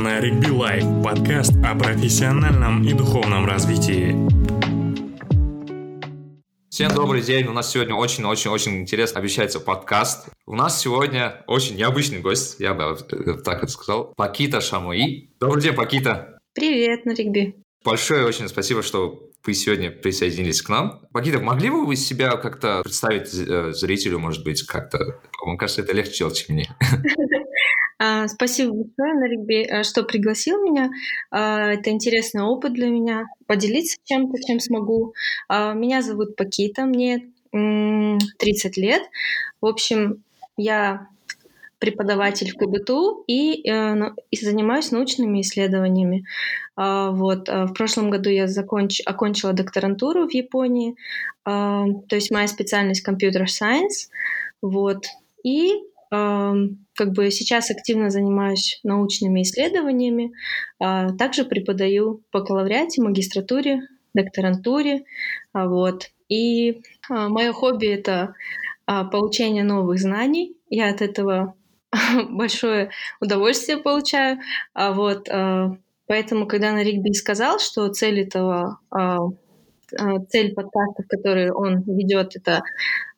Наригби Life, подкаст о профессиональном и духовном развитии. Всем добрый день. У нас сегодня очень-очень-очень интересно обещается подкаст. У нас сегодня очень необычный гость, я бы э, так это сказал, Пакита Шамуи. Добрый день, Пакита. Привет, Наригби. Большое очень спасибо, что вы сегодня присоединились к нам. Пакита, могли бы вы себя как-то представить э, зрителю, может быть, как-то? Мне кажется, это легче чем мне. А, спасибо большое, Наригби, э, что пригласил меня. А, это интересный опыт для меня. Поделиться чем-то, чем смогу. А, меня зовут Пакита, мне 30 лет. В общем, я преподаватель в КБТУ и, э, и занимаюсь научными исследованиями. Вот. В прошлом году я законч... окончила докторантуру в Японии, то есть моя специальность компьютер сайенс. Вот. И как бы сейчас активно занимаюсь научными исследованиями, а также преподаю по бакалавриате, магистратуре, докторантуре, а, вот. И а, мое хобби это получение новых знаний. Я от этого большое удовольствие получаю. Вот. Поэтому, когда на Ригби сказал, что цель этого цель подкастов, которые он ведет, это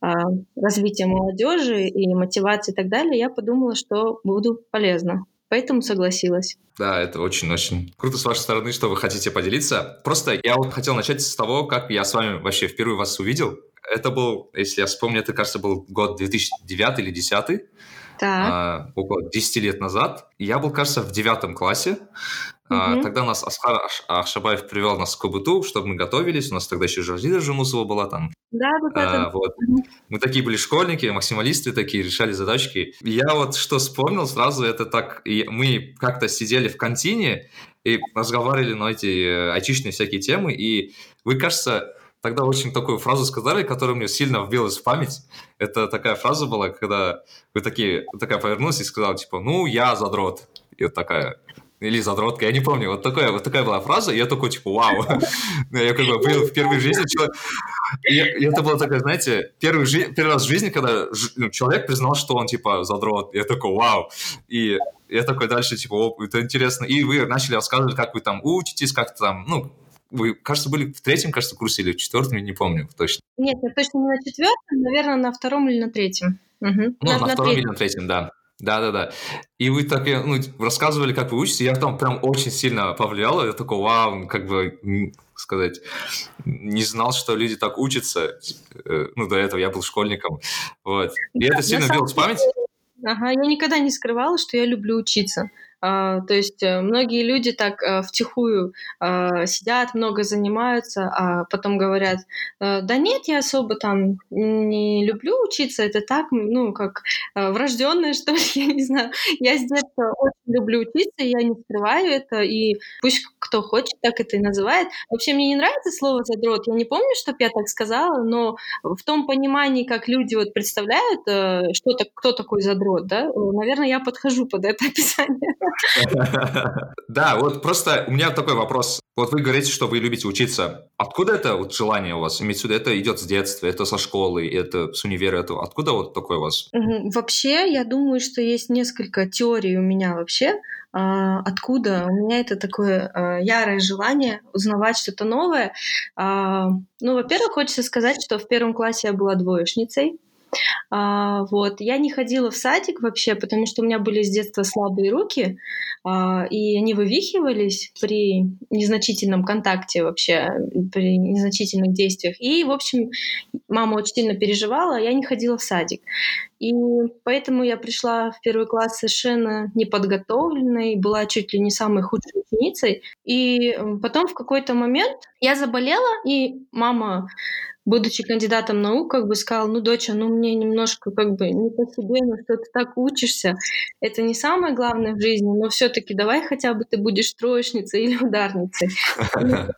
а, развитие молодежи и мотивация и так далее, я подумала, что буду полезна. Поэтому согласилась. Да, это очень-очень круто с вашей стороны, что вы хотите поделиться. Просто я вот хотел начать с того, как я с вами вообще впервые вас увидел. Это был, если я вспомню, это, кажется, был год 2009 или 2010. А, около 10 лет назад. Я был, кажется, в девятом классе. А, тогда нас Асхар Ашабаев привел нас к КБТУ, чтобы мы готовились. У нас тогда еще Жазида Жумусова была там. Да, да, да. А, вот. Мы такие были школьники, максималисты такие, решали задачки. Я вот что вспомнил сразу, это так, и мы как-то сидели в контине и разговаривали на эти э, айтишные всякие темы, и вы, кажется, тогда очень такую фразу сказали, которая мне сильно вбилась в память. Это такая фраза была, когда вы такие, такая повернулась и сказала, типа, ну, я задрот. И вот такая, или задротка, я не помню, вот такая, вот такая была фраза, и я такой, типа, вау, я как бы был в первой жизни человек, и, это было такое, знаете, первый, жи... первый раз в жизни, когда ну, человек признал, что он, типа, задрот, я такой, вау, и я такой дальше, типа, о, это интересно, и вы начали рассказывать, как вы там учитесь, как там, ну, вы, кажется, были в третьем, кажется, курсе или в четвертом, я не помню точно. Нет, я точно не на четвертом, наверное, на втором или на третьем. Угу. Ну, на, на, на втором третьем. или на третьем, да. Да-да-да. И вы так ну, рассказывали, как вы учитесь, я там прям очень сильно повлиял, я такой, вау, как бы сказать, не знал, что люди так учатся. Э, ну, до этого я был школьником. Вот. И это сильно било в память. Ага, я никогда не скрывала, что я люблю учиться. А, то есть э, многие люди так э, втихую а, сидят, много занимаются, а потом говорят, «Э, да нет, я особо там не люблю учиться, это так, ну, как врожденное, что ли, я не знаю. Я с детства очень люблю учиться, я не скрываю это, и пусть кто хочет, так это и называет. Вообще мне не нравится слово «задрот», я не помню, что я так сказала, но в том понимании, как люди вот представляют, что кто такой задрот, да, наверное, я подхожу под это описание. Да, вот просто у меня такой вопрос. Вот вы говорите, что вы любите учиться. Откуда это вот желание у вас? В виду, это идет с детства, это со школы, это с универа, это откуда вот такое у вас? Вообще, я думаю, что есть несколько теорий у меня вообще. А, откуда? У меня это такое а, ярое желание узнавать что-то новое. А, ну, во-первых, хочется сказать, что в первом классе я была двоечницей. А, вот. Я не ходила в садик вообще, потому что у меня были с детства слабые руки, а, и они вывихивались при незначительном контакте вообще, при незначительных действиях. И, в общем, мама очень сильно переживала, а я не ходила в садик. И поэтому я пришла в первый класс совершенно неподготовленной, была чуть ли не самой худшей ученицей. И потом в какой-то момент я заболела, и мама будучи кандидатом наук, как бы сказал, ну, доча, ну, мне немножко как бы не по себе, ну, что ты так учишься, это не самое главное в жизни, но все таки давай хотя бы ты будешь троечницей или ударницей.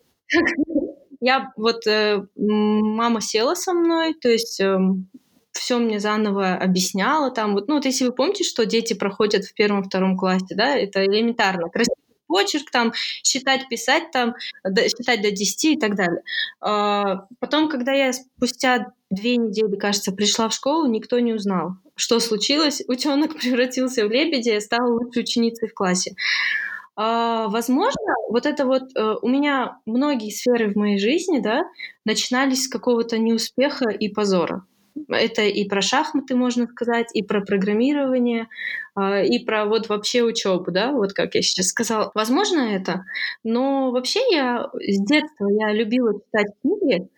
Я вот, э, мама села со мной, то есть эм, все мне заново объясняла там вот ну вот если вы помните что дети проходят в первом-втором классе да это элементарно красиво почерк, там, считать, писать, там, считать до 10 и так далее. А, потом, когда я спустя две недели, кажется, пришла в школу, никто не узнал, что случилось. Утенок превратился в лебедя, я стала лучшей ученицей в классе. а, возможно, вот это вот э, у меня многие сферы в моей жизни, да, начинались с какого-то неуспеха и позора. Это и про шахматы, можно сказать, и про программирование, а, и про вот вообще учебу, да, вот как я сейчас сказала. Возможно это, но вообще я с детства я любила читать книги,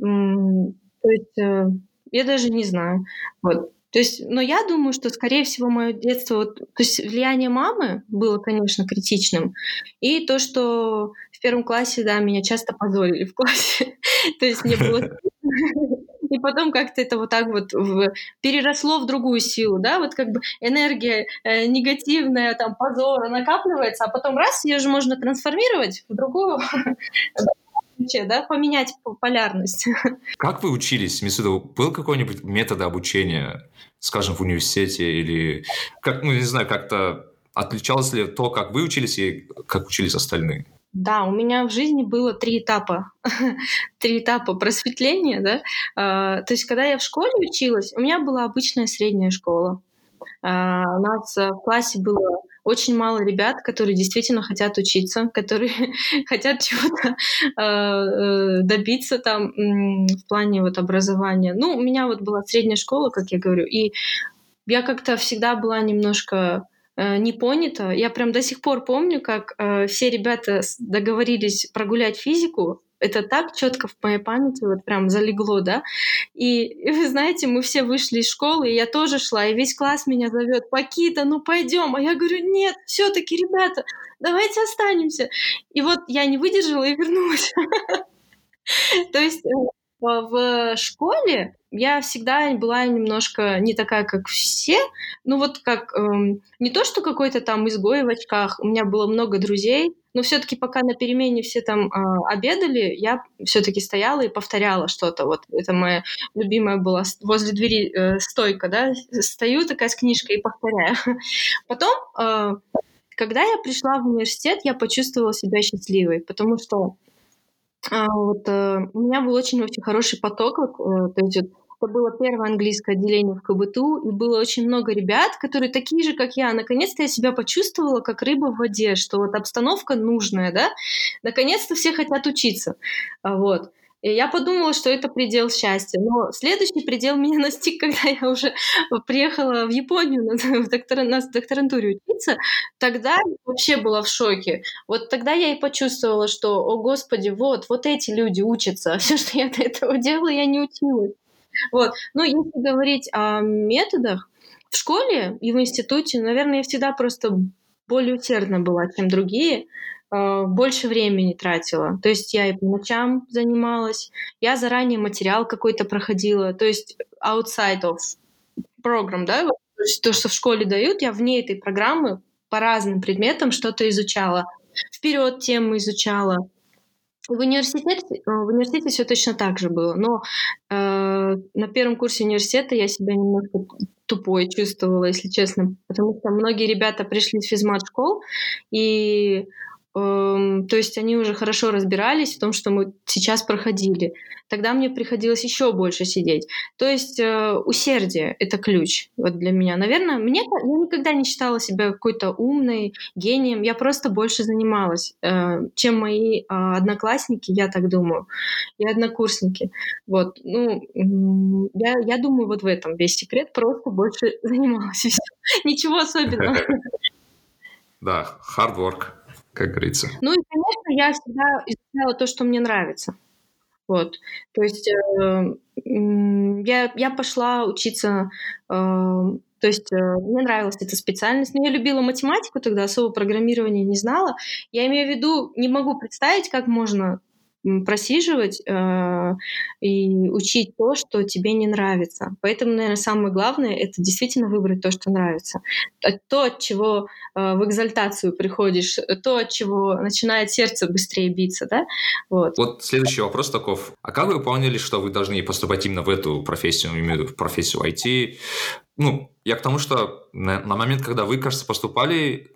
то есть э, я даже не знаю. Вот. То есть, но я думаю, что, скорее всего, мое детство, вот, то есть влияние мамы было, конечно, критичным, и то, что в первом классе, да, меня часто позорили в классе, то есть мне было и потом как-то это вот так вот в, переросло в другую силу, да, вот как бы энергия э, негативная, там, позора накапливается, а потом раз, ее же можно трансформировать в другую вообще, да, поменять полярность. Как вы учились? Мисуда, был какой-нибудь метод обучения, скажем, в университете или, как, ну, не знаю, как-то отличалось ли то, как вы учились и как учились остальные? Да, у меня в жизни было три этапа, три этапа просветления, да. А, то есть, когда я в школе училась, у меня была обычная средняя школа. А, у нас в классе было очень мало ребят, которые действительно хотят учиться, которые хотят чего-то а, э, добиться там в плане вот образования. Ну, у меня вот была средняя школа, как я говорю, и я как-то всегда была немножко не понята. Я прям до сих пор помню, как э, все ребята договорились прогулять физику, это так четко в моей памяти вот прям залегло, да. И, и вы знаете, мы все вышли из школы, и я тоже шла, и весь класс меня зовет, Пакита, ну пойдем. А я говорю, нет, все-таки, ребята, давайте останемся. И вот я не выдержала и вернулась. То есть э, в школе я всегда была немножко не такая, как все. Ну вот как эм, не то, что какой-то там изгой в очках. У меня было много друзей, но все-таки пока на перемене все там э, обедали, я все-таки стояла и повторяла что-то. Вот это моя любимая была возле двери э, стойка, да, стою такая с книжкой и повторяю. Потом, э, когда я пришла в университет, я почувствовала себя счастливой, потому что а, вот, э, у меня был очень очень хороший поток. Вот, э, то есть вот, это было первое английское отделение в КБТУ, и было очень много ребят, которые такие же, как я. Наконец-то я себя почувствовала как рыба в воде, что вот обстановка нужная, да. Наконец-то все хотят учиться. Вот. И я подумала, что это предел счастья. Но следующий предел меня настиг, когда я уже приехала в Японию на, в доктор, на докторантуре учиться. Тогда я вообще была в шоке. Вот тогда я и почувствовала, что, о господи, вот, вот эти люди учатся. Все, что я до этого делала, я не училась. Вот. Но если говорить о методах, в школе и в институте, наверное, я всегда просто более усердна была, чем другие. Э, больше времени тратила. То есть я и по ночам занималась, я заранее материал какой-то проходила, то есть outside of program, да, то, что в школе дают, я вне этой программы по разным предметам что-то изучала. Вперед тему изучала. В университете, э, в университете все точно так же было, но э, на первом курсе университета я себя немножко тупой чувствовала, если честно, потому что многие ребята пришли с физмат-школ, и Эм, то есть они уже хорошо разбирались в том, что мы сейчас проходили. Тогда мне приходилось еще больше сидеть. То есть э, усердие — это ключ вот для меня. Наверное, мне, я никогда не считала себя какой-то умной, гением. Я просто больше занималась, э, чем мои э, одноклассники, я так думаю, и однокурсники. Вот. Ну, я, я думаю, вот в этом весь секрет. Просто больше занималась. Ничего особенного. Да, hard work как говорится. Ну и, конечно, я всегда изучала то, что мне нравится. Вот. То есть э, я, я пошла учиться, э, то есть э, мне нравилась эта специальность, но я любила математику тогда, особо программирование не знала. Я имею в виду, не могу представить, как можно просиживать э, и учить то, что тебе не нравится. Поэтому, наверное, самое главное это действительно выбрать то, что нравится. То, от чего э, в экзальтацию приходишь, то, от чего начинает сердце быстрее биться, да? Вот. Вот следующий вопрос таков. А как вы поняли, что вы должны поступать именно в эту профессию, именно в профессию IT? Ну, я к тому, что на, на момент, когда вы, кажется, поступали,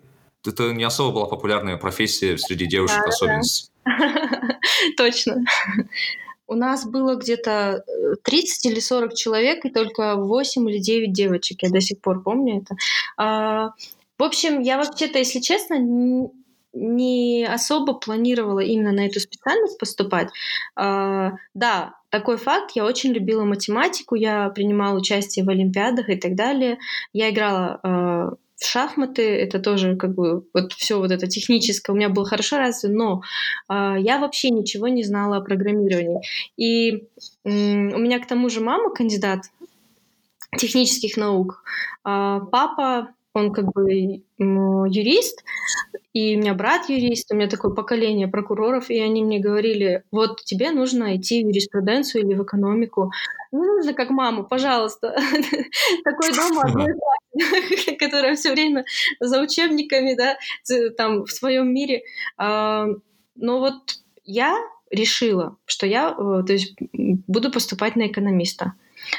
это не особо была популярная профессия среди девушек, да, особенно. Да. Точно. У нас было где-то 30 э, или 40 человек, и только 8 или 9 девочек. Я до сих пор помню это. А, в общем, я вообще-то, если честно, не особо планировала именно на эту специальность поступать. А, да, такой факт. Я очень любила математику, я принимала участие в олимпиадах и так далее. Я играла а, шахматы, это тоже как бы вот все вот это техническое у меня было хорошо развито, но э, я вообще ничего не знала о программировании. И э, у меня к тому же мама кандидат технических наук, э, папа он как бы юрист, и у меня брат юрист, у меня такое поколение прокуроров, и они мне говорили, вот тебе нужно идти в юриспруденцию или в экономику. Не нужно как мама, пожалуйста. Такой дом одной которая все время за учебниками, да, там в своем мире. А, но вот я решила, что я э, то есть, буду поступать на экономиста.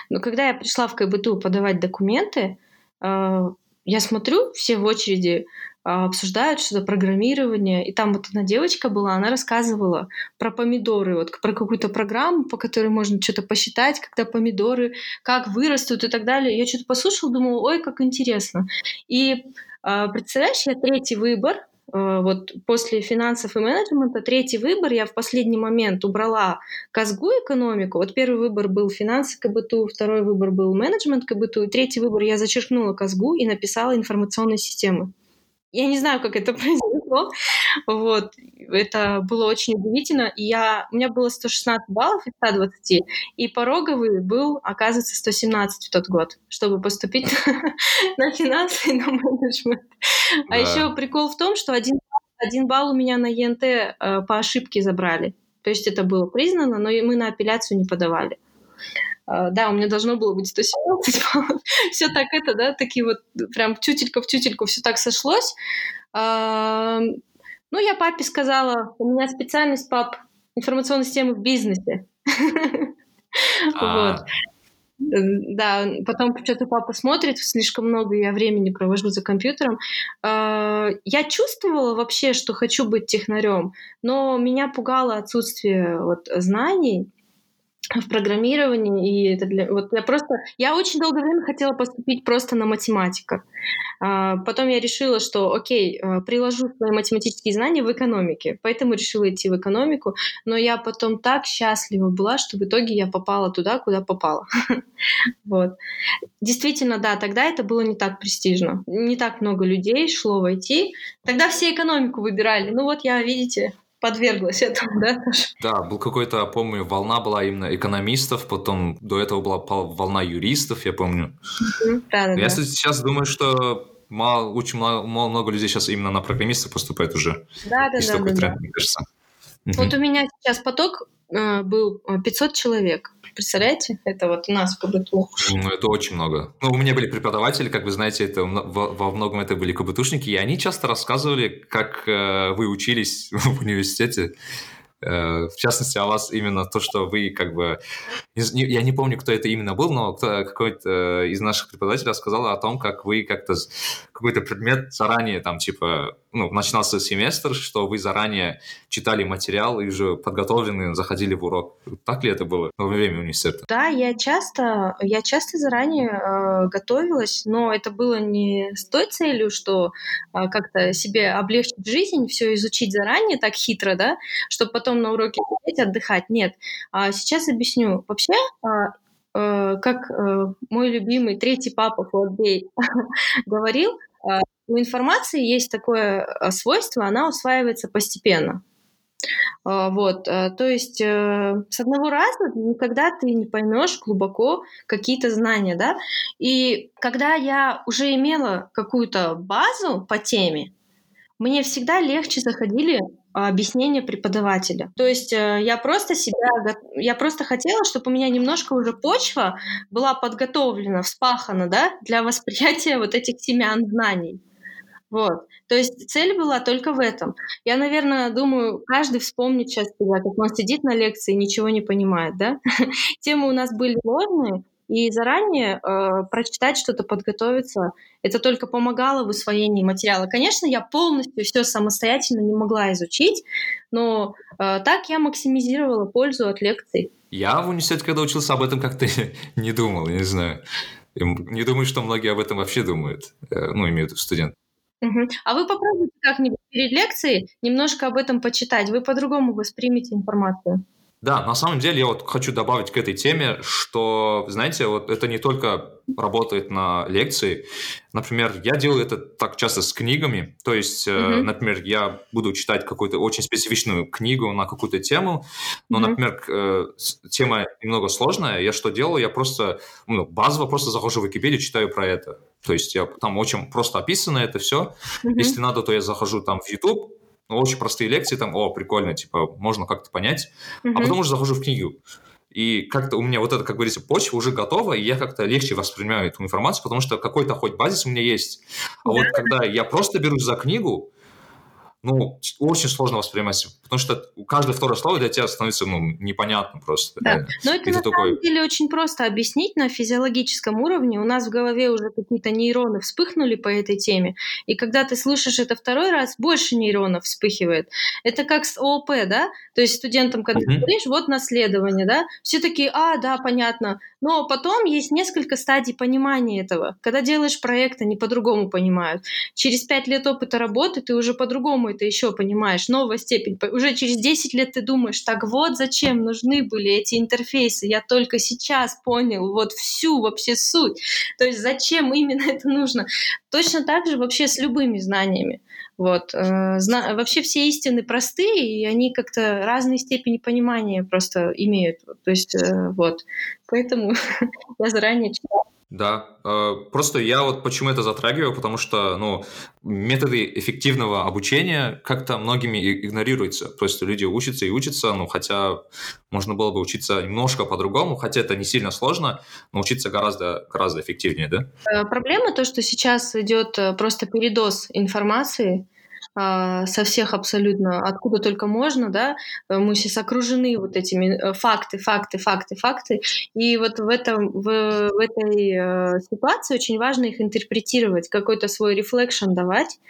Но когда я пришла в КБТУ подавать документы, а, я смотрю, все в очереди а, обсуждают что-то программирование, и там вот одна девочка была, она рассказывала про помидоры, вот про какую-то программу, по которой можно что-то посчитать, когда помидоры, как вырастут и так далее. Я что-то послушала, думала, ой, как интересно. И а, представляешь, я третий выбор вот после финансов и менеджмента третий выбор я в последний момент убрала казгу экономику. Вот первый выбор был финансы КБТУ, второй выбор был менеджмент КБТУ, третий выбор я зачеркнула казгу и написала информационные системы. Я не знаю, как это произошло. Вот. Это было очень удивительно. И я... У меня было 116 баллов из 120, и пороговый был, оказывается, 117 в тот год, чтобы поступить на финансы и на менеджмент. А еще прикол в том, что один, один балл у меня на ЕНТ э, по ошибке забрали. То есть это было признано, но мы на апелляцию не подавали. Uh, да, у меня должно было быть 117 баллов. все так это, да, такие вот прям тютелька в тютельку все так сошлось. Uh, ну, я папе сказала, у меня специальность, пап, информационной системы в бизнесе. Вот. Да, потом что-то папа смотрит, слишком много я времени провожу за компьютером. А, я чувствовала вообще, что хочу быть технарем, но меня пугало отсутствие вот знаний в программировании, и это для... Вот я просто... Я очень долгое время хотела поступить просто на математика. А, потом я решила, что, окей, а, приложу свои математические знания в экономике, поэтому решила идти в экономику, но я потом так счастлива была, что в итоге я попала туда, куда попала. Вот. Действительно, да, тогда это было не так престижно. Не так много людей шло войти. Тогда все экономику выбирали. Ну вот я, видите, подверглась этому, да. Да, был какой-то, помню, волна была именно экономистов, потом до этого была волна юристов, я помню. Да, да, я, сейчас думаю, что мало, очень много, много людей сейчас именно на программистов поступает уже. Да, да, да. да, тренд, да. мне кажется. Вот у меня сейчас поток э, был 500 человек. Представляете? Это вот у нас КБТУ. Ну, это очень много. Ну, у меня были преподаватели, как вы знаете, это во многом это были КБТУшники, и они часто рассказывали, как э, вы учились в университете. Э, в частности, о вас именно то, что вы как бы... Я не помню, кто это именно был, но какой-то из наших преподавателей рассказал о том, как вы как-то какой-то предмет заранее там типа ну, начинался семестр, что вы заранее читали материал и уже подготовлены заходили в урок. Так ли это было во время университета? Да, я часто, я часто заранее э, готовилась, но это было не с той целью, что э, как-то себе облегчить жизнь, все изучить заранее так хитро, да, чтобы потом на уроке сидеть, отдыхать. Нет. А сейчас объясню. Вообще, э, э как э, мой любимый третий папа Флотбей говорил, э, у информации есть такое э, свойство, она усваивается постепенно. А, вот, э, то есть э, с одного раза никогда ты не поймешь глубоко какие-то знания, да. И когда я уже имела какую-то базу по теме, мне всегда легче заходили объяснения преподавателя. То есть я просто себя, я просто хотела, чтобы у меня немножко уже почва была подготовлена, вспахана, да, для восприятия вот этих семян знаний. Вот. То есть цель была только в этом. Я, наверное, думаю, каждый вспомнит сейчас себя, как он сидит на лекции и ничего не понимает, да? Темы у нас были сложные, и заранее э, прочитать что-то, подготовиться, это только помогало в усвоении материала. Конечно, я полностью все самостоятельно не могла изучить, но э, так я максимизировала пользу от лекций. Я в университете, когда учился, об этом как-то не думал, я не знаю. Не думаю, что многие об этом вообще думают, э, ну, имеют в виду студенты. А вы попробуйте как-нибудь перед лекцией немножко об этом почитать. Вы по-другому воспримете информацию. Да, на самом деле я вот хочу добавить к этой теме, что, знаете, вот это не только работает на лекции. Например, я делаю это так часто с книгами. То есть, mm-hmm. например, я буду читать какую-то очень специфичную книгу на какую-то тему, но, mm-hmm. например, э, тема немного сложная. Я что делаю? Я просто, ну, базово просто захожу в Википедию, читаю про это. То есть я там очень просто описано это все. Mm-hmm. Если надо, то я захожу там в YouTube, очень простые лекции, там, о, прикольно, типа, можно как-то понять, mm-hmm. а потом уже захожу в книгу. И как-то у меня вот это, как говорится, почва уже готова, и я как-то легче воспринимаю эту информацию, потому что какой-то хоть базис у меня есть. А да. вот когда я просто берусь за книгу, ну, очень сложно воспринимать, потому что каждое второе слово для тебя становится, ну, непонятным просто. Да, но это на такой... самом деле очень просто объяснить на физиологическом уровне. У нас в голове уже какие-то нейроны вспыхнули по этой теме, и когда ты слышишь это второй раз, больше нейронов вспыхивает. Это как с ООП, да? То есть студентам, когда uh-huh. говоришь, вот наследование, да, все такие, а, да, понятно. Но потом есть несколько стадий понимания этого. Когда делаешь проект, они по-другому понимают. Через пять лет опыта работы ты уже по-другому это еще понимаешь, новая степень. Уже через 10 лет ты думаешь, так вот зачем нужны были эти интерфейсы, я только сейчас понял вот всю вообще суть. То есть зачем именно это нужно. Точно так же вообще с любыми знаниями. Вот. Э, зна... Вообще все истины простые, и они как-то разные степени понимания просто имеют. То есть э, вот. Поэтому я заранее читала да, э, просто я вот почему это затрагиваю, потому что, ну, методы эффективного обучения как-то многими игнорируются. То есть люди учатся и учатся, ну, хотя можно было бы учиться немножко по-другому, хотя это не сильно сложно, но учиться гораздо, гораздо эффективнее, да? Э, проблема то, что сейчас идет э, просто передоз информации, со всех абсолютно, откуда только можно, да, э, мы сейчас окружены вот этими э, факты, факты, факты, факты, и вот в, этом, в, в этой э, ситуации очень важно их интерпретировать, какой-то свой рефлекшн давать,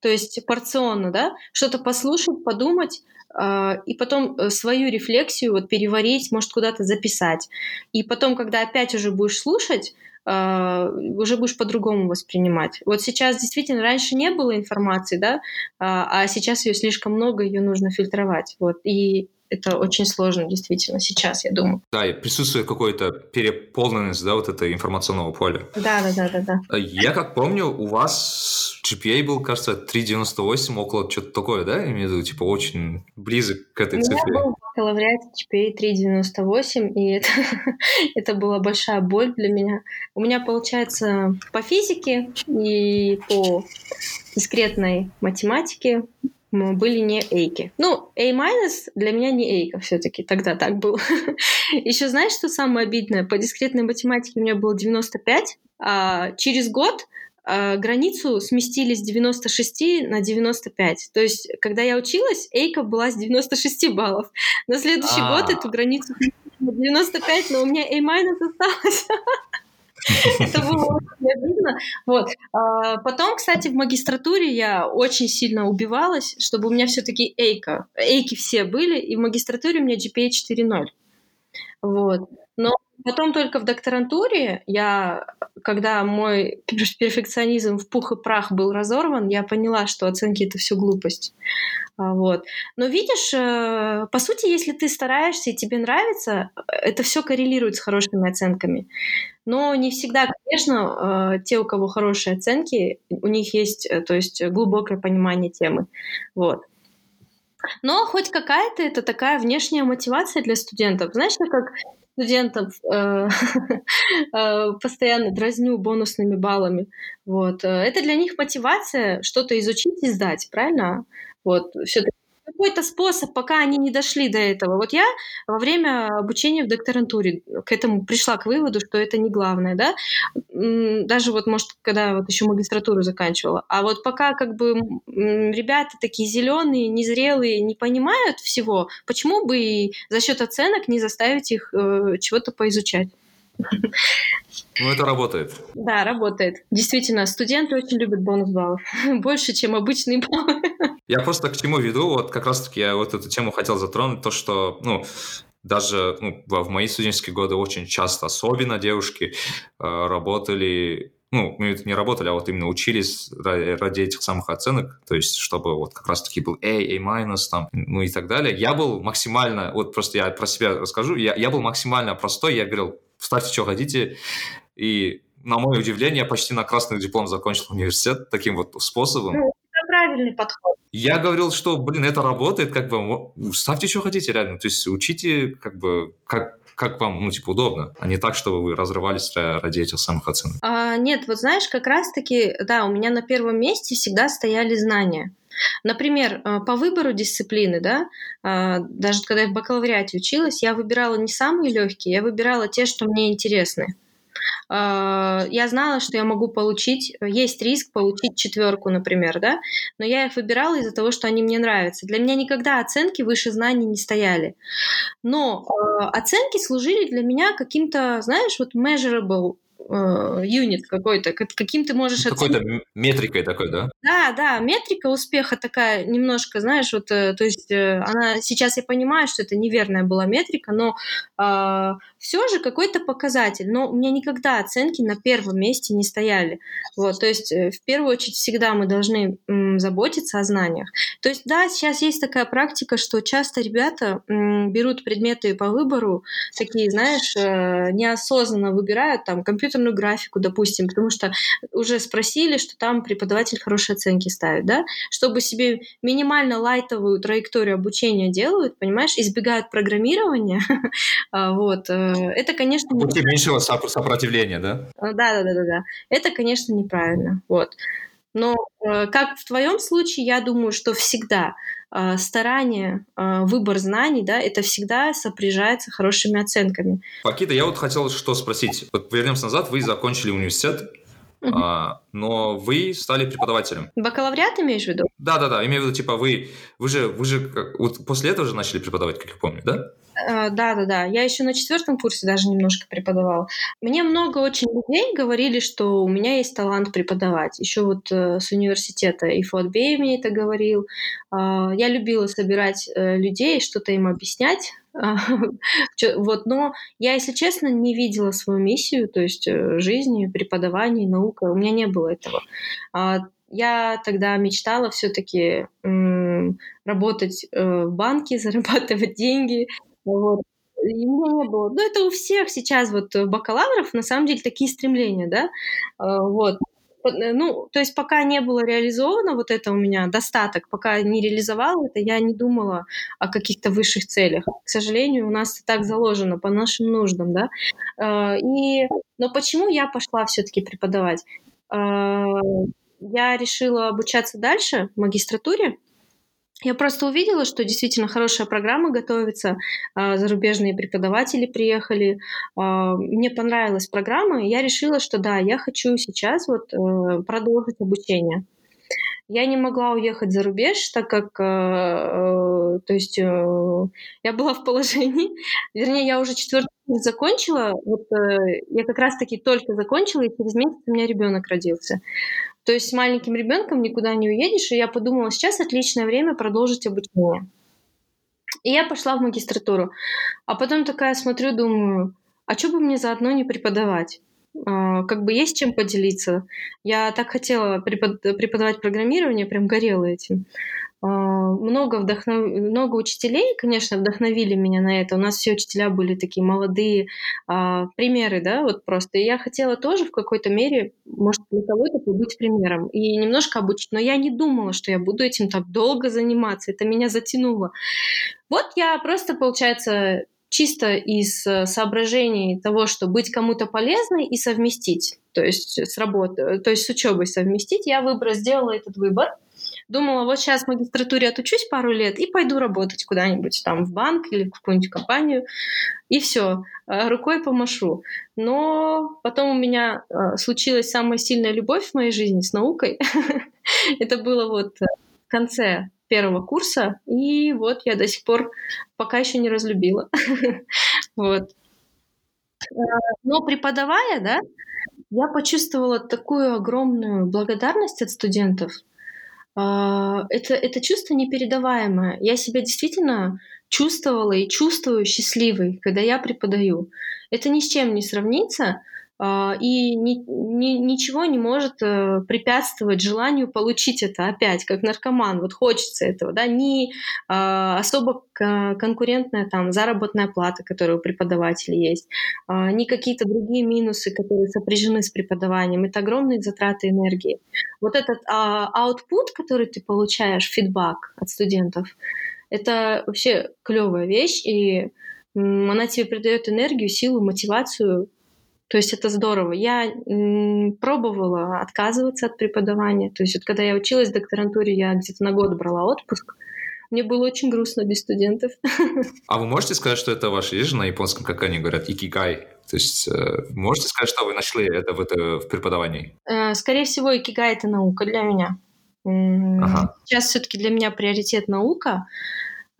то есть порционно, да, что-то послушать, подумать, а, и потом свою рефлексию вот переварить, может куда-то записать. И потом, когда опять уже будешь слушать, а, уже будешь по-другому воспринимать. Вот сейчас действительно раньше не было информации, да, а, а сейчас ее слишком много, ее нужно фильтровать. Вот. И это очень сложно, действительно, сейчас, я думаю. Да, и присутствует какой-то переполненность, да, вот этого информационного поля. Да, да, да, да, да. Я как помню, у вас GPA был, кажется, 3,98, около что-то такое, да? Имею в виду, типа, очень близок к этой у цифре. был бакалавриат GPA 3,98, и это, это была большая боль для меня. У меня, получается, по физике и по дискретной математике были не эйки. Ну, A- для меня не эйка все-таки, тогда так было. Еще знаешь, что самое обидное? По дискретной математике у меня было 95, а через год а, границу сместили с 96 на 95. То есть, когда я училась, Эйка была с 96 баллов. На следующий А-а-а. год эту границу на 95, но у меня A- осталось. Это было очень обидно. Вот. А, потом, кстати, в магистратуре я очень сильно убивалась, чтобы у меня все-таки эйка. Эйки все были, и в магистратуре у меня GPA 4.0. Вот. Но потом только в докторантуре я, когда мой перфекционизм в пух и прах был разорван, я поняла, что оценки это все глупость. А, вот. Но видишь, э, по сути, если ты стараешься и тебе нравится, это все коррелирует с хорошими оценками. Но не всегда, конечно, э, те, у кого хорошие оценки, у них есть, э, то есть глубокое понимание темы. Вот. Но хоть какая-то это такая внешняя мотивация для студентов. Знаешь, как студентов э, э, постоянно дразню бонусными баллами. Вот. Э, это для них мотивация что-то изучить и сдать, правильно? Вот. Все-таки какой-то способ, пока они не дошли до этого. Вот я во время обучения в докторантуре к этому пришла к выводу, что это не главное, да, даже вот, может, когда вот еще магистратуру заканчивала. А вот пока как бы ребята такие зеленые, незрелые, не понимают всего, почему бы и за счет оценок не заставить их э, чего-то поизучать? Ну, это работает. Да, работает. Действительно, студенты очень любят бонус баллов. Больше, чем обычные баллы. Я просто к чему веду, вот как раз-таки я вот эту тему хотел затронуть, то, что, ну, даже ну, в мои студенческие годы очень часто, особенно девушки, э, работали ну, мы не работали, а вот именно учились ради этих самых оценок, то есть чтобы вот как раз-таки был A, A-, там, ну и так далее. Я был максимально, вот просто я про себя расскажу, я, я был максимально простой, я говорил, ставьте, что хотите, и на мое удивление, я почти на красный диплом закончил университет таким вот способом. Ну, это правильный подход. Я говорил, что, блин, это работает, как бы, ставьте, что хотите, реально. То есть учите, как бы, как, как вам, ну, типа, удобно, а не так, чтобы вы разрывались ради этих самых оценок. А, нет, вот знаешь, как раз-таки, да, у меня на первом месте всегда стояли знания. Например, э, по выбору дисциплины, да, а, даже когда я в бакалавриате училась, я выбирала не самые легкие, я выбирала те, что мне интересны. А, я знала, что я могу получить, есть риск получить четверку, например, да, но я их выбирала из-за того, что они мне нравятся. Для меня никогда оценки выше знаний не стояли. Но э, оценки служили для меня каким-то, знаешь, вот measurable юнит какой-то, каким ты можешь... Какой-то оценить. метрикой такой, да? Да, да, метрика успеха такая немножко, знаешь, вот, э, то есть э, она, сейчас я понимаю, что это неверная была метрика, но э, все же какой-то показатель. Но у меня никогда оценки на первом месте не стояли. Вот, то есть в первую очередь всегда мы должны м, заботиться о знаниях. То есть да, сейчас есть такая практика, что часто ребята м, берут предметы по выбору, такие, знаешь, э, неосознанно выбирают там компьютер компьютерную графику, допустим, потому что уже спросили, что там преподаватель хорошие оценки ставит, да, чтобы себе минимально лайтовую траекторию обучения делают, понимаешь, избегают программирования, а, вот, э, это, конечно... Пути меньшего сопротивления, да? Да, да, да, да, да. Это, конечно, неправильно, вот. Но э, как в твоем случае, я думаю, что всегда э, старание, э, выбор знаний, да, это всегда сопряжается хорошими оценками. Пакита, я вот хотел что спросить. Вот вернемся назад, вы закончили университет, Uh-huh. А, но вы стали преподавателем. Бакалавриат имеешь в виду? Да, да, да. Имею в виду, типа, вы, вы же, вы же вот после этого же начали преподавать, как я помню, да? Да, да, да. Я еще на четвертом курсе даже немножко преподавала. Мне много очень людей говорили, что у меня есть талант преподавать. Еще вот э, с университета и Фотбей мне это говорил. Э, я любила собирать э, людей, что-то им объяснять. вот, но я, если честно, не видела свою миссию, то есть э, жизни, преподавания, наука. У меня не было этого. А, я тогда мечтала все-таки работать э, в банке, зарабатывать деньги, вот. И у меня не было. Ну, это у всех сейчас вот э, бакалавров на самом деле такие стремления, да, а, вот. Э, ну, то есть пока не было реализовано вот это у меня достаток, пока не реализовала это, я не думала о каких-то высших целях. К сожалению, у нас это так заложено по нашим нуждам, да. И, но почему я пошла все-таки преподавать? Я решила обучаться дальше в магистратуре, я просто увидела, что действительно хорошая программа готовится, а, зарубежные преподаватели приехали. А, мне понравилась программа, и я решила, что да, я хочу сейчас вот э, продолжить обучение. Я не могла уехать за рубеж, так как, э, э, то есть, я была в положении, вернее, я уже четвертый курс закончила, вот я как раз-таки только закончила, и через месяц у меня ребенок родился. То есть с маленьким ребенком никуда не уедешь, и я подумала, сейчас отличное время продолжить обучение. И я пошла в магистратуру. А потом такая смотрю, думаю, а что бы мне заодно не преподавать? А, как бы есть чем поделиться. Я так хотела преподавать программирование, прям горела этим. А, много, вдохнов... много учителей, конечно, вдохновили меня на это. У нас все учителя были такие молодые а, примеры, да, вот просто. И я хотела тоже в какой-то мере, может, для кого-то побыть примером и немножко обучить. Но я не думала, что я буду этим так долго заниматься. Это меня затянуло. Вот я просто, получается, чисто из э, соображений того, что быть кому-то полезной и совместить, то есть с работой, то есть с учебой совместить, я выбор, сделала этот выбор. Думала, вот сейчас в магистратуре отучусь пару лет и пойду работать куда-нибудь там в банк или в какую-нибудь компанию, и все, э, рукой помашу. Но потом у меня э, случилась самая сильная любовь в моей жизни с наукой. Это было вот в конце первого курса, и вот я до сих пор пока еще не разлюбила. Вот. Э, но преподавая, да, я почувствовала такую огромную благодарность от студентов – это, это чувство непередаваемое. Я себя действительно чувствовала и чувствую счастливой, когда я преподаю. Это ни с чем не сравнится. А, и ни, ни, ничего не может э, препятствовать желанию получить это опять, как наркоман. Вот хочется этого, да, ни а, особо конкурентная там заработная плата, которая у преподавателей есть, а, ни какие-то другие минусы, которые сопряжены с преподаванием. Это огромные затраты энергии. Вот этот output, который ты получаешь, фидбэк от студентов, это вообще клевая вещь, и она тебе придает энергию, силу, мотивацию. То есть это здорово. Я пробовала отказываться от преподавания. То есть вот когда я училась в докторантуре, я где-то на год брала отпуск. Мне было очень грустно без студентов. А вы можете сказать, что это ваше, есть же на японском, как они говорят, икигай? То есть э, можете сказать, что вы нашли это в, это в преподавании? Э, скорее всего, икигай — это наука для меня. Ага. Сейчас все-таки для меня приоритет наука.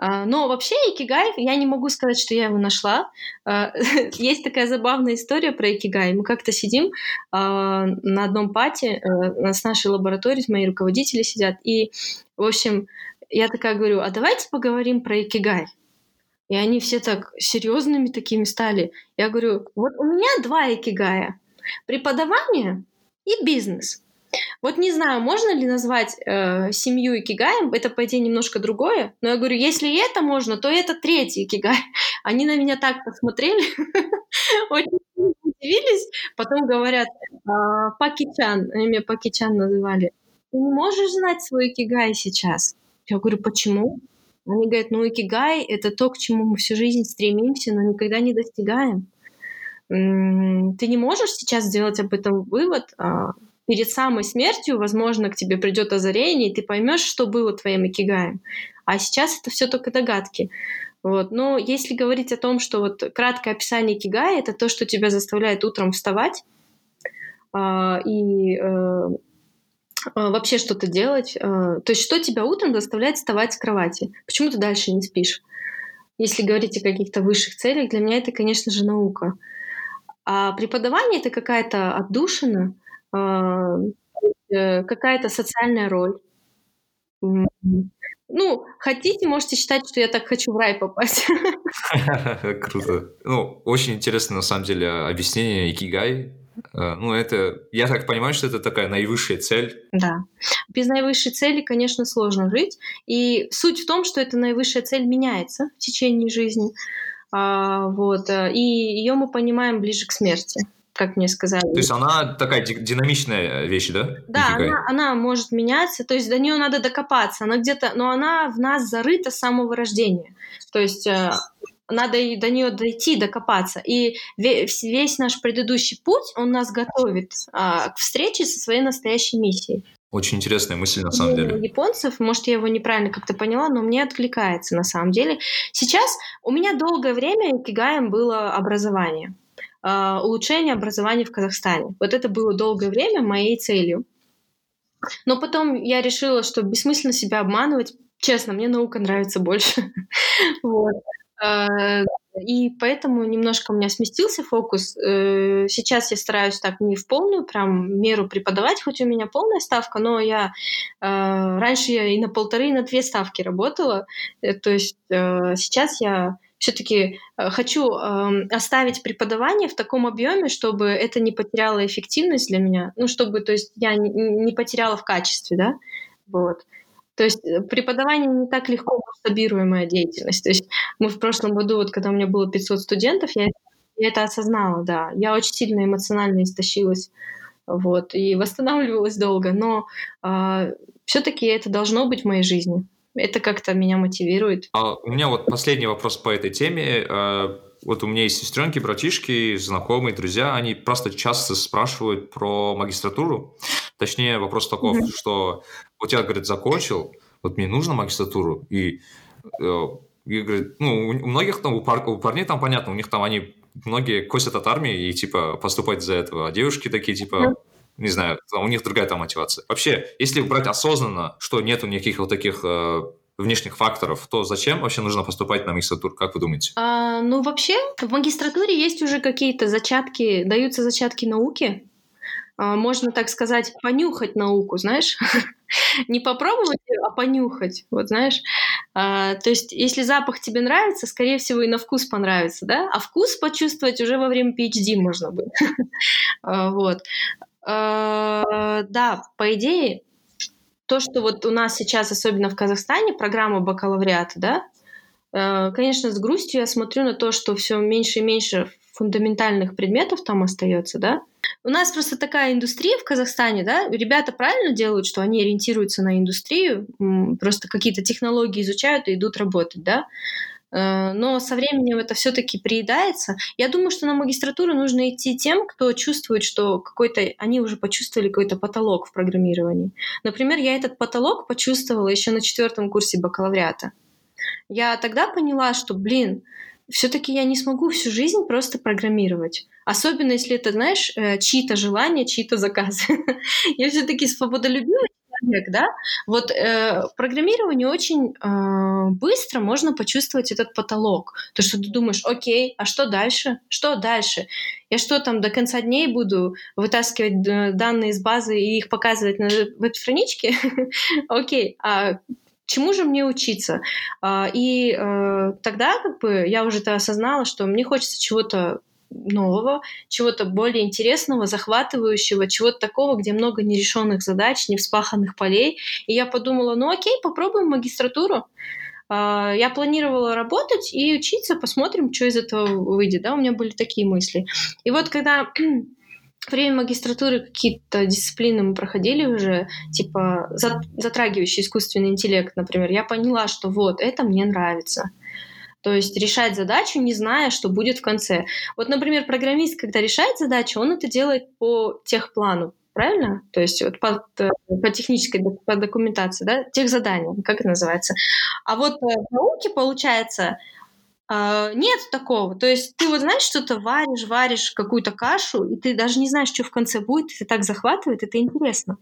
А, но вообще икигай, я не могу сказать, что я его нашла. А, есть такая забавная история про икигай. Мы как-то сидим а, на одном пати, э, с нашей лабораторией, мои руководители сидят, и, в общем, я такая говорю, а давайте поговорим про икигай. И они все так серьезными такими стали. Я говорю, вот у меня два икигая. Преподавание и бизнес. Вот не знаю, можно ли назвать э, семью икигаем, это, по идее, немножко другое, но я говорю, если это можно, то это третий икигай. Они на меня так посмотрели, очень удивились, потом говорят, «А, Пакичан, они меня Пакичан называли, ты не можешь знать свой икигай сейчас? Я говорю, почему? Они говорят, ну икигай — это то, к чему мы всю жизнь стремимся, но никогда не достигаем. Ты не можешь сейчас сделать об этом вывод, а, перед самой смертью, возможно, к тебе придет озарение, и ты поймешь, что было твоим икигаем. А сейчас это все только догадки. Вот. Но если говорить о том, что вот краткое описание кигая это то, что тебя заставляет утром вставать э, и э, вообще что-то делать. Э, то есть что тебя утром заставляет вставать с кровати? Почему ты дальше не спишь? Если говорить о каких-то высших целях, для меня это, конечно же, наука. А преподавание это какая-то отдушина, а, какая-то социальная роль. Ну, хотите, можете считать, что я так хочу в рай попасть. Круто. Ну, очень интересно, на самом деле, объяснение Икигай. Э, ну, это, я так понимаю, что это такая наивысшая цель. Да. Без наивысшей цели, конечно, сложно жить. И суть в том, что эта наивысшая цель меняется в течение жизни. А, вот. Э, и ее мы понимаем ближе к смерти как мне сказали. То есть она такая динамичная вещь, да? Да, она, она может меняться, то есть до нее надо докопаться, она где-то, но она в нас зарыта с самого рождения. То есть э, надо до нее дойти, докопаться. И весь, весь наш предыдущий путь, он нас готовит а, к встрече со своей настоящей миссией. Очень интересная мысль, на самом деле. Японцев, может, я его неправильно как-то поняла, но мне откликается на самом деле. Сейчас у меня долгое время кигаем было образование. А, улучшение образования в Казахстане. Вот это было долгое время моей целью. Но потом я решила, что бессмысленно себя обманывать. Честно, мне наука нравится больше. вот. А, и поэтому немножко у меня сместился фокус. Э, сейчас я стараюсь так не в полную прям меру преподавать, хоть у меня полная ставка, но я а, раньше я и на полторы, и на две ставки работала. Э, то есть э, сейчас я все-таки э, хочу э, оставить преподавание в таком объеме, чтобы это не потеряло эффективность для меня, ну, чтобы, то есть, я не, потеряла в качестве, да, вот. То есть э, преподавание не так легко масштабируемая деятельность. То есть мы в прошлом году, вот когда у меня было 500 студентов, я, я это осознала, да. Я очень сильно эмоционально истощилась, вот, и восстанавливалась долго, но э, все-таки это должно быть в моей жизни это как-то меня мотивирует. А у меня вот последний вопрос по этой теме. А, вот у меня есть сестренки, братишки, знакомые, друзья, они просто часто спрашивают про магистратуру. Точнее, вопрос таков, mm-hmm. что вот я, говорит, закончил, вот мне нужно магистратуру, и, э, и говорит, ну, у многих там, у, пар, у парней там понятно, у них там они многие косят от армии и, типа, поступать за этого, а девушки такие, типа, mm-hmm не знаю, у них другая там мотивация. Вообще, если брать осознанно, что нету никаких вот таких э, внешних факторов, то зачем вообще нужно поступать на магистратуру, как вы думаете? А, ну, вообще, в магистратуре есть уже какие-то зачатки, даются зачатки науки. А, можно, так сказать, понюхать науку, знаешь? Не попробовать, а понюхать, вот знаешь. А, то есть, если запах тебе нравится, скорее всего, и на вкус понравится, да? А вкус почувствовать уже во время PhD можно будет. А, вот. А, да, по идее, то, что вот у нас сейчас, особенно в Казахстане, программа бакалавриата, да, э, конечно, с грустью я смотрю на то, что все меньше и меньше фундаментальных предметов там остается, да. У нас просто такая индустрия в Казахстане, да, ребята правильно делают, что они ориентируются на индустрию, просто какие-то технологии изучают и идут работать, да. Э, но со временем это все-таки приедается. Я думаю, что на магистратуру нужно идти тем, кто чувствует, что какой-то они уже почувствовали какой-то потолок в программировании. Например, я этот потолок почувствовала еще на четвертом курсе бакалавриата. Я тогда поняла, что, блин, все-таки я не смогу всю жизнь просто программировать. Особенно если это, знаешь, э, чьи-то желания, чьи-то заказы. я все-таки свободолюбивая человек, да, вот э, в программировании очень э, быстро можно почувствовать этот потолок. То, что ты думаешь, окей, а что дальше? Что дальше? Я что там до конца дней буду вытаскивать э, данные из базы и их показывать на веб-страничке? Окей, а чему же мне учиться? А, и э, тогда как бы я уже это осознала, что мне хочется чего-то нового, чего-то более интересного, захватывающего, чего-то такого, где много нерешенных задач, невспаханных полей. И я подумала, ну окей, попробуем магистратуру. А, я планировала работать и учиться, посмотрим, что из этого выйдет. Да? У меня были такие мысли. И вот когда время магистратуры какие-то дисциплины мы проходили уже, типа затрагивающий искусственный интеллект, например, я поняла, что вот, это мне нравится. То есть решать задачу, не зная, что будет в конце. Вот, например, программист, когда решает задачу, он это делает по техплану, правильно? То есть вот по, э, по технической по документации, да, тех заданий, как это называется. А вот э, в науке, получается, э, нет такого. То есть ты вот знаешь, что-то варишь, варишь какую-то кашу, и ты даже не знаешь, что в конце будет, это так захватывает, это интересно.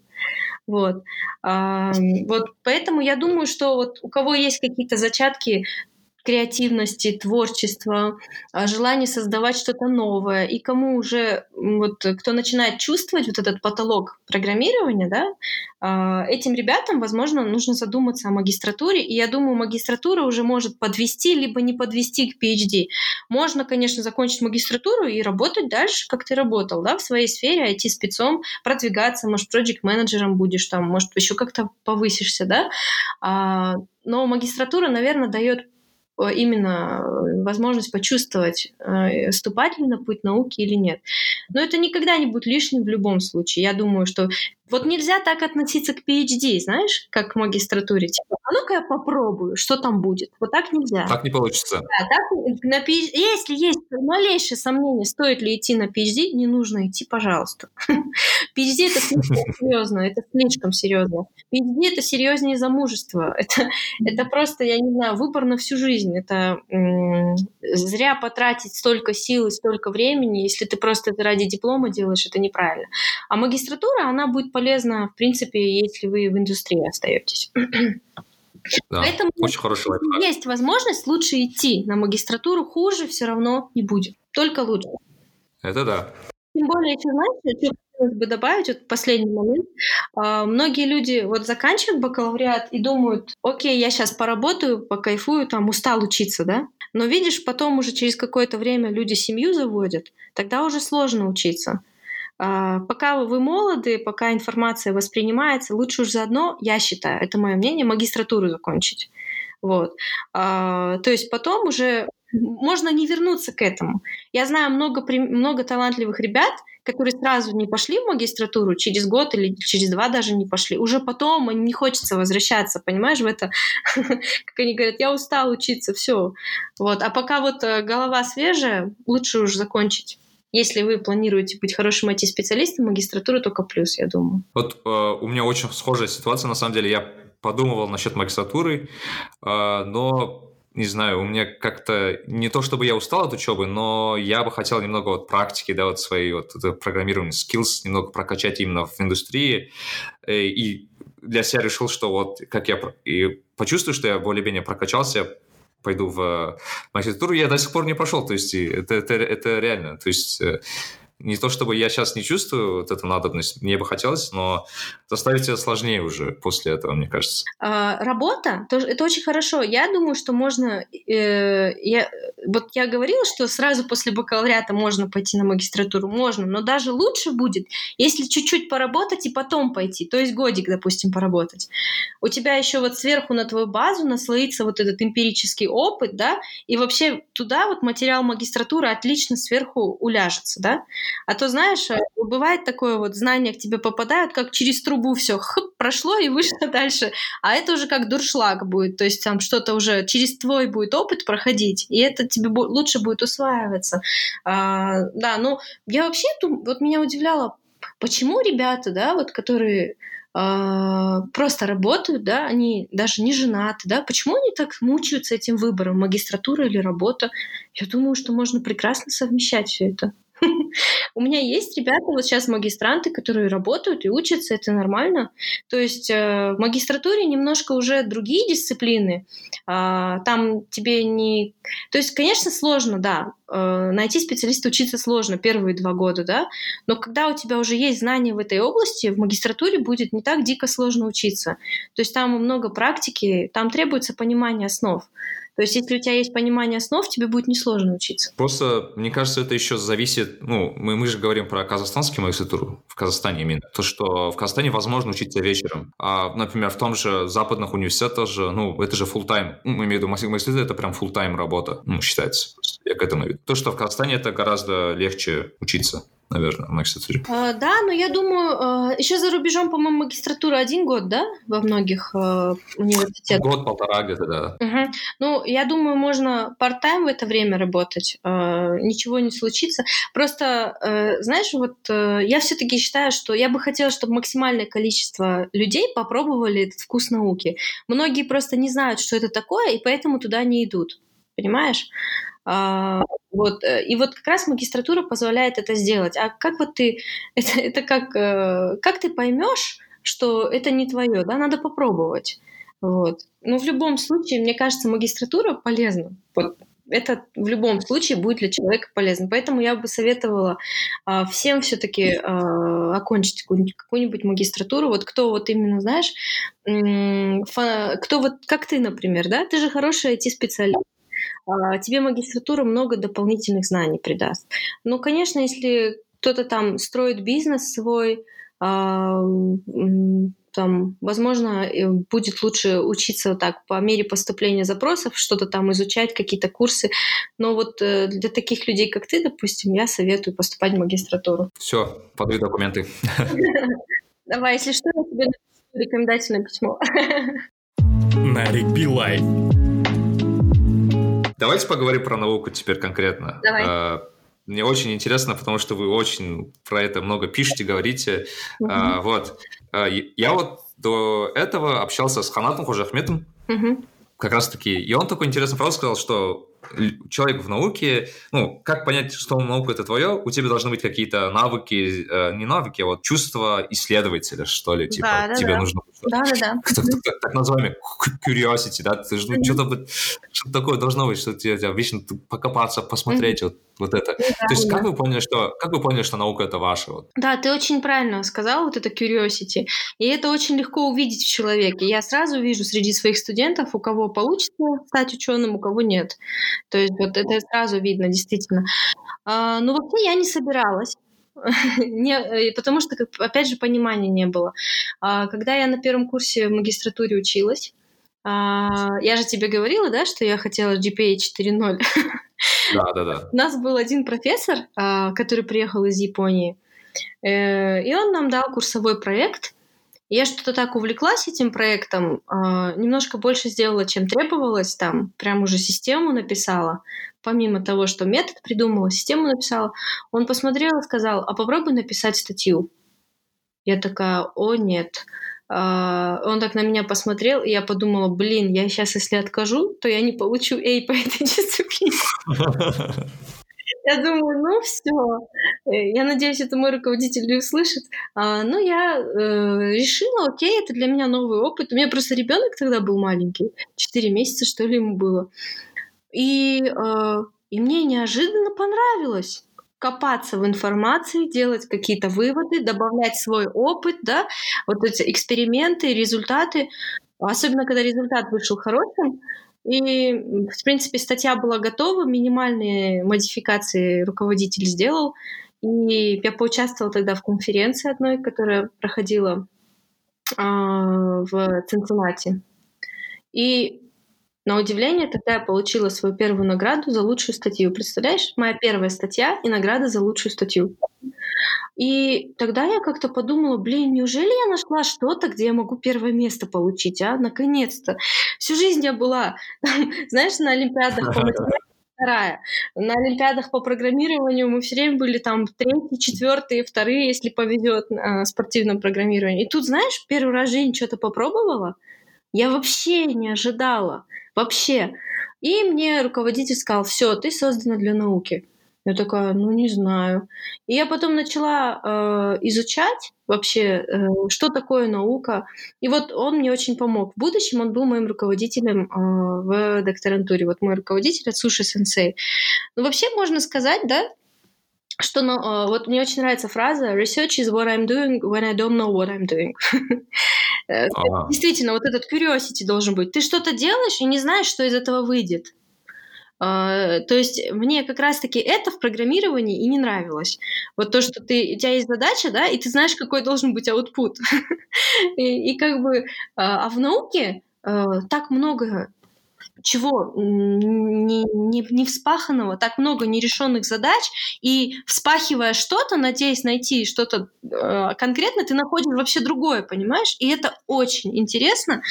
Вот. Вот поэтому я думаю, что вот у кого есть какие-то зачатки креативности, творчества, а, желание создавать что-то новое. И кому уже, вот, кто начинает чувствовать вот этот потолок программирования, да, а, этим ребятам, возможно, нужно задуматься о магистратуре. И я думаю, магистратура уже может подвести, либо не подвести к PhD. Можно, конечно, закончить магистратуру и работать дальше, как ты работал, да, в своей сфере, IT-спецом, продвигаться, может, проект-менеджером будешь там, может, еще как-то повысишься, да. А, но магистратура, наверное, дает именно э, возможность почувствовать, э, ступать ли на путь науки или нет. Но это никогда не будет лишним в любом случае. Я думаю, что вот нельзя так относиться к PhD, знаешь, как к магистратуре. Типа, а ну-ка я попробую, что там будет. Вот так нельзя. Так не получится. Да, так, на PhD, если есть малейшее сомнение, стоит ли идти на PhD, не нужно идти, пожалуйста. PhD это слишком серьезно, это слишком серьезно. PhD это серьезнее замужества. Это, это просто, я не знаю, выбор на всю жизнь. Это зря потратить столько сил и столько времени, если ты просто это ради диплома делаешь, это неправильно. А магистратура, она будет полезно, в принципе, если вы в индустрии остаетесь. Да, Поэтому очень хороший лайфхак. есть возможность лучше идти на магистратуру, хуже все равно не будет, только лучше. Это да. Тем более, еще, знаете, что хотелось бы добавить, вот последний момент. А, многие люди вот заканчивают бакалавриат и думают, окей, я сейчас поработаю, покайфую, там, устал учиться, да? Но видишь, потом уже через какое-то время люди семью заводят, тогда уже сложно учиться. А, пока вы молоды, пока информация воспринимается, лучше уж заодно, я считаю, это мое мнение, магистратуру закончить. Вот. А, то есть потом уже можно не вернуться к этому. Я знаю много, много талантливых ребят, которые сразу не пошли в магистратуру, через год или через два даже не пошли. Уже потом им не хочется возвращаться, понимаешь, в это, как они говорят, я устал учиться, все. Вот. А пока вот э, голова свежая, лучше уж закончить. Если вы планируете быть хорошим IT-специалистом, магистратура только плюс, я думаю. Вот э, у меня очень схожая ситуация, на самом деле. Я подумывал насчет магистратуры, э, но не знаю, у меня как-то не то, чтобы я устал от учебы, но я бы хотел немного вот практики, да, вот свои вот программирование skills немного прокачать именно в индустрии. Э, и для себя решил, что вот как я и почувствую, что я более-менее прокачался, пойду в магистратуру, я до сих пор не пошел, то есть это, это, это реально, то есть э, Не то чтобы я сейчас не чувствую вот эту надобность, мне бы хотелось, но заставить это сложнее уже после этого, мне кажется. А, работа, это очень хорошо. Я думаю, что можно... Э, я, вот я говорила, что сразу после бакалавриата можно пойти на магистратуру. Можно, но даже лучше будет, если чуть-чуть поработать и потом пойти. То есть годик, допустим, поработать. У тебя еще вот сверху на твою базу наслоится вот этот эмпирический опыт, да, и вообще туда вот материал магистратуры отлично сверху уляжется, да. А то, знаешь, э, бывает такое вот, знания к тебе попадают, как через трубу все хып, прошло и вышло дальше. А это уже как дуршлаг будет, то есть там что-то уже через твой будет опыт проходить, и это тебе лучше будет усваиваться. А, да, ну, я вообще, вот меня удивляло, почему ребята, да, вот которые Uh, просто работают, да, они даже не женаты, да, почему они так мучаются этим выбором, магистратура или работа? Я думаю, что можно прекрасно совмещать все это. У меня есть ребята, вот сейчас магистранты, которые работают и учатся, это нормально. То есть э, в магистратуре немножко уже другие дисциплины. А, там тебе не... То есть, конечно, сложно, да, э, найти специалиста учиться сложно первые два года, да, но когда у тебя уже есть знания в этой области, в магистратуре будет не так дико сложно учиться. То есть там много практики, там требуется понимание основ. То есть, если у тебя есть понимание основ, тебе будет несложно учиться. Просто, мне кажется, это еще зависит, ну, мы, мы же говорим про казахстанский магистратуру, в Казахстане именно, то, что в Казахстане возможно учиться вечером. А, например, в том же западных университетах же, ну, это же full time ну, имеем в виду магистратура, это прям full time работа, ну, считается. Я к этому веду. То, что в Казахстане это гораздо легче учиться наверное, в магистратуре. А, да, но я думаю, а, еще за рубежом, по-моему, магистратура один год, да, во многих а, университетах? Год-полтора где-то, да. Угу. Ну, я думаю, можно part-time в это время работать, ничего не случится. Просто, знаешь, вот я все-таки считаю, что я бы хотела, чтобы максимальное количество людей попробовали этот вкус науки. Многие просто не знают, что это такое, и поэтому туда не идут. Понимаешь? А, вот, э, и вот как раз магистратура позволяет это сделать. А как вот ты, это, это как, э, как ты поймешь, что это не твое, да, надо попробовать. Вот. Но в любом случае, мне кажется, магистратура полезна. Вот это в любом случае будет для человека полезно. Поэтому я бы советовала а, всем все-таки а, окончить какую-нибудь, магистратуру. Вот кто вот именно, знаешь, кто вот как ты, например, да, ты же хороший IT-специалист. А, тебе магистратура много дополнительных знаний придаст. Ну, конечно, если кто-то там строит бизнес свой, а, там, возможно, будет лучше учиться так по мере поступления запросов, что-то там изучать, какие-то курсы. Но вот э, для таких людей, как ты, допустим, я советую поступать в магистратуру. Все, подаю документы. Давай, если что, я тебе рекомендательное письмо. Нарик Билай. Давайте поговорим про науку теперь конкретно. Давай. А, мне очень интересно, потому что вы очень про это много пишете, говорите. Угу. А, вот. А, я вот до этого общался с Ханатом Хужахметом. Угу. Как раз таки. И он такой интересный вопрос сказал, что человек в науке, ну, как понять, что наука это твое, у тебя должны быть какие-то навыки, э, не навыки, а вот чувства исследователя, что ли, типа, да, да, тебе да. нужно... Да, да, да. Так, так, так называемый curiosity, да, ты же, ну, что-то, что такое должно быть, что тебе, тебе вечно покопаться, посмотреть, вот вот это. Да, То есть да. как вы поняли, что как вы поняли, что наука это ваша? Вот? Да, ты очень правильно сказал вот это curiosity, и это очень легко увидеть в человеке. Я сразу вижу среди своих студентов, у кого получится стать ученым, у кого нет. То есть вот это сразу видно, действительно. А, ну вообще я не собиралась. не, э, потому что, опять же, понимания не было. А, когда я на первом курсе в магистратуре училась, а, я же тебе говорила, да, что я хотела GPA 4.0. Да, да, да. У нас был один профессор, а, который приехал из Японии, э, и он нам дал курсовой проект. Я что-то так увлеклась этим проектом, а, немножко больше сделала, чем требовалось, там прям уже систему написала, помимо того, что метод придумала, систему написала. Он посмотрел и сказал, а попробуй написать статью. Я такая, о нет. А, он так на меня посмотрел, и я подумала, блин, я сейчас, если откажу, то я не получу A по этой дисциплине. Я думаю, ну все. Э, я надеюсь, это мой руководитель услышит. А, ну, я э, решила, окей, это для меня новый опыт. У меня просто ребенок тогда был маленький, 4 месяца, что ли, ему было. И, э, и мне неожиданно понравилось. Копаться в информации, делать какие-то выводы, добавлять свой опыт, да, вот эти эксперименты, результаты, особенно когда результат вышел хорошим, и, в принципе, статья была готова, минимальные модификации руководитель сделал, и я поучаствовала тогда в конференции одной, которая проходила э, в Цинциннати. И на удивление, тогда я получила свою первую награду за лучшую статью. Представляешь, моя первая статья и награда за лучшую статью. И тогда я как-то подумала, блин, неужели я нашла что-то, где я могу первое место получить, а? Наконец-то. Всю жизнь я была, знаешь, на Олимпиадах по математике вторая. На Олимпиадах по программированию мы все время были там третьи, четвертые, вторые, если повезет на спортивном программировании. И тут, знаешь, первый раз в жизни что-то попробовала, я вообще не ожидала. Вообще. И мне руководитель сказал, все, ты создана для науки. Я такая, ну не знаю. И я потом начала э, изучать вообще, э, что такое наука. И вот он мне очень помог. В будущем он был моим руководителем э, в докторантуре. Вот мой руководитель от Суши Сенсей. Ну вообще можно сказать, да, что ну, э, вот мне очень нравится фраза «Research is what I'm doing when I don't know what I'm doing». Э, действительно, вот этот curiosity должен быть. Ты что-то делаешь и не знаешь, что из этого выйдет. Uh, то есть мне как раз-таки это в программировании и не нравилось. Вот то, что ты, у тебя есть задача, да, и ты знаешь, какой должен быть output. и, и как бы, а в науке так много чего не, не, не вспаханного, так много нерешенных задач, и вспахивая что-то, надеясь найти что-то э, конкретно, ты находишь вообще другое, понимаешь? И это очень интересно.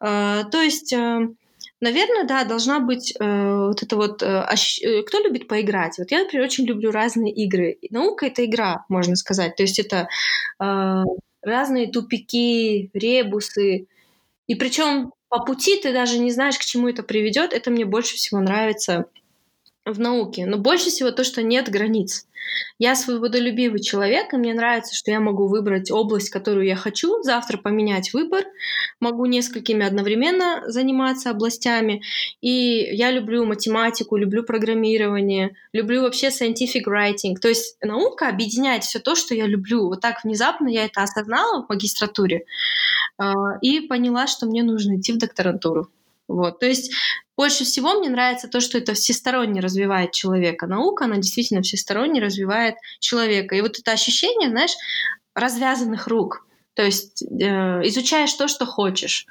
Э, то есть... Э, Наверное, да, должна быть э, вот это вот... Э, ощ... Э, кто любит поиграть? Вот я, например, очень люблю разные игры. Наука — это игра, можно сказать. То есть это э, разные тупики, ребусы. И причем по пути ты даже не знаешь, к чему это приведет. Это мне больше всего нравится в науке. Но больше всего то, что нет границ. Я свободолюбивый человек, и мне нравится, что я могу выбрать область, которую я хочу, завтра поменять выбор, могу несколькими одновременно заниматься областями. И я люблю математику, люблю программирование, люблю вообще scientific writing. То есть наука объединяет все то, что я люблю. Вот так внезапно я это осознала в магистратуре а, и поняла, что мне нужно идти в докторантуру. Вот. То есть больше всего мне нравится то, что это всесторонне развивает человека. Наука, она действительно всесторонне развивает человека. И вот это ощущение, знаешь, развязанных рук. То есть э, изучаешь то, что хочешь.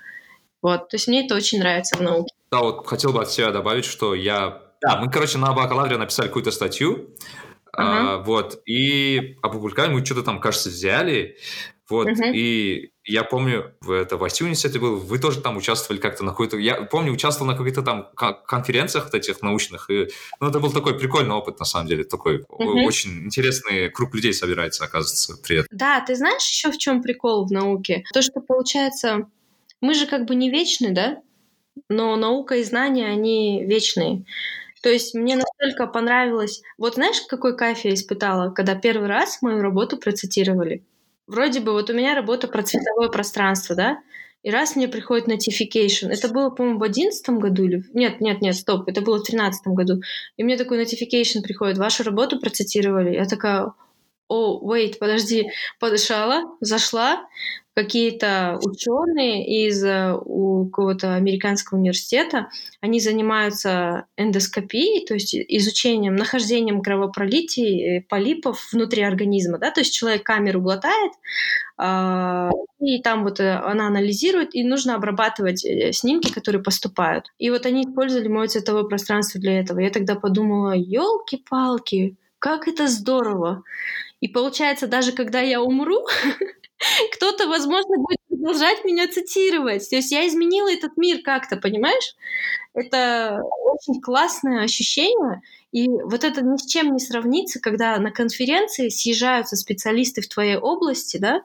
Вот. То есть мне это очень нравится в науке. Да, вот хотел бы от себя добавить, что я... Да, мы, короче, на бакалавре написали какую-то статью, uh-huh. а, вот, и опубликовали, мы что-то там, кажется, взяли, вот, uh-huh. и я помню, это в ICU университете был, вы тоже там участвовали как-то на какой-то... Я помню, участвовал на каких-то там конференциях вот этих научных, и, ну, это был такой прикольный опыт, на самом деле, такой uh-huh. очень интересный круг людей собирается, оказывается, при этом. Да, ты знаешь еще в чем прикол в науке? То, что получается, мы же как бы не вечны, да? Но наука и знания, они вечные. То есть мне настолько понравилось... Вот знаешь, какой кайф я испытала, когда первый раз мою работу процитировали? Вроде бы вот у меня работа про цветовое пространство, да, и раз мне приходит notification, это было, по-моему, в одиннадцатом году или... Нет, нет, нет, стоп, это было в тринадцатом году. И мне такой notification приходит, вашу работу процитировали. Я такая, о, oh, wait, подожди, подышала, зашла, какие-то ученые из э, какого-то американского университета, они занимаются эндоскопией, то есть изучением, нахождением кровопролитий, полипов внутри организма, да, то есть человек камеру глотает, а, и там вот э, она анализирует, и нужно обрабатывать э, снимки, которые поступают. И вот они использовали мое цветовое пространство для этого. Я тогда подумала, елки-палки, как это здорово. И получается, даже когда я умру, кто-то, возможно, будет продолжать меня цитировать. То есть я изменила этот мир как-то, понимаешь? Это очень классное ощущение. И вот это ни с чем не сравнится, когда на конференции съезжаются специалисты в твоей области, да,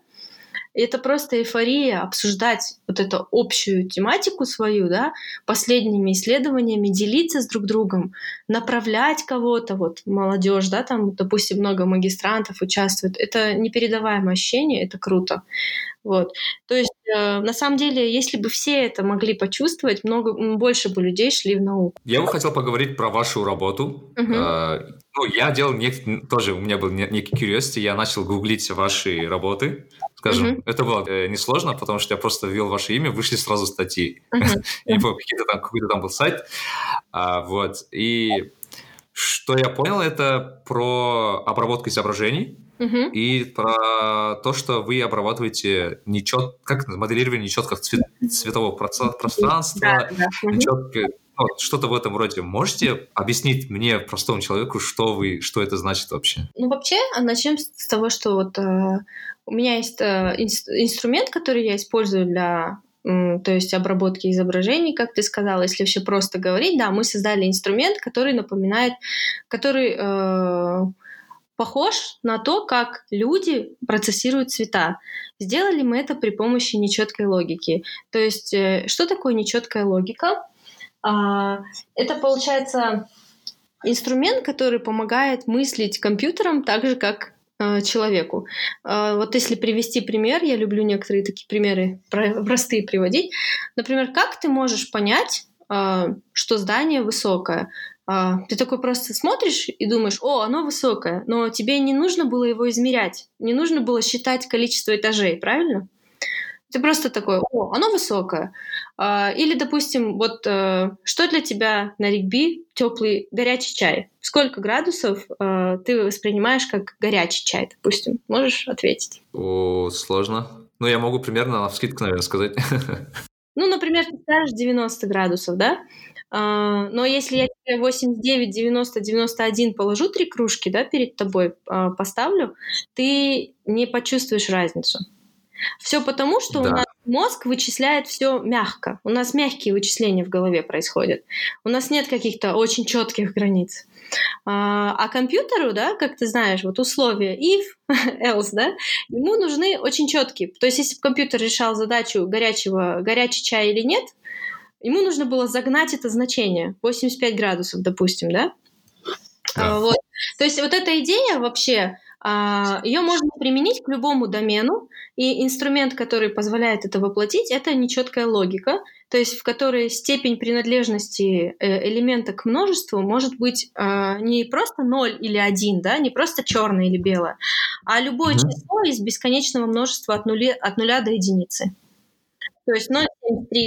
это просто эйфория обсуждать вот эту общую тематику свою, да, последними исследованиями, делиться с друг другом, направлять кого-то, вот молодежь, да, там, допустим, много магистрантов участвует. Это непередаваемое ощущение, это круто. Вот. То есть, э, на самом деле, если бы все это могли почувствовать, много больше бы людей шли в науку. Я бы хотел поговорить про вашу работу. Угу. Э, ну, я делал нек- тоже, у меня был некий curiosity, я начал гуглить ваши работы, скажем. Mm-hmm. Это было э, несложно, потому что я просто ввел ваше имя, вышли сразу статьи. Mm-hmm. я не помню, какой-то там, какой-то там был сайт. А, вот. И что я понял, это про обработку изображений. Uh-huh. И про то, что вы обрабатываете нечет, как моделирование нечеткого цвет, цветового пространства, да, да. Ну, что-то в этом роде. Можете объяснить мне, простому человеку, что вы, что это значит вообще? Ну, вообще, начнем с того, что вот э, у меня есть э, инс- инструмент, который я использую для то есть обработки изображений, как ты сказала, если все просто говорить, да, мы создали инструмент, который напоминает, который э, похож на то, как люди процессируют цвета. Сделали мы это при помощи нечеткой логики. То есть, э, что такое нечеткая логика? А, это получается инструмент, который помогает мыслить компьютером так же, как э, человеку. Э, вот если привести пример, я люблю некоторые такие примеры простые приводить. Например, как ты можешь понять, э, что здание высокое? А, ты такой просто смотришь и думаешь, о, оно высокое, но тебе не нужно было его измерять, не нужно было считать количество этажей, правильно? Ты просто такой, о, оно высокое. А, или, допустим, вот э, что для тебя на регби теплый горячий чай? Сколько градусов э, ты воспринимаешь как горячий чай, допустим? Можешь ответить? О, сложно. Ну, я могу примерно на вскидку, наверное, сказать. Ну, например, ты ставишь 90 градусов, да? А, но если я тебе 89, 90, 91 положу три кружки, да, перед тобой а, поставлю, ты не почувствуешь разницу. Все потому, что да. у нас мозг вычисляет все мягко. У нас мягкие вычисления в голове происходят. У нас нет каких-то очень четких границ. А, а компьютеру, да, как ты знаешь, вот условия if, else, да, ему нужны очень четкие. То есть, если бы компьютер решал задачу горячего, горячий чай или нет, ему нужно было загнать это значение 85 градусов, допустим, да? да. А, вот. То есть вот эта идея вообще ее можно применить к любому домену, и инструмент, который позволяет это воплотить, это нечеткая логика, то есть в которой степень принадлежности э, элемента к множеству может быть а, не просто 0 или 1, да, не просто черное или белое, а любое mm-hmm. число из бесконечного множества от нуля, от нуля до единицы. То есть 0,73,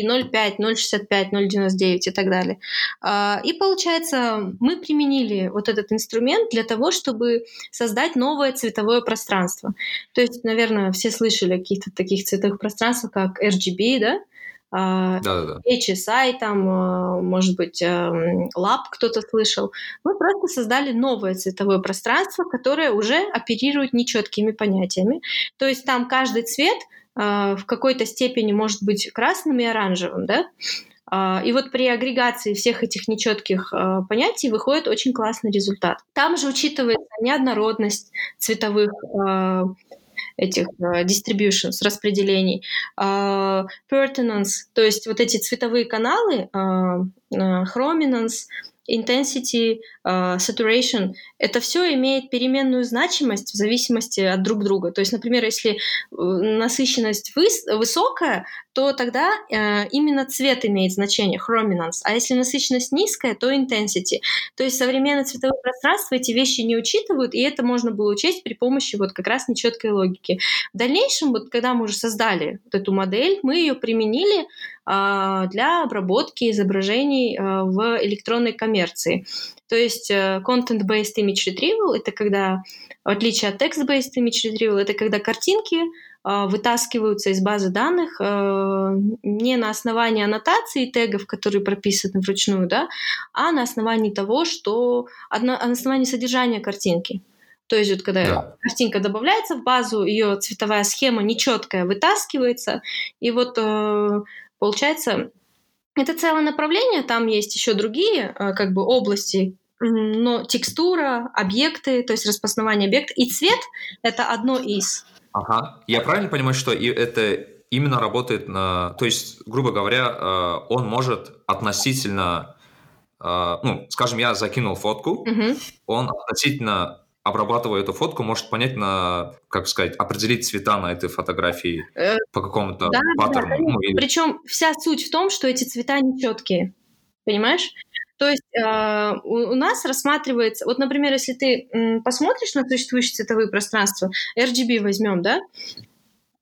0,5, 0,65, 0,99 и так далее. А, и получается, мы применили вот этот инструмент для того, чтобы создать новое цветовое пространство. То есть, наверное, все слышали о каких-то таких цветовых пространствах, как RGB, да? да, да, да. HSI, там, а, может быть, эм, Lab кто-то слышал. Мы просто создали новое цветовое пространство, которое уже оперирует нечеткими понятиями. То есть там каждый цвет в какой-то степени может быть красным и оранжевым, да? А, и вот при агрегации всех этих нечетких а, понятий выходит очень классный результат. Там же учитывается неоднородность цветовых этих distributions, распределений, pertinence, то есть вот эти цветовые каналы, chrominance, intensity, uh, saturation, это все имеет переменную значимость в зависимости от друг друга. То есть, например, если э, насыщенность выс- высокая, то тогда э, именно цвет имеет значение, chrominance. А если насыщенность низкая, то intensity. То есть современное цветовое пространство эти вещи не учитывают, и это можно было учесть при помощи вот как раз нечеткой логики. В дальнейшем, вот когда мы уже создали вот эту модель, мы ее применили э, для обработки изображений э, в электронной коммерции. То есть э, content-based image retrieval — это когда, в отличие от text-based image retrieval, это когда картинки вытаскиваются из базы данных э, не на основании аннотации тегов, которые прописаны вручную, да, а на основании того, что а на основании содержания картинки. То есть вот когда да. картинка добавляется в базу, ее цветовая схема нечеткая вытаскивается, и вот э, получается это целое направление, там есть еще другие э, как бы области, но текстура, объекты, то есть распознавание объекта и цвет — это одно из. Ага. Я правильно понимаю, что и это именно работает на... То есть, грубо говоря, э, он может относительно... Э, ну, скажем, я закинул фотку, угу. он относительно обрабатывая эту фотку, может понять на, как сказать, определить цвета на этой фотографии э, по какому-то да, паттерну. Да, да, ну, или... Причем вся суть в том, что эти цвета нечеткие. Понимаешь? То есть э, у, у нас рассматривается, вот, например, если ты м, посмотришь на существующие цветовые пространства, RGB возьмем, да,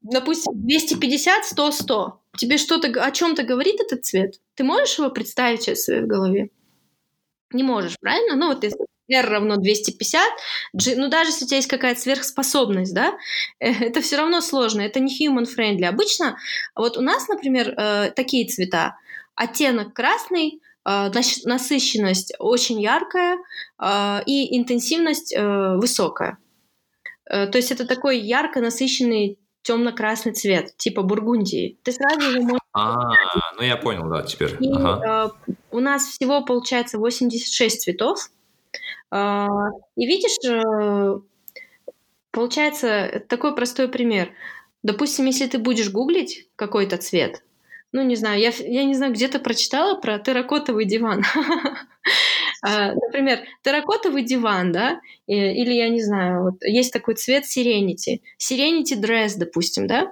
допустим, 250, 100, 100. Тебе что-то о чем-то говорит этот цвет? Ты можешь его представить сейчас в своей голове? Не можешь, правильно? Ну вот если R равно 250, G, ну даже если у тебя есть какая-то сверхспособность, да, это все равно сложно, это не human friendly. Обычно вот у нас, например, э, такие цвета. Оттенок красный, э, насыщенность очень яркая э, и интенсивность высокая. То есть это такой ярко насыщенный темно-красный цвет, типа бургундии. Ты сразу его можешь... А, ну я понял, да, теперь. И, ага. э, у нас всего получается 86 цветов. Э, и видишь, э, получается такой простой пример. Допустим, если ты будешь гуглить какой-то цвет, ну, не знаю, я, я не знаю, где-то прочитала про терракотовый диван. А, например, терракотовый диван, да, или я не знаю, вот есть такой цвет Serenity, Serenity Dress, допустим, да,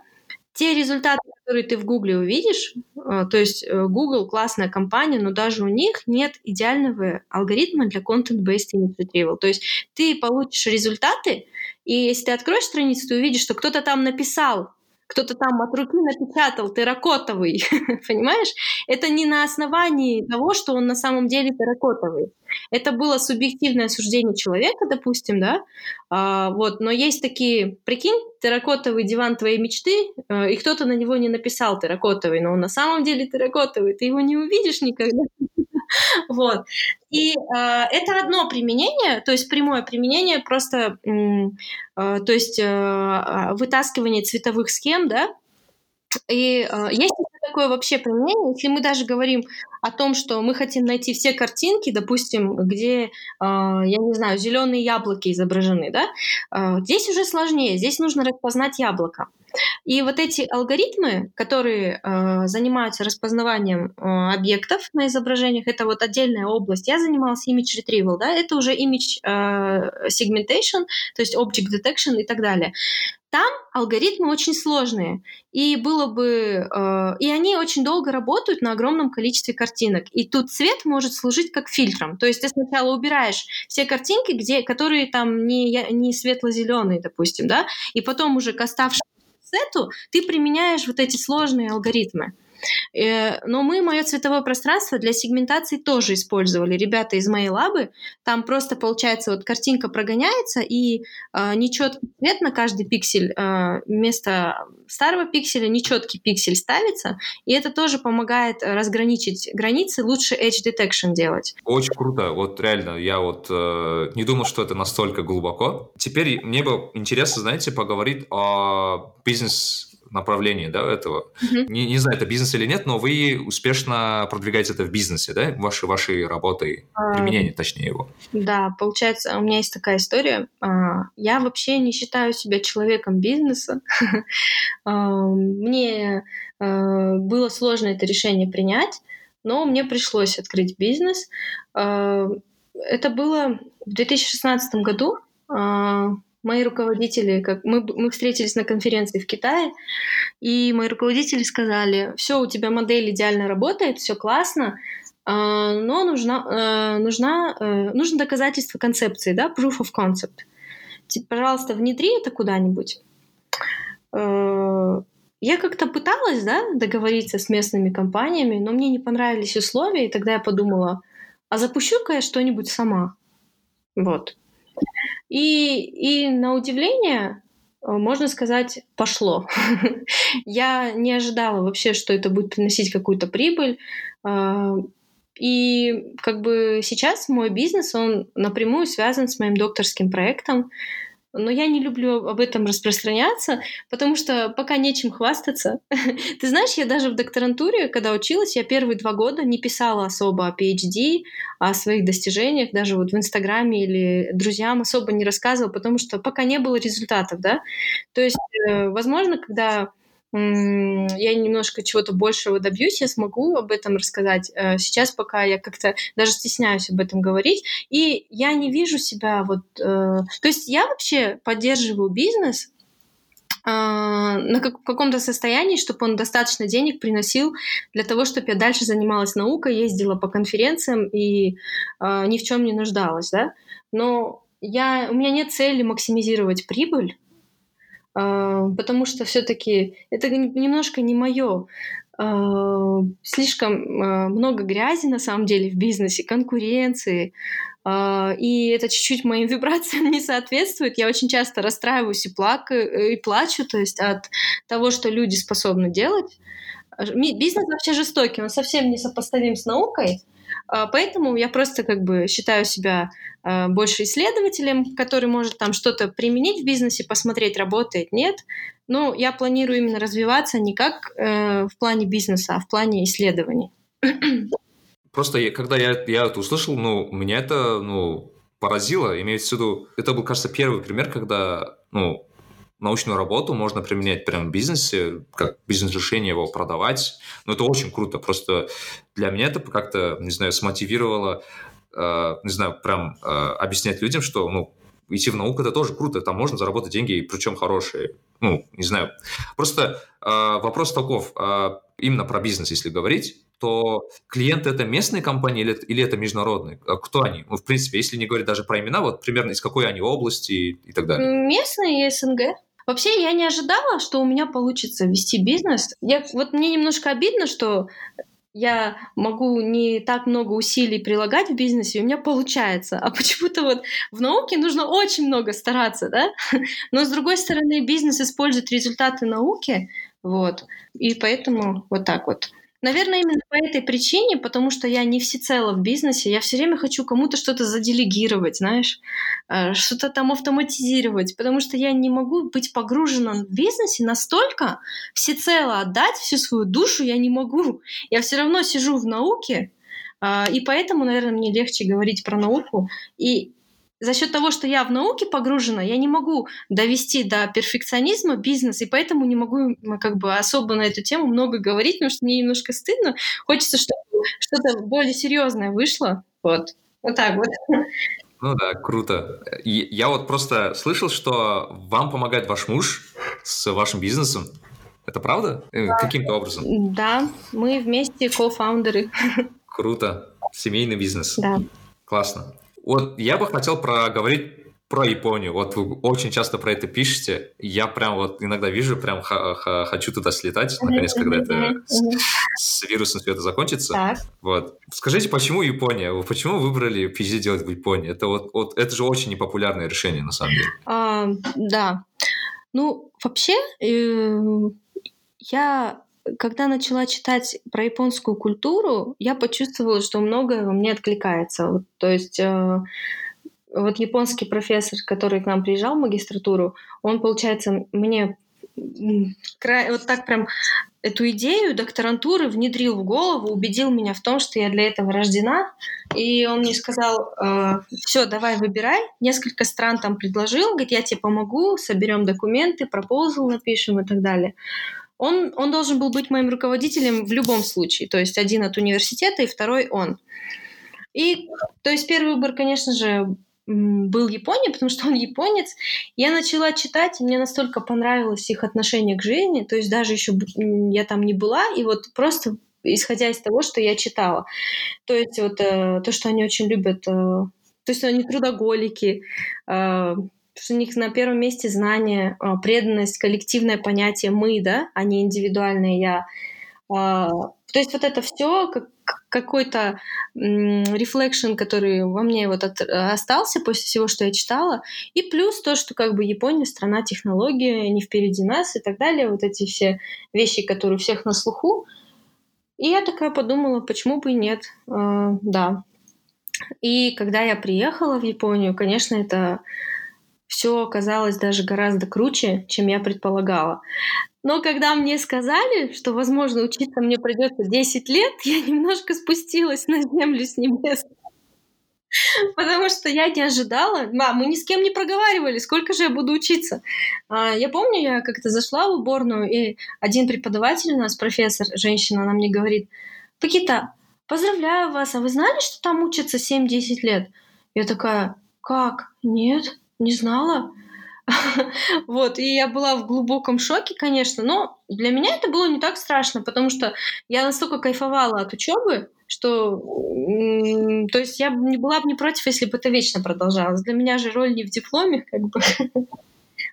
те результаты, которые ты в Гугле увидишь, а, то есть э, Google классная компания, но даже у них нет идеального алгоритма для content-based image. То есть ты получишь результаты, и если ты откроешь страницу, ты увидишь, что кто-то там написал кто-то там от руки напечатал терракотовый, понимаешь? Это не на основании того, что он на самом деле терракотовый. Это было субъективное суждение человека, допустим, да, а, вот, но есть такие, прикинь, терракотовый диван твоей мечты, а, и кто-то на него не написал терракотовый, но он на самом деле терракотовый, ты его не увидишь никогда. Вот. И э, это одно применение, то есть прямое применение, просто, э, то есть э, вытаскивание цветовых схем, да, и э, есть такое вообще применение, если мы даже говорим о том, что мы хотим найти все картинки, допустим, где, э, я не знаю, зеленые яблоки изображены, да, э, здесь уже сложнее, здесь нужно распознать яблоко. И вот эти алгоритмы, которые э, занимаются распознаванием э, объектов на изображениях, это вот отдельная область. Я занималась image retrieval, да, это уже image э, segmentation, то есть object detection и так далее. Там алгоритмы очень сложные, и было бы, э, и они очень долго работают на огромном количестве картинок. И тут цвет может служить как фильтром. То есть ты сначала убираешь все картинки, где, которые там не, не светло-зеленые, допустим, да, и потом уже к оставшимся сету ты применяешь вот эти сложные алгоритмы. Э, но мы мое цветовое пространство для сегментации тоже использовали. Ребята из моей лабы, там просто получается вот картинка прогоняется и э, нечеткий цвет на каждый пиксель э, вместо старого пикселя нечеткий пиксель ставится, и это тоже помогает разграничить границы, лучше edge detection делать. Очень круто, вот реально, я вот э, не думал, что это настолько глубоко. Теперь мне бы интересно, знаете, поговорить о бизнес направлении да, этого. Mm-hmm. Не, не знаю, это бизнес или нет, но вы успешно продвигаете это в бизнесе, да, вашей, вашей работой, uh, применение, точнее, его. Да, получается, у меня есть такая история. Uh, я вообще не считаю себя человеком бизнеса. мне было сложно это решение принять, но мне пришлось открыть бизнес. Это было в 2016 году мои руководители, как мы, мы встретились на конференции в Китае, и мои руководители сказали, все, у тебя модель идеально работает, все классно, а, но нужна, э, нужна, э, нужно доказательство концепции, да, proof of concept. Типа, пожалуйста, внедри это куда-нибудь. Э, я как-то пыталась, да, договориться с местными компаниями, но мне не понравились условия, и тогда я подумала, а запущу-ка я что-нибудь сама. Вот. И, и на удивление, э, можно сказать, пошло. Я не ожидала вообще, что это будет приносить какую-то прибыль. А, и как бы сейчас мой бизнес, он напрямую связан с моим докторским проектом но я не люблю об этом распространяться, потому что пока нечем хвастаться. Ты знаешь, я даже в докторантуре, когда училась, я первые два года не писала особо о PhD, о своих достижениях, даже вот в Инстаграме или друзьям особо не рассказывала, потому что пока не было результатов, да. То есть, э, возможно, когда я немножко чего-то большего добьюсь, я смогу об этом рассказать. Э, сейчас пока я как-то даже стесняюсь об этом говорить, и я не вижу себя вот... Э, то есть я вообще поддерживаю бизнес на как, каком-то состоянии, чтобы он достаточно денег приносил для того, чтобы я дальше занималась наукой, ездила по конференциям и э, ни в чем не нуждалась, да. Но я, у меня нет цели максимизировать прибыль, потому что все-таки это немножко не мое. Э, слишком э, много грязи на самом деле в бизнесе, конкуренции, э, и это чуть-чуть моим вибрациям не соответствует. Я очень часто расстраиваюсь и, плакаю, и плачу, то есть от того, что люди способны делать. Бизнес вообще жестокий, он совсем не сопоставим с наукой, поэтому я просто как бы считаю себя больше исследователем, который может там что-то применить в бизнесе, посмотреть, работает, нет. Ну, я планирую именно развиваться не как э, в плане бизнеса, а в плане исследований. Просто я, когда я, я это услышал, ну, меня это, ну, поразило. Имеется в виду, это был, кажется, первый пример, когда, ну, научную работу можно применять прямо в бизнесе, как бизнес-решение его продавать. Ну, это очень круто. Просто для меня это как-то, не знаю, смотивировало, э, не знаю, прям э, объяснять людям, что, ну, идти в науку это тоже круто, там можно заработать деньги, причем хорошие. Ну, не знаю. Просто э, вопрос таков, э, именно про бизнес, если говорить, то клиенты это местные компании или, или это международные? А кто они? Ну, в принципе, если не говорить даже про имена, вот примерно из какой они области и, и так далее. Местные и СНГ. Вообще, я не ожидала, что у меня получится вести бизнес. Я, вот мне немножко обидно, что я могу не так много усилий прилагать в бизнесе, и у меня получается. А почему-то вот в науке нужно очень много стараться, да? Но с другой стороны, бизнес использует результаты науки, вот, и поэтому вот так вот. Наверное, именно по этой причине, потому что я не всецело в бизнесе, я все время хочу кому-то что-то заделегировать, знаешь, э, что-то там автоматизировать, потому что я не могу быть погружена в бизнесе настолько, всецело отдать всю свою душу я не могу. Я все равно сижу в науке, э, и поэтому, наверное, мне легче говорить про науку. И за счет того, что я в науке погружена, я не могу довести до перфекционизма бизнес, и поэтому не могу как бы особо на эту тему много говорить, потому что мне немножко стыдно. Хочется, чтобы что-то более серьезное вышло. Вот. Вот так вот. Ну да, круто. И я вот просто слышал, что вам помогает ваш муж с вашим бизнесом. Это правда? Э, да. Каким-то образом? Да, мы вместе кофаундеры. Круто. Семейный бизнес. Да. Классно. Вот я бы хотел проговорить про Японию. Вот вы очень часто про это пишете. Я прям вот иногда вижу, прям хочу туда слетать, наконец, когда это с, вирусом все это закончится. Так. Вот. Скажите, почему Япония? Вы почему выбрали PhD делать в Японии? Это вот, вот это же очень непопулярное решение, на самом деле. А, да. Ну, вообще, э, я когда начала читать про японскую культуру, я почувствовала, что многое во мне откликается. Вот, то есть э, вот японский профессор, который к нам приезжал в магистратуру, он, получается, мне вот так прям эту идею докторантуры внедрил в голову, убедил меня в том, что я для этого рождена. И он мне сказал, э, все, давай выбирай. Несколько стран там предложил, говорит, я тебе помогу, соберем документы, пропозал напишем и так далее он, он должен был быть моим руководителем в любом случае. То есть один от университета и второй он. И, то есть первый выбор, конечно же, был Япония, потому что он японец. Я начала читать, и мне настолько понравилось их отношение к жизни, то есть даже еще я там не была, и вот просто исходя из того, что я читала. То есть вот э, то, что они очень любят, э, то есть они трудоголики, э, что у них на первом месте знание, а, преданность, коллективное понятие «мы», да, а не индивидуальное «я». А, то есть вот это все как какой-то рефлекшн, который во мне вот от, остался после всего, что я читала, и плюс то, что как бы Япония страна технологии, не впереди нас и так далее, вот эти все вещи, которые у всех на слуху. И я такая подумала, почему бы и нет, э, да. И когда я приехала в Японию, конечно, это все оказалось даже гораздо круче, чем я предполагала. Но когда мне сказали, что, возможно, учиться мне придется 10 лет, я немножко спустилась на землю с небес. Потому что я не ожидала. Мам, мы ни с кем не проговаривали, сколько же я буду учиться. А, я помню, я как-то зашла в уборную, и один преподаватель у нас, профессор, женщина, она мне говорит, Пакита, поздравляю вас, а вы знали, что там учатся 7-10 лет? Я такая, как? Нет не знала. Вот, и я была в глубоком шоке, конечно, но для меня это было не так страшно, потому что я настолько кайфовала от учебы, что, то есть я не была бы не против, если бы это вечно продолжалось. Для меня же роль не в дипломе, как бы.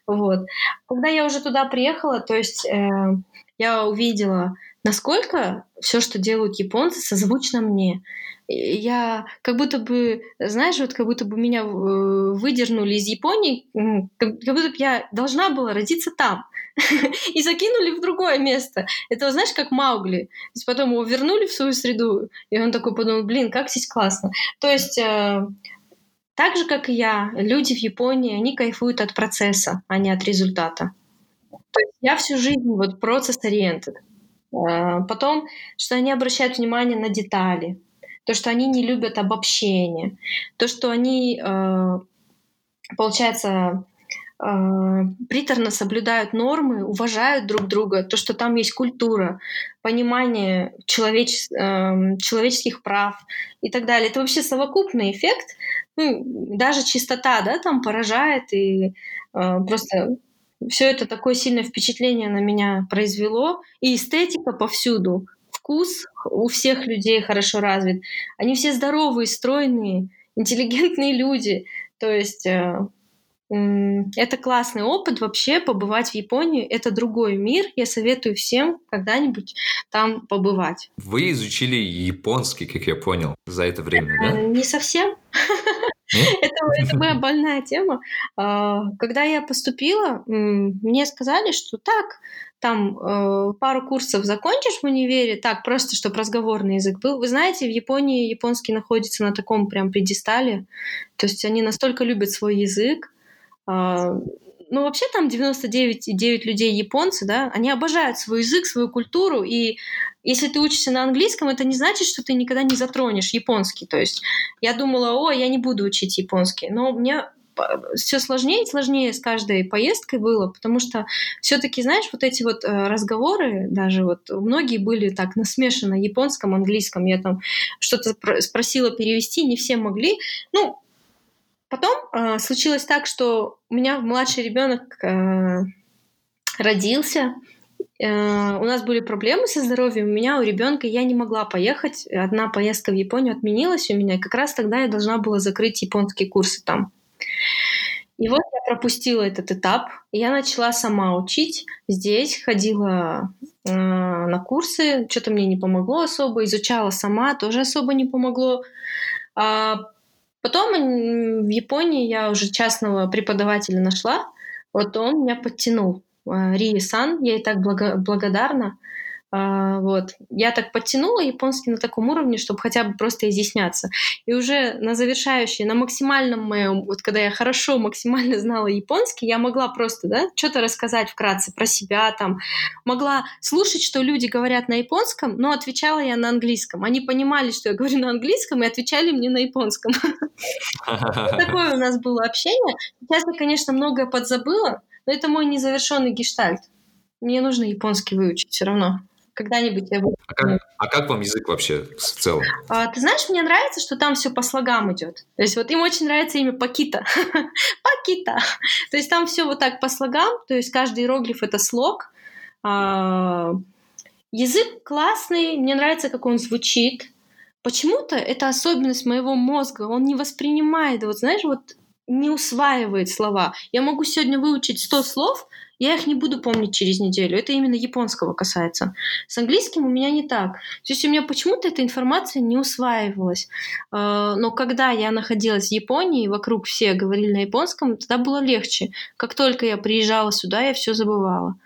Вот. Когда я уже туда приехала, то есть э, я увидела, насколько все, что делают японцы, созвучно мне я как будто бы, знаешь, вот как будто бы меня э, выдернули из Японии, как, будто бы я должна была родиться там. и закинули в другое место. Это, знаешь, как Маугли. То есть потом его вернули в свою среду, и он такой подумал, блин, как здесь классно. То есть э, так же, как и я, люди в Японии, они кайфуют от процесса, а не от результата. То есть я всю жизнь вот процесс-ориентед. Э, потом, что они обращают внимание на детали, то, что они не любят обобщение, то, что они, э, получается, э, приторно соблюдают нормы, уважают друг друга, то, что там есть культура, понимание человеч... Э, человеческих прав и так далее. Это вообще совокупный эффект. Ну, даже чистота да, там поражает, и просто все это такое сильное впечатление на меня произвело. И эстетика повсюду вкус у всех людей хорошо развит. Они все здоровые, стройные, интеллигентные люди. То есть э, это классный опыт вообще побывать в Японии. Это другой мир. Я советую всем когда-нибудь там побывать. Вы изучили японский, как я понял, за это время, да? Э, не совсем. Это, это моя больная тема. А, когда я поступила, мне сказали, что так, там э, пару курсов закончишь в универе, так, просто, чтобы разговорный язык был. Вы знаете, в Японии японский находится на таком прям предистале, то есть они настолько любят свой язык. Э, ну, вообще там 99,9 людей японцы, да, они обожают свой язык, свою культуру, и если ты учишься на английском, это не значит, что ты никогда не затронешь японский. То есть я думала, о, я не буду учить японский, но мне все сложнее и сложнее с каждой поездкой было, потому что все-таки, знаешь, вот эти вот э, разговоры, даже вот многие были так насмешаны японском, английском, я там что-то спросила перевести, не все могли. Ну, потом э, случилось так, что у меня младший ребенок э, родился, э, у нас были проблемы со здоровьем, у меня, у ребенка, я не могла поехать. Одна поездка в Японию отменилась у меня, и как раз тогда я должна была закрыть японские курсы там. И вот я пропустила этот этап, и я начала сама учить. Здесь ходила э, на курсы, что-то мне не помогло особо, изучала сама, тоже особо не помогло. А потом в Японии я уже частного преподавателя нашла, вот он меня подтянул. Э, Рии-сан, я ей так благо- благодарна. А, вот. Я так подтянула японский на таком уровне, чтобы хотя бы просто изъясняться. И уже на завершающей, на максимальном моем, вот когда я хорошо, максимально знала японский, я могла просто, да, что-то рассказать вкратце про себя, там, могла слушать, что люди говорят на японском, но отвечала я на английском. Они понимали, что я говорю на английском, и отвечали мне на японском. Такое у нас было общение. Сейчас я, конечно, многое подзабыла, но это мой незавершенный гештальт. Мне нужно японский выучить все равно когда-нибудь я буду. А как, а как вам язык вообще в целом? А, ты знаешь, мне нравится, что там все по слогам идет. То есть вот им очень нравится имя Пакита. Пакита. То есть там все вот так по слогам, то есть каждый иероглиф это слог. А, язык классный, мне нравится, как он звучит. Почему-то это особенность моего мозга, он не воспринимает, вот знаешь, вот не усваивает слова. Я могу сегодня выучить 100 слов, я их не буду помнить через неделю. Это именно японского касается. С английским у меня не так. То есть у меня почему-то эта информация не усваивалась. А, но когда я находилась в Японии, вокруг все говорили на японском, тогда было легче. Как только я приезжала сюда, я все забывала.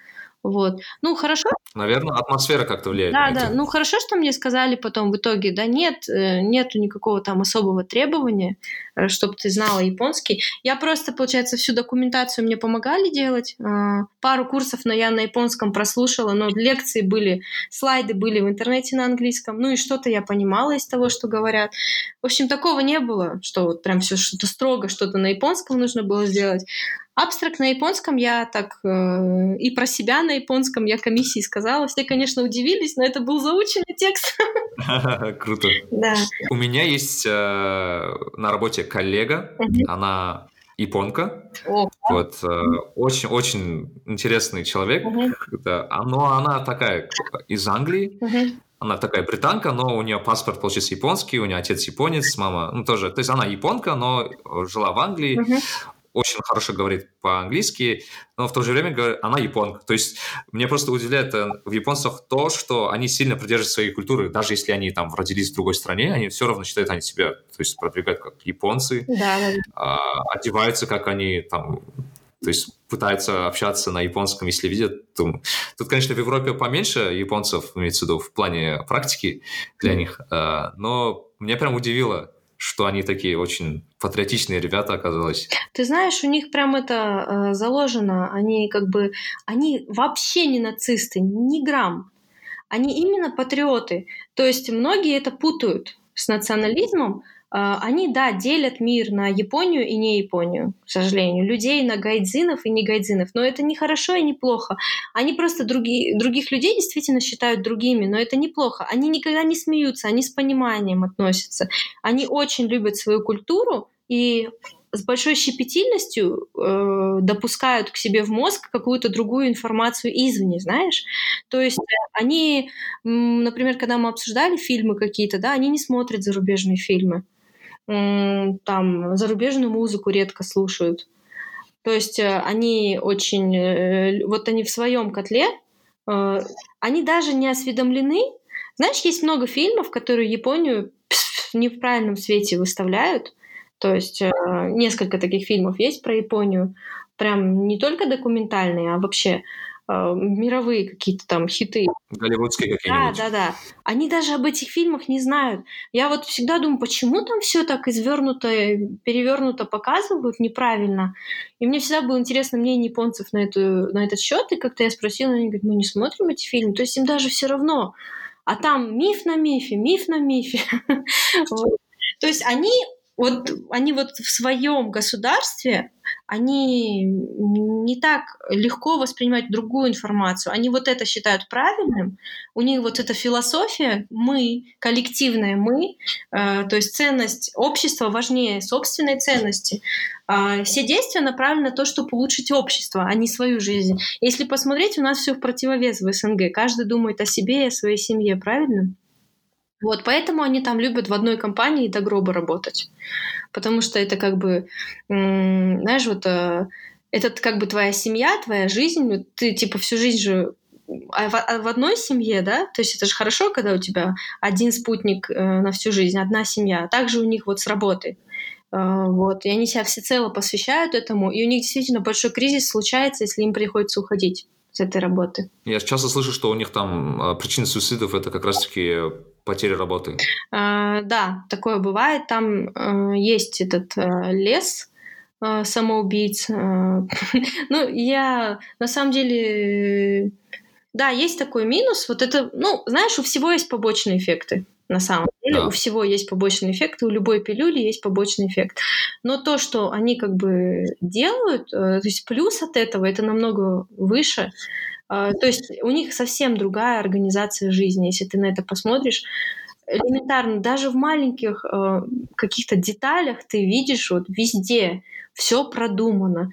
Вот. Ну, хорошо. Наверное, атмосфера как-то влияет. Да, да. Ну, хорошо, что мне сказали потом в итоге, да нет, э, нету никакого там особого требования, э, чтобы ты знала японский. Я просто, получается, всю документацию мне помогали делать. А, пару курсов но я на японском прослушала, но лекции были, слайды были в интернете на английском. Ну и что-то я понимала из того, что говорят. В общем, такого не было, что вот прям все что-то строго, что-то на японском нужно было сделать. Абстракт на японском я так э, и про себя на японском я комиссии сказала. Все, конечно, удивились, но это был заученный текст. Круто. Да. У меня есть э, на работе коллега, она японка. Вот очень-очень э, интересный человек. Это, но она такая из Англии. Она такая британка, но у нее паспорт, получается, японский, у нее отец японец, мама, ну, тоже, то есть она японка, но жила в Англии, очень хорошо говорит по-английски, но в то же время она японка. То есть мне просто удивляет э, в японцах то, что они сильно придерживаются своей культуры, даже если они там родились в другой стране, они все равно считают они себя, то есть продвигают как японцы, да. А, одеваются как они там то есть пытаются общаться на японском, если видят. То... Тут, конечно, в Европе поменьше японцев, имеется в виду, в плане практики для них. Э, но мне прям удивило, что они такие очень патриотичные ребята оказалось. Ты знаешь, у них прям это э, заложено. Они как бы, они вообще не нацисты, ни грамм. Они именно патриоты. То есть многие это путают с национализмом, они, да, делят мир на Японию и не Японию, к сожалению. Людей на гайдзинов и не гайдзинов. Но это не хорошо и не плохо. Они просто другие, других людей действительно считают другими, но это неплохо. Они никогда не смеются, они с пониманием относятся. Они очень любят свою культуру и с большой щепетильностью э, допускают к себе в мозг какую-то другую информацию извне, знаешь? То есть они, например, когда мы обсуждали фильмы какие-то, да, они не смотрят зарубежные фильмы там зарубежную музыку редко слушают. То есть э, они очень, э, вот они в своем котле, э, они даже не осведомлены. Знаешь, есть много фильмов, которые Японию не в правильном свете выставляют. То есть несколько таких фильмов есть про Японию, прям не только документальные, а вообще мировые какие-то там хиты. Голливудские какие-нибудь. Да, да, да. Они даже об этих фильмах не знают. Я вот всегда думаю, почему там все так извернуто, перевернуто показывают неправильно. И мне всегда было интересно мнение японцев на, эту, на этот счет. И как-то я спросила, они говорят, мы не смотрим эти фильмы. То есть им даже все равно. А там миф на мифе, миф на мифе. То есть они вот они вот в своем государстве, они не так легко воспринимают другую информацию. Они вот это считают правильным. У них вот эта философия «мы», коллективное «мы», э, то есть ценность общества важнее собственной ценности. Э, все действия направлены на то, чтобы улучшить общество, а не свою жизнь. Если посмотреть, у нас все в противовес в СНГ. Каждый думает о себе и о своей семье, правильно? Вот, поэтому они там любят в одной компании до гроба работать. Потому что это как бы, знаешь, вот э, это как бы твоя семья, твоя жизнь. Ты типа всю жизнь же а в, а в одной семье, да, то есть это же хорошо, когда у тебя один спутник э, на всю жизнь, одна семья. А также у них вот с работы. Э, вот, и они себя всецело посвящают этому, и у них действительно большой кризис случается, если им приходится уходить с этой работы. Я часто слышу, что у них там а, причина суицидов это как раз-таки потеря работы. А, да, такое бывает. Там а, есть этот а, лес а, самоубийц. Ну, я на самом деле... Да, есть такой минус. Вот это, ну, знаешь, у всего есть побочные эффекты на самом деле. Да. У всего есть побочный эффект, у любой пилюли есть побочный эффект. Но то, что они как бы делают, э, то есть плюс от этого, это намного выше. Э, то есть у них совсем другая организация жизни, если ты на это посмотришь. Элементарно, даже в маленьких э, каких-то деталях ты видишь вот везде все продумано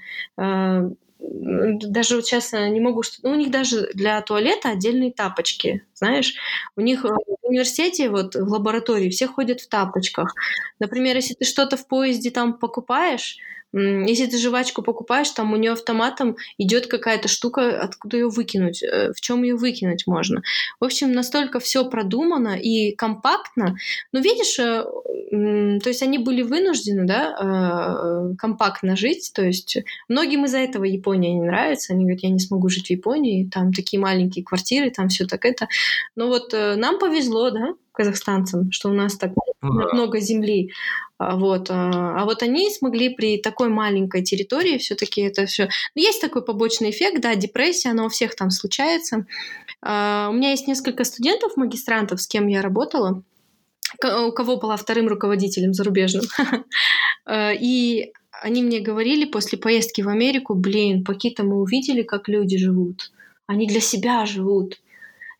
даже вот сейчас не могу, ну, у них даже для туалета отдельные тапочки, знаешь, у них э, в университете вот в лаборатории все ходят в тапочках. Например, если ты что-то в поезде там покупаешь, если ты жвачку покупаешь, там у нее автоматом идет какая-то штука, откуда ее выкинуть, э, в чем ее выкинуть можно. В общем, настолько все продумано и компактно. Но видишь, э, то есть они были вынуждены, да, э, компактно жить. То есть многим из-за этого Япония не нравится. Они говорят, я не смогу жить в Японии, там такие маленькие квартиры, там все так это. Но вот нам повезло, да, казахстанцам, что у нас так много земли. А, вот. А, а вот они смогли при такой маленькой территории все-таки это все. Ну, есть такой побочный эффект, да, депрессия, она у всех там случается. А, у меня есть несколько студентов, магистрантов, с кем я работала, у кого была вторым руководителем зарубежным. И они мне говорили после поездки в Америку, блин, Пакита, мы увидели, как люди живут. Они для себя живут.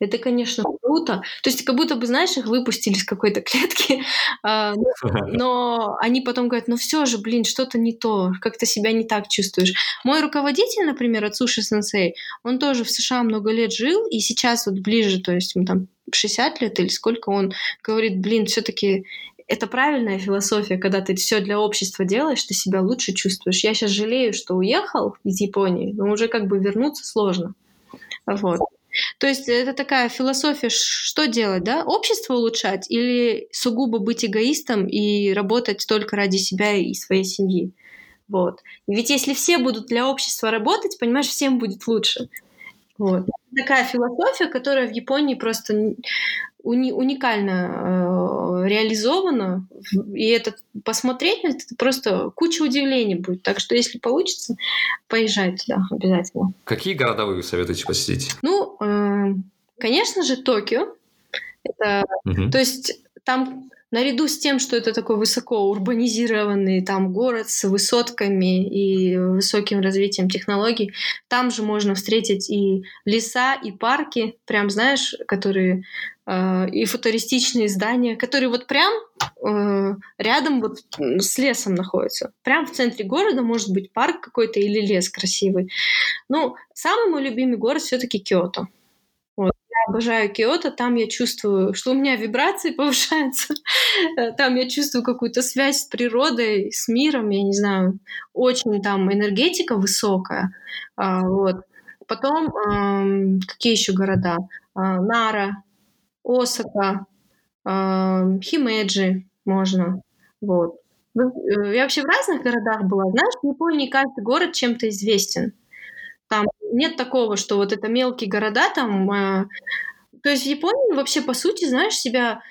Это, конечно, круто. То есть как будто бы, знаешь, их выпустили из какой-то клетки, а, но они потом говорят, ну все же, блин, что-то не то, как-то себя не так чувствуешь. Мой руководитель, например, Ацуши Сенсей, он тоже в США много лет жил, и сейчас вот ближе, то есть ему там 60 лет или сколько он говорит, блин, все-таки это правильная философия, когда ты все для общества делаешь, ты себя лучше чувствуешь. Я сейчас жалею, что уехал из Японии, но уже как бы вернуться сложно. Вот. То есть это такая философия, что делать, да? Общество улучшать или сугубо быть эгоистом и работать только ради себя и своей семьи? Вот. Ведь если все будут для общества работать, понимаешь, всем будет лучше. Вот. Такая философия, которая в Японии просто уни- уникально э, реализована, и это посмотреть это просто куча удивлений будет. Так что, если получится, поезжай туда обязательно. Какие города вы советуете посетить? Ну, э, конечно же, Токио. Это, угу. То есть там наряду с тем, что это такой высоко урбанизированный там город с высотками и высоким развитием технологий, там же можно встретить и леса, и парки, прям знаешь, которые и футуристичные здания, которые вот прям э, рядом вот с лесом находятся. Прям в центре города может быть парк какой-то или лес красивый. Ну, самый мой любимый город все-таки Киото. Вот. Я обожаю Киото, там я чувствую, что у меня вибрации повышаются, там я чувствую какую-то связь с природой, с миром, я не знаю, очень там энергетика высокая. А, вот. Потом какие еще города? А, Нара, Осака, Химеджи можно. Вот. Э, я вообще в разных городах была. Знаешь, в Японии каждый город чем-то известен. Там нет такого, что вот это мелкие города там. Э, то есть в Японии вообще, по сути, знаешь, себя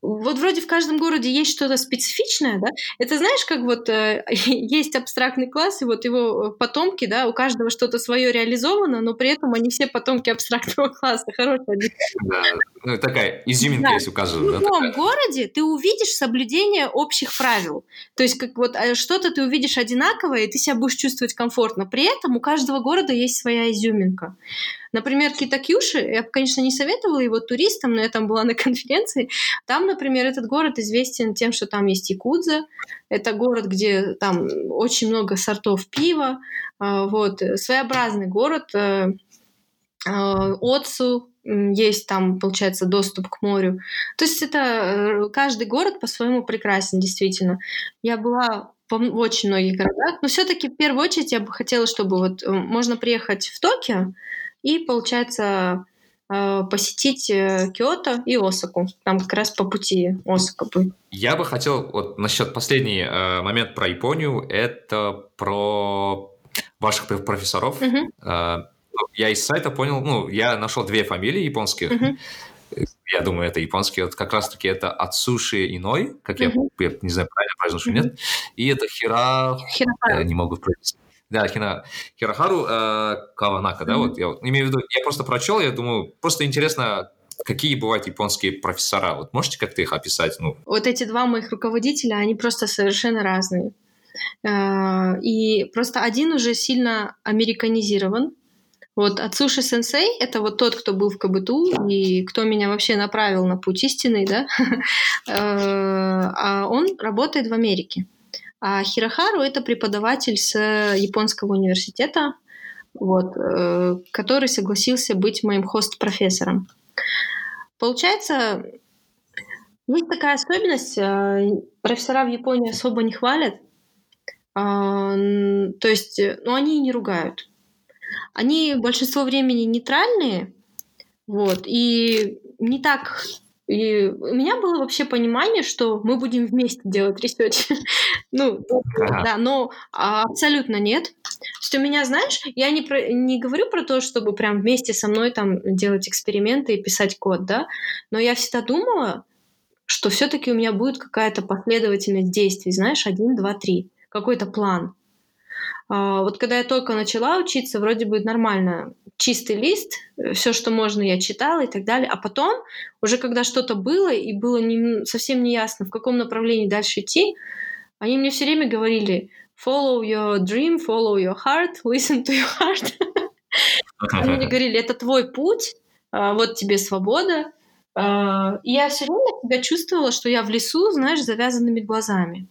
вот вроде в каждом городе есть что-то специфичное, да? Это знаешь, как вот э, есть абстрактный класс, и вот его потомки, да, у каждого что-то свое реализовано, но при этом они все потомки абстрактного класса. Хорошая Да, ну такая изюминка да. есть у каждого. В любом да, городе ты увидишь соблюдение общих правил. То есть как вот э, что-то ты увидишь одинаковое, и ты себя будешь чувствовать комфортно. При этом у каждого города есть своя изюминка. Например, Китакюши, я конечно, не советовала его туристам, но я там была на конференции. Там, например, этот город известен тем, что там есть якудза. Это город, где там очень много сортов пива. А, вот. Своеобразный город. Э, а, Отсу, есть там, получается, доступ к морю. То есть это э, каждый город по-своему прекрасен, действительно. Я была в очень многих городах, но все-таки в первую очередь я бы хотела, чтобы вот э, можно приехать в Токио, и, получается, э, посетить э, Киото и Осаку. Там как раз по пути Осака будет. Я бы хотел, вот насчет последний э, момент про Японию, это про ваших профессоров. Uh-huh. Э, я из сайта понял, ну, я нашел две фамилии японских. Uh-huh. Я думаю, это японские. Вот как раз-таки это Ацуши Иной, как uh-huh. я, я не знаю, правильно произношу, uh-huh. нет. И это Хира... Хирапара. Я не могу произнести. Да, Хина, Хирохару э, Каванака, да, вот я вот имею в виду, я просто прочел, я думаю, просто интересно, какие бывают японские профессора, вот можете как-то их описать? Ну? Вот эти два моих руководителя, они просто совершенно разные. Э, и просто один уже сильно американизирован, вот Ацуши сенсей — это вот тот, кто был в КБТУ и кто меня вообще направил на путь истинный, да, э, а он работает в Америке. А Хирохару это преподаватель с японского университета, вот, э, который согласился быть моим хост-профессором. Получается, есть такая особенность, э, профессора в Японии особо не хвалят, а, то есть, ну, они не ругают. Они большинство времени нейтральные, вот, и не так и у меня было вообще понимание, что мы будем вместе делать research. ну, да, но абсолютно нет. Что меня, знаешь, я не, про, не говорю про то, чтобы прям вместе со мной там делать эксперименты и писать код, да, но я всегда думала, что все-таки у меня будет какая-то последовательность действий, знаешь, один, два, три, какой-то план. А, вот когда я только начала учиться, вроде бы нормально, чистый лист, э, все, что можно, я читала и так далее. А потом, уже когда что-то было, и было не, совсем не ясно, в каком направлении дальше идти, они мне все время говорили follow your dream, follow your heart, listen to your heart. Они мне говорили, это твой путь, а, вот тебе свобода. А, и я все время себя чувствовала, что я в лесу, знаешь, завязанными глазами.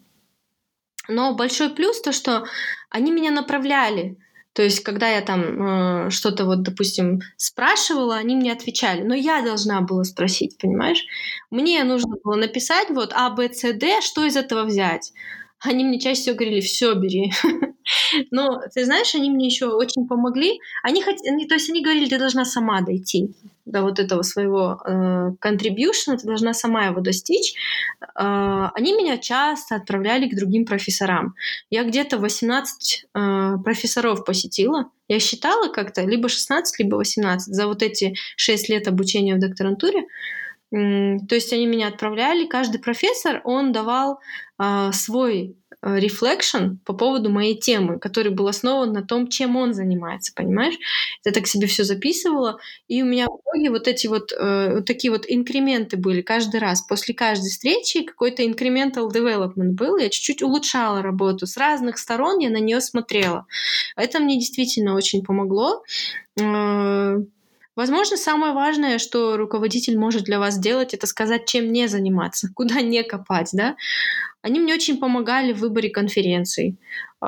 Но большой плюс то, что они меня направляли. То есть, когда я там э, что-то вот, допустим, спрашивала, они мне отвечали. Но я должна была спросить, понимаешь? Мне нужно было написать вот А, Б, С, Д, что из этого взять. Они мне чаще всего говорили, все бери. Но ты знаешь, они мне еще очень помогли. Они, хот... они, то есть они говорили, ты должна сама дойти до вот этого своего э, contribution, ты должна сама его достичь. Э, они меня часто отправляли к другим профессорам. Я где-то 18 э, профессоров посетила. Я считала как-то либо 16, либо 18 за вот эти 6 лет обучения в докторантуре. То есть они меня отправляли, каждый профессор, он давал э, свой рефлекшн по поводу моей темы, который был основан на том, чем он занимается, понимаешь? Я так себе все записывала, и у меня в итоге вот эти вот, э, вот такие вот инкременты были каждый раз. После каждой встречи какой-то incremental development был, я чуть-чуть улучшала работу. С разных сторон я на нее смотрела. Это мне действительно очень помогло. Э, Возможно, самое важное, что руководитель может для вас сделать, это сказать, чем не заниматься, куда не копать, да. Они мне очень помогали в выборе конференций, э,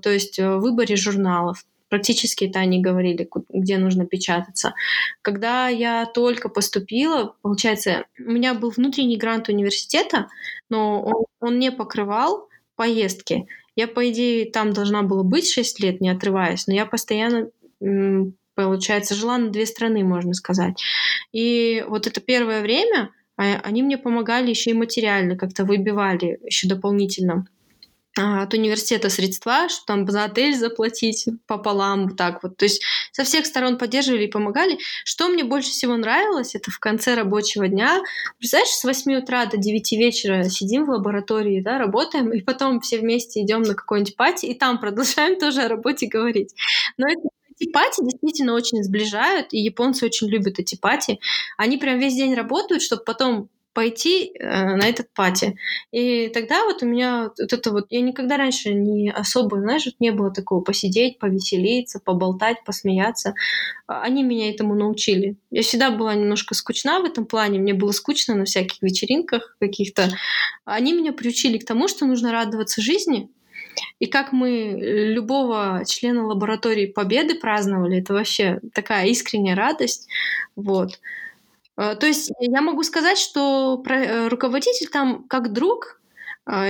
то есть в выборе журналов. Практически это они говорили, где нужно печататься. Когда я только поступила, получается, у меня был внутренний грант университета, но он, он не покрывал поездки. Я, по идее, там должна была быть 6 лет, не отрываясь, но я постоянно получается, жила на две страны, можно сказать. И вот это первое время а, они мне помогали еще и материально, как-то выбивали еще дополнительно а, от университета средства, чтобы там за отель заплатить пополам, так вот. То есть со всех сторон поддерживали и помогали. Что мне больше всего нравилось, это в конце рабочего дня. Представляешь, с 8 утра до 9 вечера сидим в лаборатории, да, работаем, и потом все вместе идем на какой-нибудь пати, и там продолжаем тоже о работе говорить. Но это эти пати действительно очень сближают, и японцы очень любят эти пати. Они прям весь день работают, чтобы потом пойти э, на этот пати. И тогда вот у меня вот это вот... Я никогда раньше не особо, знаешь, вот не было такого посидеть, повеселиться, поболтать, посмеяться. А, они меня этому научили. Я всегда была немножко скучна в этом плане. Мне было скучно на всяких вечеринках каких-то. Они меня приучили к тому, что нужно радоваться жизни, и как мы любого члена лаборатории Победы праздновали, это вообще такая искренняя радость. Вот. А, то есть я могу сказать, что э, руководитель там как друг,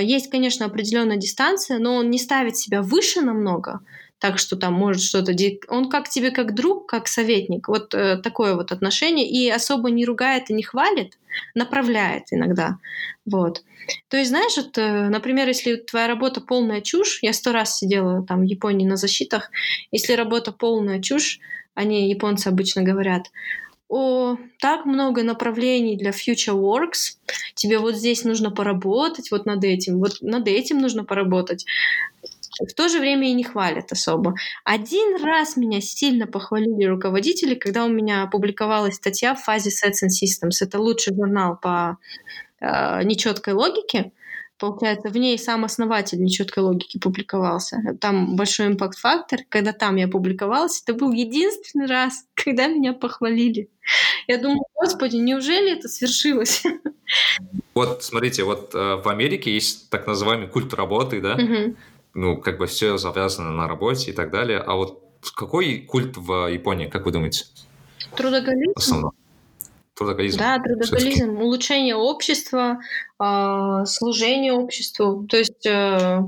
есть, конечно, определенная дистанция, но он не ставит себя выше намного, так что там может что-то... Он как тебе как друг, как советник. Вот э, такое вот отношение. И особо не ругает и не хвалит, направляет иногда. Вот. То есть, знаешь, вот, э, например, если твоя работа полная чушь, я сто раз сидела там в Японии на защитах, если работа полная чушь, они, японцы обычно говорят, о, так много направлений для future works, тебе вот здесь нужно поработать, вот над этим, вот над этим нужно поработать в то же время и не хвалят особо. Один раз меня сильно похвалили руководители, когда у меня опубликовалась статья в фазе Sets and Systems. Это лучший журнал по э, нечеткой логике. Получается, в ней сам основатель нечеткой логики публиковался. Там большой импакт-фактор. Когда там я публиковалась, это был единственный раз, когда меня похвалили. Я думаю, господи, неужели это свершилось? Вот, смотрите, вот э, в Америке есть так называемый культ работы, да? Угу ну, как бы все завязано на работе и так далее. А вот какой культ в Японии, как вы думаете? Трудоголизм. Основном. Трудоголизм. Да, трудоголизм, улучшение общества, э, служение обществу. То есть э,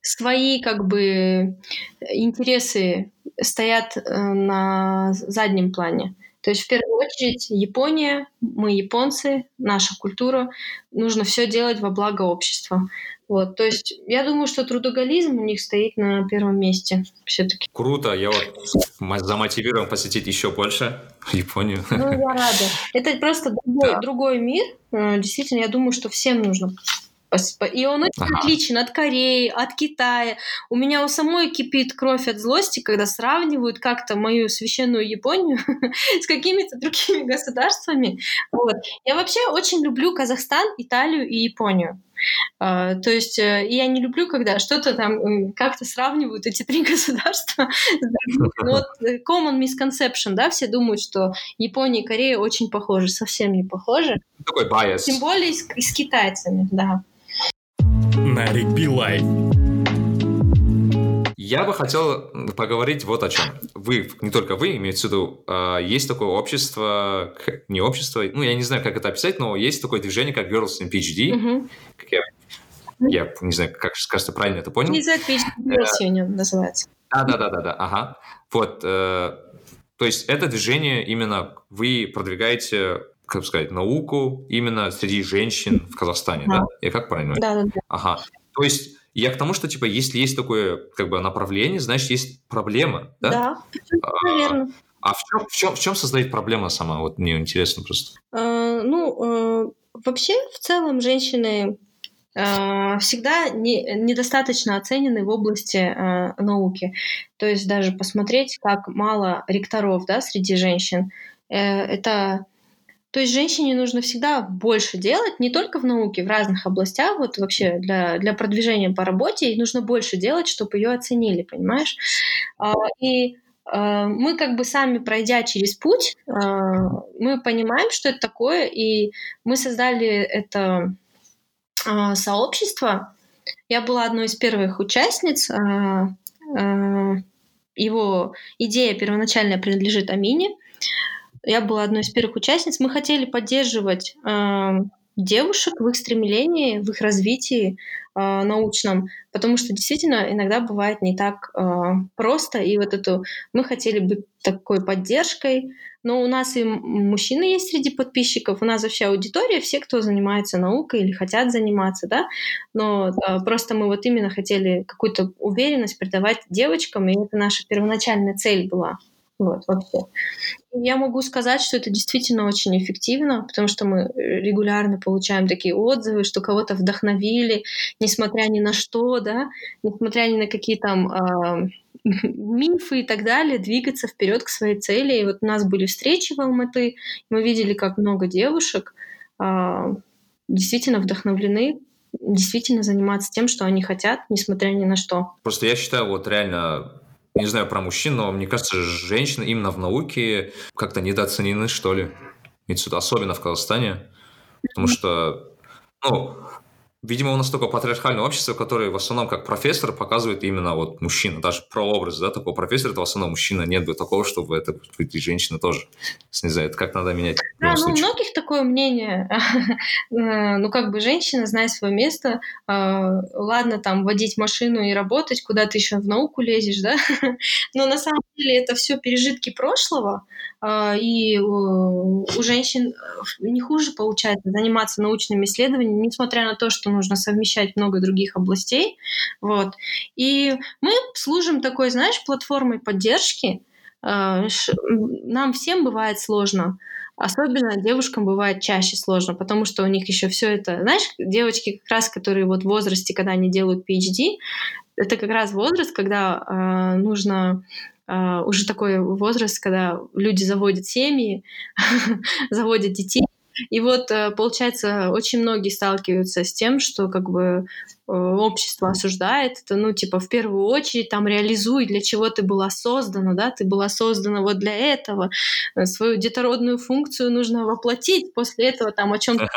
свои как бы интересы стоят э, на заднем плане. То есть в первую очередь Япония, мы японцы, наша культура, нужно все делать во благо общества. Вот, то есть я думаю, что трудоголизм у них стоит на первом месте все-таки. Круто, я вот замотивирован посетить еще больше Японию. Ну, я рада. Это просто другой, да. другой мир. Э, действительно, я думаю, что всем нужно и он очень ага. отличен от Кореи, от Китая. У меня у самой кипит кровь от злости, когда сравнивают как-то мою священную Японию с какими-то другими государствами. Вот. Я вообще очень люблю Казахстан, Италию и Японию. А, то есть э, я не люблю, когда что-то там как-то сравнивают эти три государства. Вот э, common misconception, да, все думают, что Япония и Корея очень похожи, совсем не похожи. Такой bias. Тем более с, с китайцами, да. Наригби Life. Я бы хотел поговорить вот о чем. Вы, не только вы, имеется в виду, а, есть такое общество, не общество, ну, я не знаю, как это описать, но есть такое движение, как Girls in PhD. Угу. Как я, я не знаю, как кажется, правильно это понял. Из PhD э, называется. Да, да, да, да, да, ага. Вот, э, то есть это движение именно вы продвигаете как сказать, науку именно среди женщин в Казахстане, да? да? Я как правильно? Да, да, да. Ага. То есть я к тому, что, типа, если есть такое, как бы, направление, значит, есть проблема, да? Да, а, наверное. А в чем, в, чем, в чем создает проблема сама? Вот мне интересно просто. А, ну, а, вообще, в целом, женщины а, всегда не, недостаточно оценены в области а, науки. То есть даже посмотреть, как мало ректоров да, среди женщин, э, это то есть женщине нужно всегда больше делать, не только в науке, в разных областях, вот вообще для, для продвижения по работе, ей нужно больше делать, чтобы ее оценили, понимаешь? А, и а, мы как бы сами пройдя через путь, а, мы понимаем, что это такое, и мы создали это сообщество. Я была одной из первых участниц. Его идея первоначально принадлежит Амине. Я была одной из первых участниц. Мы хотели поддерживать э, девушек в их стремлении, в их развитии э, научном, потому что действительно иногда бывает не так э, просто. И вот эту мы хотели быть такой поддержкой. Но у нас и мужчины есть среди подписчиков, у нас вообще аудитория, все, кто занимается наукой или хотят заниматься, да. Но э, просто мы вот именно хотели какую-то уверенность придавать девочкам, и это наша первоначальная цель была. Вот, вообще. Я могу сказать, что это действительно очень эффективно, потому что мы регулярно получаем такие отзывы, что кого-то вдохновили, несмотря ни на что, да, несмотря ни на какие там э, мифы и так далее, двигаться вперед к своей цели. И вот у нас были встречи в Алматы, мы видели, как много девушек э, действительно вдохновлены действительно заниматься тем, что они хотят, несмотря ни на что. Просто я считаю, вот реально не знаю про мужчин, но мне кажется, женщины именно в науке как-то недооценены, что ли. Особенно в Казахстане. Потому что, ну, Видимо, у нас только патриархальное общество, которое в основном как профессор показывает именно вот мужчина, даже прообраз, да, такого профессора, это в основном мужчина, нет бы такого, чтобы это быть женщина тоже. Не знаю, это как надо менять. Да, ну, у многих такое мнение. Э, ну, как бы женщина, знает свое место, а, ладно, там, водить машину и работать, куда ты еще в науку лезешь, да, но на самом деле это все пережитки прошлого, а, и у женщин э, не хуже получается заниматься научными исследованиями, несмотря на то, что нужно совмещать много других областей. Вот. И мы служим такой, знаешь, платформой поддержки. А, нам всем бывает сложно. Особенно девушкам бывает чаще сложно, потому что у них еще все это, знаешь, девочки как раз, которые вот в возрасте, когда они делают PhD, это как раз возраст, когда э, нужно э, уже такой возраст, когда люди заводят семьи, заводят детей, и вот, э, получается, очень многие сталкиваются с тем, что как бы э, общество осуждает это, ну, типа, в первую очередь там реализуй, для чего ты была создана, да, ты была создана вот для этого, э, свою детородную функцию нужно воплотить, после этого там о чем-то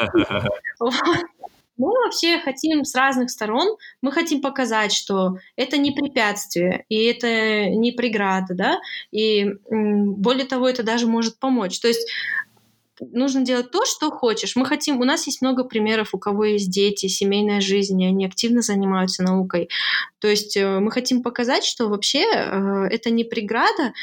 Мы вообще хотим с разных сторон, мы хотим показать, что это не препятствие, и это не преграда, да, и более того, это даже может помочь. То есть нужно делать то, что хочешь. Мы хотим, у нас есть много примеров, у кого есть дети, семейная жизнь, и они активно занимаются наукой. То есть э, мы хотим показать, что вообще э, это не преграда,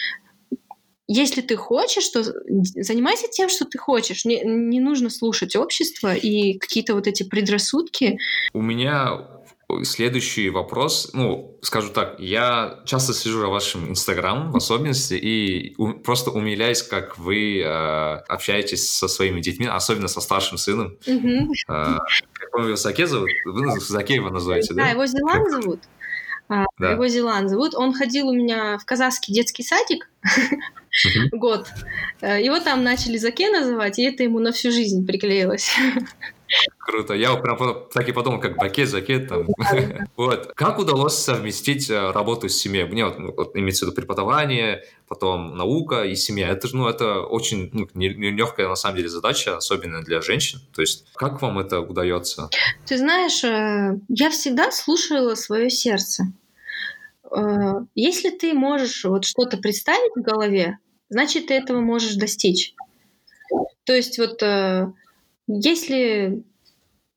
если ты хочешь, то занимайся тем, что ты хочешь. Не, не нужно слушать общество и какие-то вот эти предрассудки. У меня Следующий вопрос, ну, скажу так, я часто слежу за вашим инстаграмом в особенности и у, просто умиляюсь, как вы э, общаетесь со своими детьми, особенно со старшим сыном. Э, как он его Заке зовут? Вы Заке его называете, да? Да, его Зелан зовут. А, да. Его Зелан зовут. Он ходил у меня в казахский детский садик год. Его там начали Заке называть, и это ему на всю жизнь приклеилось. Круто. Я прям так и подумал, как бакет, жакет там. Вот. Как удалось совместить э, работу с семьей? Мне вот, ну, вот имеется в виду преподавание, потом наука и семья. Это же, ну, это очень ну, нелегкая на самом деле задача, особенно для женщин. То есть, как вам это удается? Ты знаешь, э, я всегда слушала свое сердце. Э, если ты можешь вот что-то представить в голове, значит, ты этого можешь достичь. То есть вот если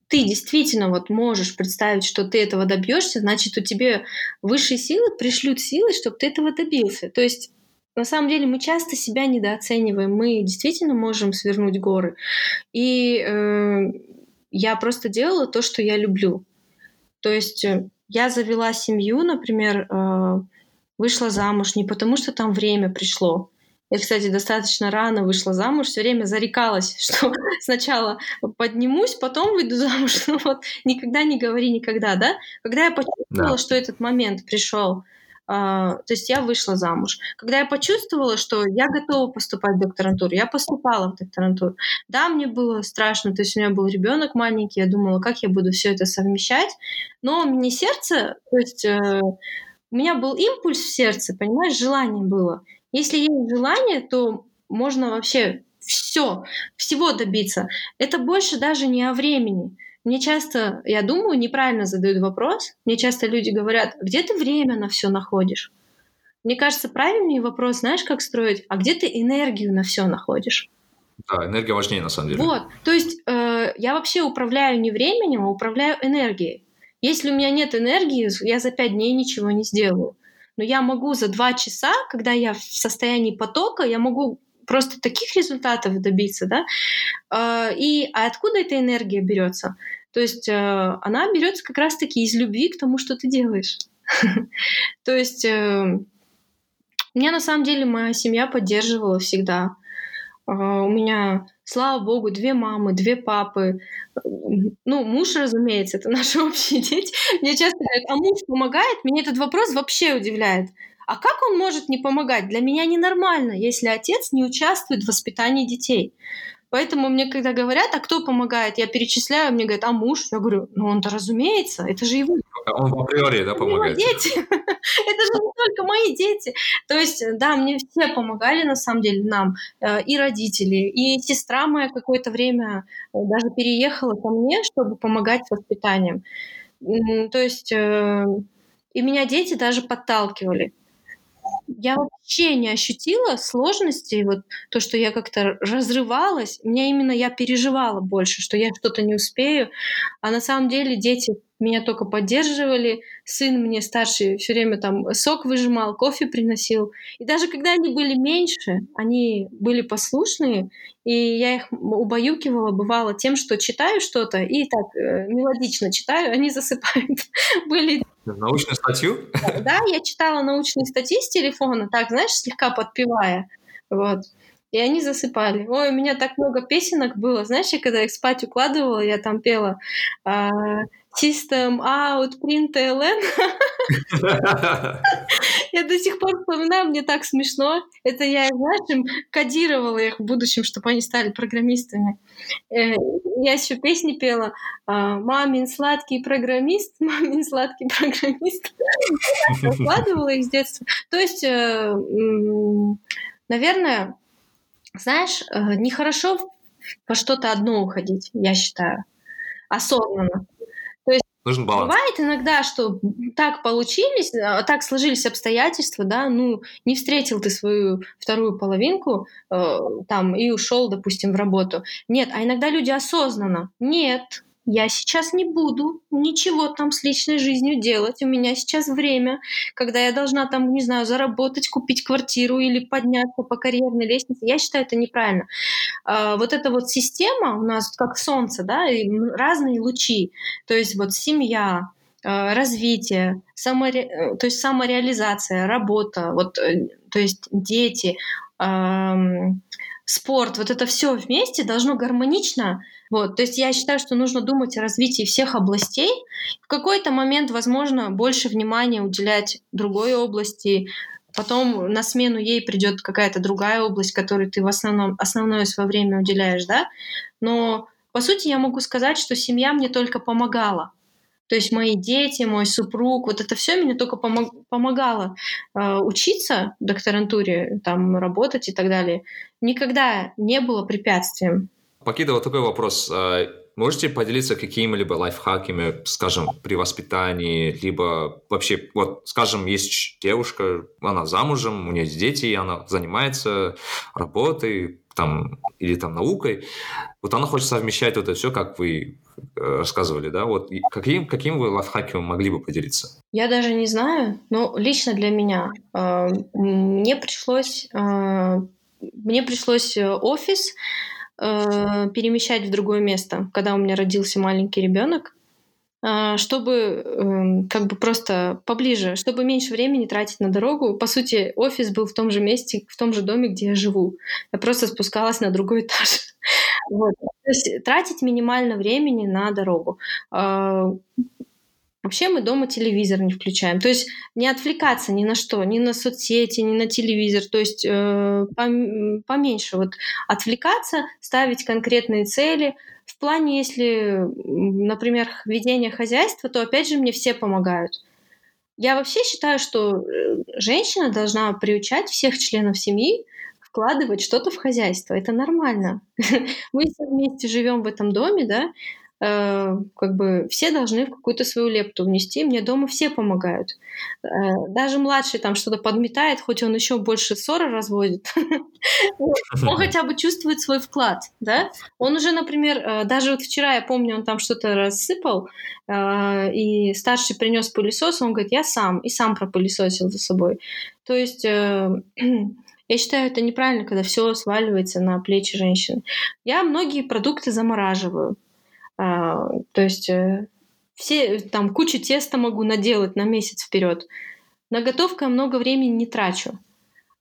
ты действительно вот можешь представить, что ты этого добьешься, значит, у тебя высшие силы пришлют силы, чтобы ты этого добился. То есть на самом деле мы часто себя недооцениваем, мы действительно можем свернуть горы. И э, я просто делала то, что я люблю. То есть э, я завела семью, например, э, вышла замуж не потому, что там время пришло, я, кстати, достаточно рано вышла замуж, все время зарекалась, что сначала поднимусь, потом выйду замуж. Ну вот никогда не говори никогда, да? Когда я почувствовала, да. что этот момент пришел, Uh, а, то есть я вышла замуж. Когда я почувствовала, что я готова поступать в докторантуру, я поступала в докторантуру. Да, мне было страшно, то есть у меня был ребенок маленький, я думала, как я буду все это совмещать, но мне сердце, то есть uh, у меня был импульс в сердце, понимаешь, желание было. Если есть желание, то можно вообще все, всего добиться. Это больше даже не о времени. Мне часто, я думаю, неправильно задают вопрос. Мне часто люди говорят, где ты время на все находишь? Мне кажется, правильный вопрос, знаешь, как строить, а где ты энергию на все находишь? Да, энергия важнее на самом деле. Вот, то есть э, я вообще управляю не временем, а управляю энергией. Если у меня нет энергии, я за пять дней ничего не сделаю но я могу за два часа, когда я в состоянии потока, я могу просто таких результатов добиться, да, а, и а откуда эта энергия берется? То есть э, она берется как раз-таки из любви к тому, что ты делаешь. То есть э, меня на самом деле моя семья поддерживала всегда. А, у меня, слава богу, две мамы, две папы. Ну, муж, разумеется, это наши общие дети. Мне часто говорят, а муж помогает? Меня этот вопрос вообще удивляет. А как он может не помогать? Для меня ненормально, если отец не участвует в воспитании детей. Поэтому мне, когда говорят, а кто помогает, я перечисляю, мне говорят, а муж? Я говорю, ну он-то разумеется, это же его. Он в априори, да, помогает? Его дети. это же не только мои дети. То есть, да, мне все помогали, на самом деле, нам, э, и родители, и сестра моя какое-то время э, даже переехала ко мне, чтобы помогать с воспитанием. То есть, э, и меня дети даже подталкивали я вообще не ощутила сложностей, вот то, что я как-то разрывалась, мне именно я переживала больше, что я что-то не успею, а на самом деле дети меня только поддерживали, сын мне старший все время там сок выжимал, кофе приносил. И даже когда они были меньше, они были послушные, и я их убаюкивала, бывало, тем, что читаю что-то, и так э, мелодично читаю, они засыпают. были Научную статью? Да, я читала научные статьи с телефона, так, знаешь, слегка подпевая. Вот. И они засыпали. Ой, у меня так много песенок было. Знаешь, я когда их спать укладывала, я там пела а, System Out Print LN. Я до сих пор вспоминаю, мне так смешно. Это я, знаешь, кодировала их в будущем, чтобы они стали программистами. Э, я еще песни пела а, «Мамин сладкий программист», «Мамин сладкий программист». Вкладывала их с детства. То есть, э, наверное, знаешь, э, нехорошо по что-то одно уходить, я считаю, осознанно. Нужен баланс. Бывает иногда, что так получились, а, так сложились обстоятельства, да, ну, не встретил ты свою вторую половинку э, там и ушел, допустим, в работу. Нет, а иногда люди осознанно. Нет, я сейчас не буду ничего там с личной жизнью делать. У меня сейчас время, когда я должна там, не знаю, заработать, купить квартиру или подняться по карьерной лестнице. Я считаю это неправильно. А, вот эта вот система у нас как солнце, да, и разные лучи. То есть вот семья, а, развитие, саморе... Э, то есть самореализация, работа, вот, э, то есть дети, спорт, вот это все вместе должно гармонично вот, то есть я считаю, что нужно думать о развитии всех областей. В какой-то момент, возможно, больше внимания уделять другой области, потом на смену ей придет какая-то другая область, которой ты в основном основное свое время уделяешь, да. Но по сути, я могу сказать, что семья мне только помогала. То есть мои дети, мой супруг, вот это все мне только помог, помогало э, учиться докторантуре, там работать и так далее. Никогда не было препятствием. Покида, вот такой вопрос. А, можете поделиться какими-либо лайфхаками, скажем, при воспитании, либо вообще, вот, скажем, есть девушка, она замужем, у нее есть дети, и она занимается работой, там, или там наукой, вот она хочет совмещать вот это все, как вы э, рассказывали, да, вот каким, каким вы лайфхаком могли бы поделиться? Я даже не знаю, но лично для меня э, мне пришлось, э, мне пришлось офис э, перемещать в другое место, когда у меня родился маленький ребенок, а, чтобы эм, как бы просто поближе, чтобы меньше времени тратить на дорогу. По сути, офис был в том же месте, в том же доме, где я живу. Я просто спускалась на другой этаж. Вот. То есть тратить минимально времени на дорогу. А, вообще мы дома телевизор не включаем. То есть не отвлекаться ни на что, ни на соцсети, ни на телевизор. То есть э, поменьше вот отвлекаться, ставить конкретные цели, в плане, если, например, ведения хозяйства, то опять же мне все помогают. Я вообще считаю, что э, женщина должна приучать всех членов семьи вкладывать что-то в хозяйство. Это нормально. Мы все вместе живем в этом доме, да, как бы все должны в какую-то свою лепту внести. Мне дома все помогают. Э, даже младший там что-то подметает, хоть он еще больше ссоры разводит. Он хотя бы чувствует свой вклад, да? Он уже, например, э, даже вот вчера, я помню, он там что-то рассыпал, и старший принес пылесос, он говорит, я сам, и сам пропылесосил за собой. То есть я считаю, это неправильно, когда все сваливается на плечи женщины. Я многие продукты замораживаю. А, то есть э, все там кучу теста могу наделать на месяц вперед. На готовку я много времени не трачу.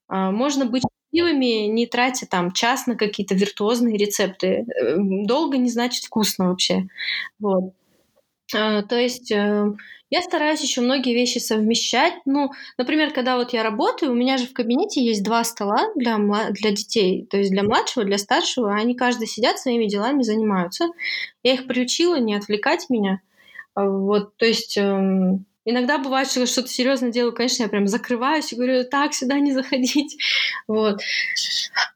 А, можно быть счастливыми, не тратя там час на какие-то виртуозные рецепты. Э, долго не значит вкусно вообще. Вот. А, то есть э, я стараюсь еще многие вещи совмещать. Ну, например, когда вот я работаю, у меня же в кабинете есть два стола для, для детей, то есть для младшего, для старшего. Они каждый сидят своими делами, занимаются. Я их приучила не отвлекать меня. А, вот, то есть эм, иногда бывает, что что-то серьезно делаю, конечно, я прям закрываюсь и говорю, так, сюда не заходить. Вот.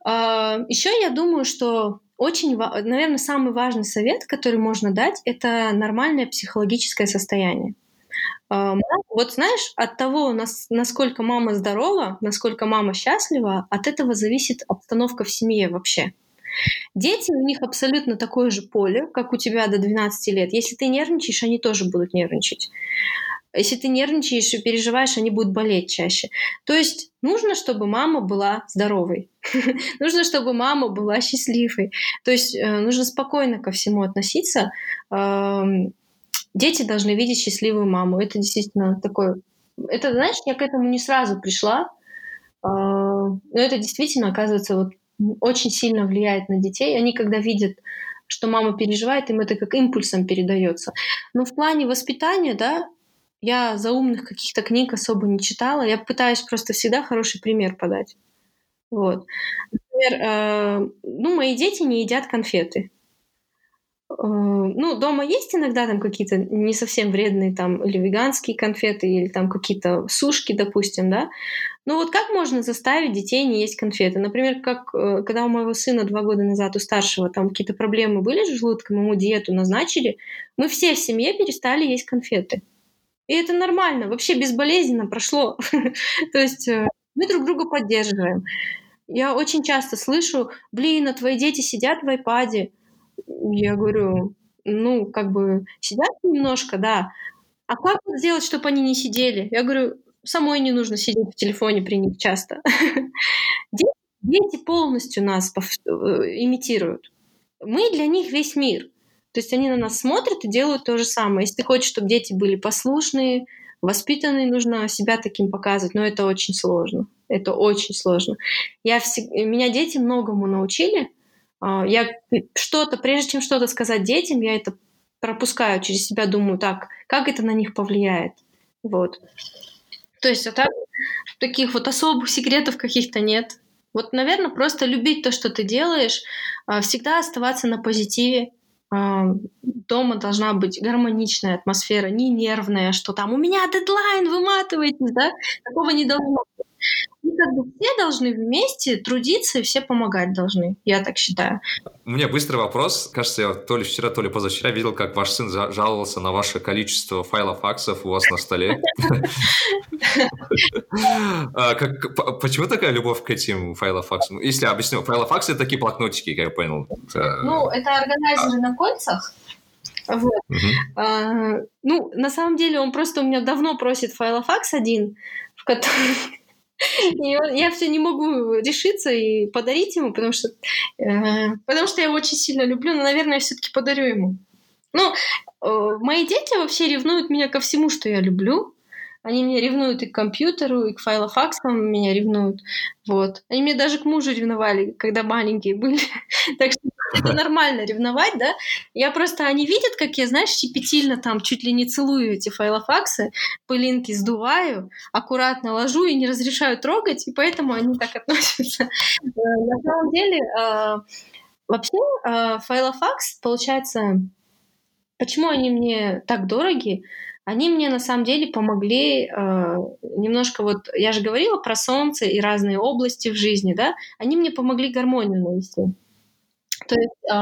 А, еще я думаю, что очень, наверное, самый важный совет, который можно дать, это нормальное психологическое состояние. А, вот знаешь, от того, насколько мама здорова, насколько мама счастлива, от этого зависит обстановка в семье вообще. Дети, у них абсолютно такое же поле, как у тебя до 12 лет. Если ты нервничаешь, они тоже будут нервничать. Если ты нервничаешь и переживаешь, они будут болеть чаще. То есть нужно, чтобы мама была здоровой. нужно, чтобы мама была счастливой. То есть э, нужно спокойно ко всему относиться дети должны видеть счастливую маму. Это действительно такое... Это, знаешь, я к этому не сразу пришла, а, но это действительно, оказывается, вот очень сильно влияет на детей. Они, когда видят, что мама переживает, им это как импульсом передается. Но в плане воспитания, да, я за умных каких-то книг особо не читала. Я пытаюсь просто всегда хороший пример подать. Вот. Например, э, ну, мои дети не едят конфеты. Э, ну, дома есть иногда там какие-то не совсем вредные там или веганские конфеты, или там какие-то сушки, допустим, да. Ну вот как можно заставить детей не есть конфеты? Например, как э, когда у моего сына два года назад, у старшего, там какие-то проблемы были с желудком, ему диету назначили, мы все в семье перестали есть конфеты. И это нормально, вообще безболезненно прошло. То есть э, мы друг друга поддерживаем. Я очень часто слышу, блин, а твои дети сидят в айпаде, я говорю, ну, как бы сидят немножко, да. А как сделать, чтобы они не сидели? Я говорю, самой не нужно сидеть в телефоне при них часто. Дети полностью нас э, имитируют. Мы для них весь мир. То есть они на нас смотрят и делают то же самое. Если ты хочешь, чтобы дети были послушные, воспитанные, нужно себя таким показывать. Но это очень сложно. Это очень сложно. Я всег... Меня дети многому научили. А, я что-то, прежде чем что-то сказать детям, я это пропускаю через себя, думаю, так, как это на них повлияет. Вот. То есть, а так, таких вот особых секретов каких-то нет. Вот, наверное, просто любить то, что ты делаешь, а, всегда оставаться на позитиве, дома должна быть гармоничная атмосфера, не нервная, что там у меня дедлайн, выматывайтесь, да? Такого не должно быть. И как бы все должны вместе трудиться и все помогать должны, я так считаю. У меня быстрый вопрос. Кажется, я то ли вчера, то ли позавчера видел, как ваш сын жаловался на ваше количество файлов факсов у вас на столе. А, почему такая любовь к этим файлофаксам? Если объясню, файлофаксы — это такие блокнотики, как я понял. Ну, это органайзеры на кольцах, вот. Uh-huh. А, ну, на самом деле, он просто у меня давно просит файлофакс один, в котором и я все не могу решиться и подарить ему, потому что, э, потому что я его очень сильно люблю, но, наверное, я все-таки подарю ему. Ну, э, мои дети вообще ревнуют меня ко всему, что я люблю. Они меня ревнуют и к компьютеру, и к файлофаксам меня ревнуют. Вот. Они меня даже к мужу ревновали, когда маленькие были. так что это нормально ревновать, да? Я просто, они видят, как я, знаешь, щепетильно там чуть ли не целую эти файлофаксы, пылинки сдуваю, аккуратно ложу и не разрешаю трогать, и поэтому они так относятся. Э, на самом деле, э, вообще, э, файлофакс, получается, почему они мне так дороги? Они мне на самом деле помогли э, немножко вот, я же говорила про солнце и разные области в жизни, да, они мне помогли гармонию навести. То есть э,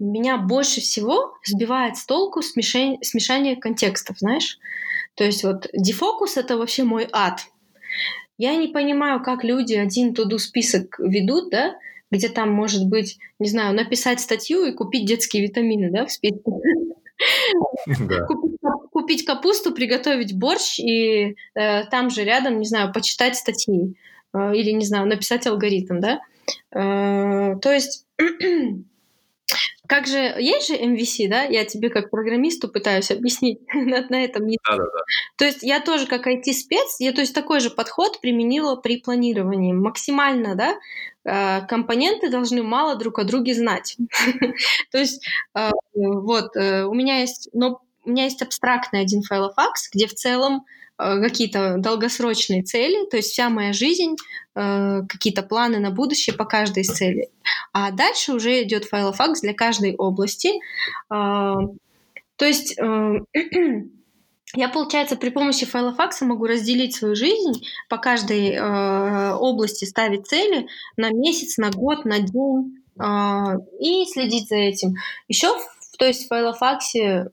меня больше всего сбивает с толку смешение, смешание контекстов, знаешь. То есть вот дефокус — это вообще мой ад. Я не понимаю, как люди один туду список ведут, да, где там может быть, не знаю, написать статью и купить детские витамины, да, в списке. Купить, купить капусту, приготовить борщ и э, там же рядом, не знаю, почитать статьи э, или, не знаю, написать алгоритм, да. Э, то есть как же, есть же MVC, да? Я тебе как программисту пытаюсь объяснить на, на этом. Да, да, да. То есть я тоже как IT-спец, я то есть такой же подход применила при планировании. Максимально, да, э, компоненты должны мало друг о друге знать. То есть э, вот, э, у меня есть, но у меня есть абстрактный один файлофакс, где в целом какие-то долгосрочные цели, то есть вся моя жизнь, какие-то планы на будущее по каждой из целей. А дальше уже идет файлофакс для каждой области. А, то есть э, я, получается, при помощи Filofax а могу разделить свою жизнь, по каждой э, области ставить цели на месяц, на год, на день э, и следить за этим. Еще, то есть в Filofax е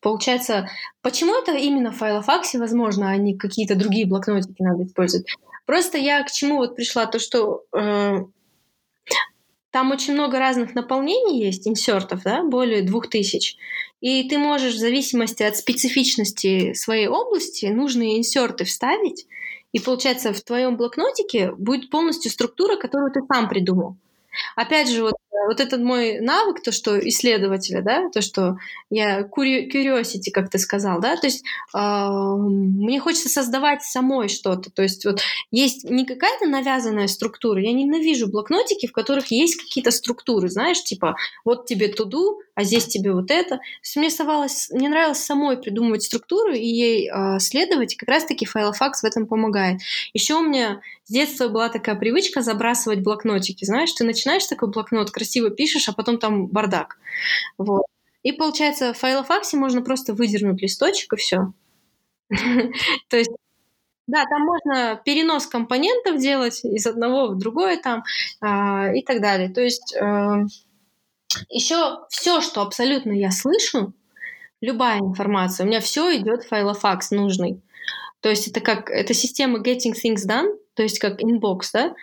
Получается, почему это именно в Filofax е возможно, а не какие-то другие блокнотики надо использовать? Просто я к чему вот пришла, то что э, там очень много разных наполнений есть, инсертов, да, более двух тысяч. И ты можешь в зависимости от специфичности своей области нужные инсерты вставить, и получается в твоем блокнотике будет полностью структура, которую ты сам придумал. Опять же, вот, вот этот мой навык, то, что исследователя, да, то, что я curiosity, как ты сказал, да, то есть э, мне хочется создавать самой что-то, то есть вот есть не какая-то навязанная структура, я ненавижу блокнотики, в которых есть какие-то структуры, знаешь, типа вот тебе туду, а здесь тебе вот это. То есть мне оставалось, мне нравилось самой придумывать структуру и ей э, следовать, и как раз-таки файлофакс в этом помогает. Еще у меня с детства была такая привычка забрасывать блокнотики, знаешь, ты начинаешь такой блокнот, красиво пишешь, а потом там бардак. Вот. И получается, в файлофаксе можно просто выдернуть листочек и все. То есть да, там можно перенос компонентов делать из одного в другое там э, и так далее. То есть э, еще все, что абсолютно я слышу, любая информация, у меня все идет Filofax нужный. То есть это как, это система Getting Things Done, то есть как inbox, да,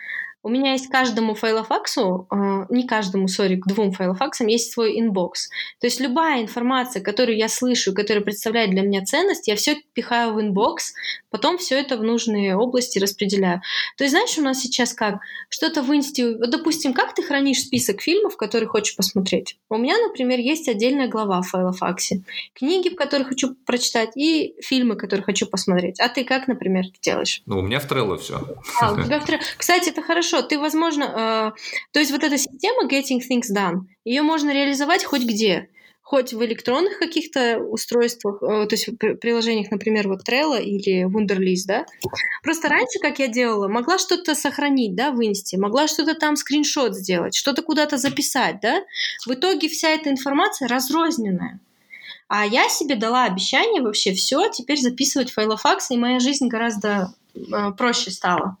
у меня есть каждому Filofax у, э, не каждому, sorry, к двум Filofax ам есть свой inbox. То есть любая информация, которую я слышу, которая представляет для меня ценность, я все пихаю в inbox, потом все это в нужные области распределяю. То есть, знаешь, у нас сейчас как? Что-то в инсте... Вот, допустим, как ты хранишь список фильмов, которые хочешь посмотреть? У меня, например, есть отдельная глава в Filofax е. Книги, которые хочу прочитать, и фильмы, которые хочу посмотреть. А ты как, например, делаешь? Ну, у меня в Trello все. А, у тебя в Trello. Кстати, это хорошо хорошо, ты, возможно, э, то есть вот эта система Getting Things Done, ее можно реализовать хоть где. хоть в электронных каких-то устройствах, э, то есть в приложениях, например, вот Trello или Wunderlist, да. Просто раньше, как я делала, могла что-то сохранить, да, вынести, могла что-то там скриншот сделать, что-то куда-то записать, да. В итоге вся эта информация разрозненная. А я себе дала обещание вообще все теперь записывать файлофакс, и моя жизнь гораздо э, проще стала.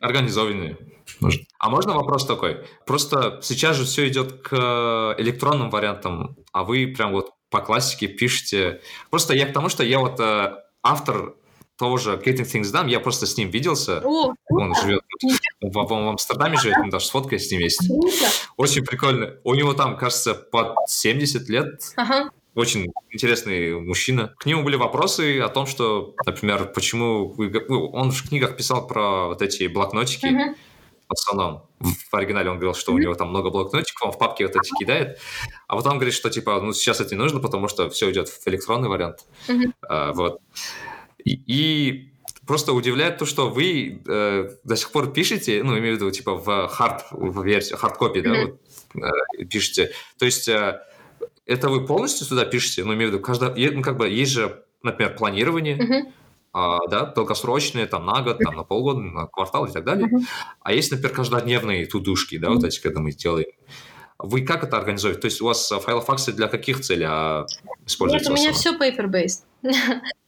Организованнее. Может. А можно вопрос такой? Просто сейчас же все идет к электронным вариантам, а вы прям вот по классике пишете. Просто я к тому, что я вот э, автор того же Getting Things Done, я просто с ним виделся. О, он живет в, в, в Амстердаме живет, он даже с фоткой с ним есть. Круто. Очень прикольно. У него там, кажется, под 70 лет. Ага. Очень интересный мужчина. К нему были вопросы о том, что, например, почему вы... Ну, он в книгах писал про вот эти блокнотики. Uh-huh пацаном. В оригинале он говорил, что у него там много блокнотиков, он в папке вот эти кидает, а потом говорит, что типа, ну сейчас это не нужно, потому что все идет в электронный вариант. Mm-hmm. А, вот. И, и просто удивляет то, что вы э, до сих пор пишете, ну, имею в виду, типа, в хард в версии, хард-копи, mm-hmm. да, вот, э, пишете. То есть э, это вы полностью сюда пишете, ну, имею в виду, каждая, ну, как бы, есть же, например, планирование, mm-hmm а, да, долгосрочные, там, на год, там, на полгода, на квартал и так далее. Uh-huh. А есть, например, каждодневные тудушки, да, uh-huh. вот эти, когда мы делаем. Вы как это организуете? То есть у вас файлофаксы для каких целей а, используются? Нет, у меня все paper-based.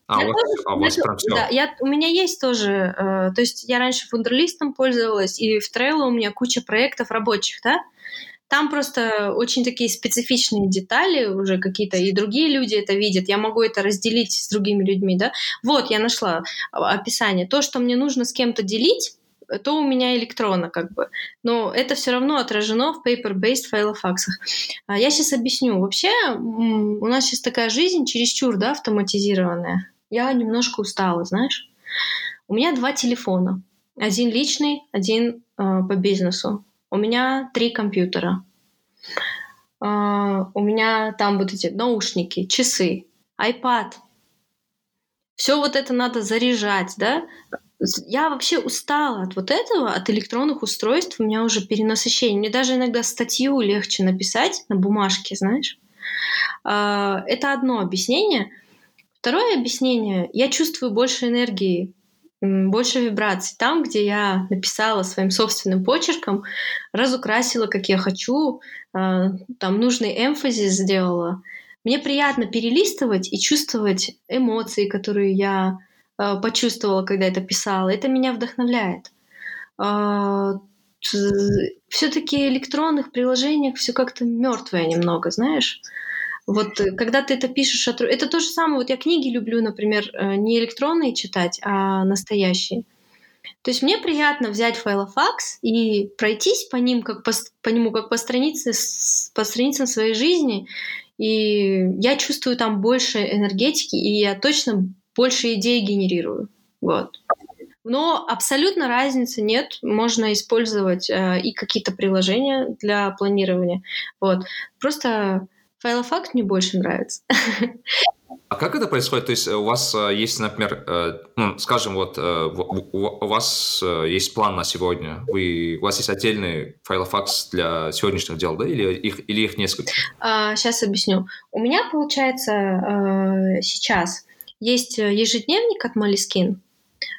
А, у вас, а у вас прям все? Да, я, у меня есть тоже, э, то есть я раньше фундерлистом пользовалась, и в Trello у меня куча проектов рабочих, да, там просто очень такие специфичные детали уже какие-то, и другие люди это видят. Я могу это разделить с другими людьми, да. Вот, я нашла описание. То, что мне нужно с кем-то делить, то у меня электронно как бы. Но это все равно отражено в paper-based файлофаксах. А я сейчас объясню. Вообще у нас сейчас такая жизнь чересчур, да, автоматизированная. Я немножко устала, знаешь. У меня два телефона. Один личный, один э, по бизнесу. У меня три компьютера. Uh, у меня там вот эти наушники, часы, iPad. Все вот это надо заряжать, да? Я вообще устала от вот этого, от электронных устройств. У меня уже перенасыщение. Мне даже иногда статью легче написать на бумажке, знаешь. Uh, это одно объяснение. Второе объяснение. Я чувствую больше энергии больше вибраций. Там, где я написала своим собственным почерком, разукрасила, как я хочу, а, там нужный эмфазис сделала. Мне приятно перелистывать и чувствовать эмоции, которые я а, почувствовала, когда это писала. Это меня вдохновляет. А, Все-таки электронных приложениях все как-то мертвое немного, знаешь. Вот э, когда ты это пишешь, это то же самое. Вот я книги люблю, например, э, не электронные читать, а настоящие. То есть мне приятно взять файлофакс и пройтись по ним, как по, по нему, как по странице, по страницам своей жизни. И я чувствую там больше энергетики, и я точно больше идей генерирую. Вот. Но абсолютно разницы нет. Можно использовать э, и какие-то приложения для планирования. Вот. Просто Файлофакт мне больше нравится. А как это происходит? То есть у вас э, есть, например, э, ну, скажем, вот э, у вас есть план на сегодня, вы, у вас есть отдельный файлофакс для сегодняшних дел, да, или их, или их несколько? А, сейчас объясню. У меня, получается, сейчас есть ежедневник от Э,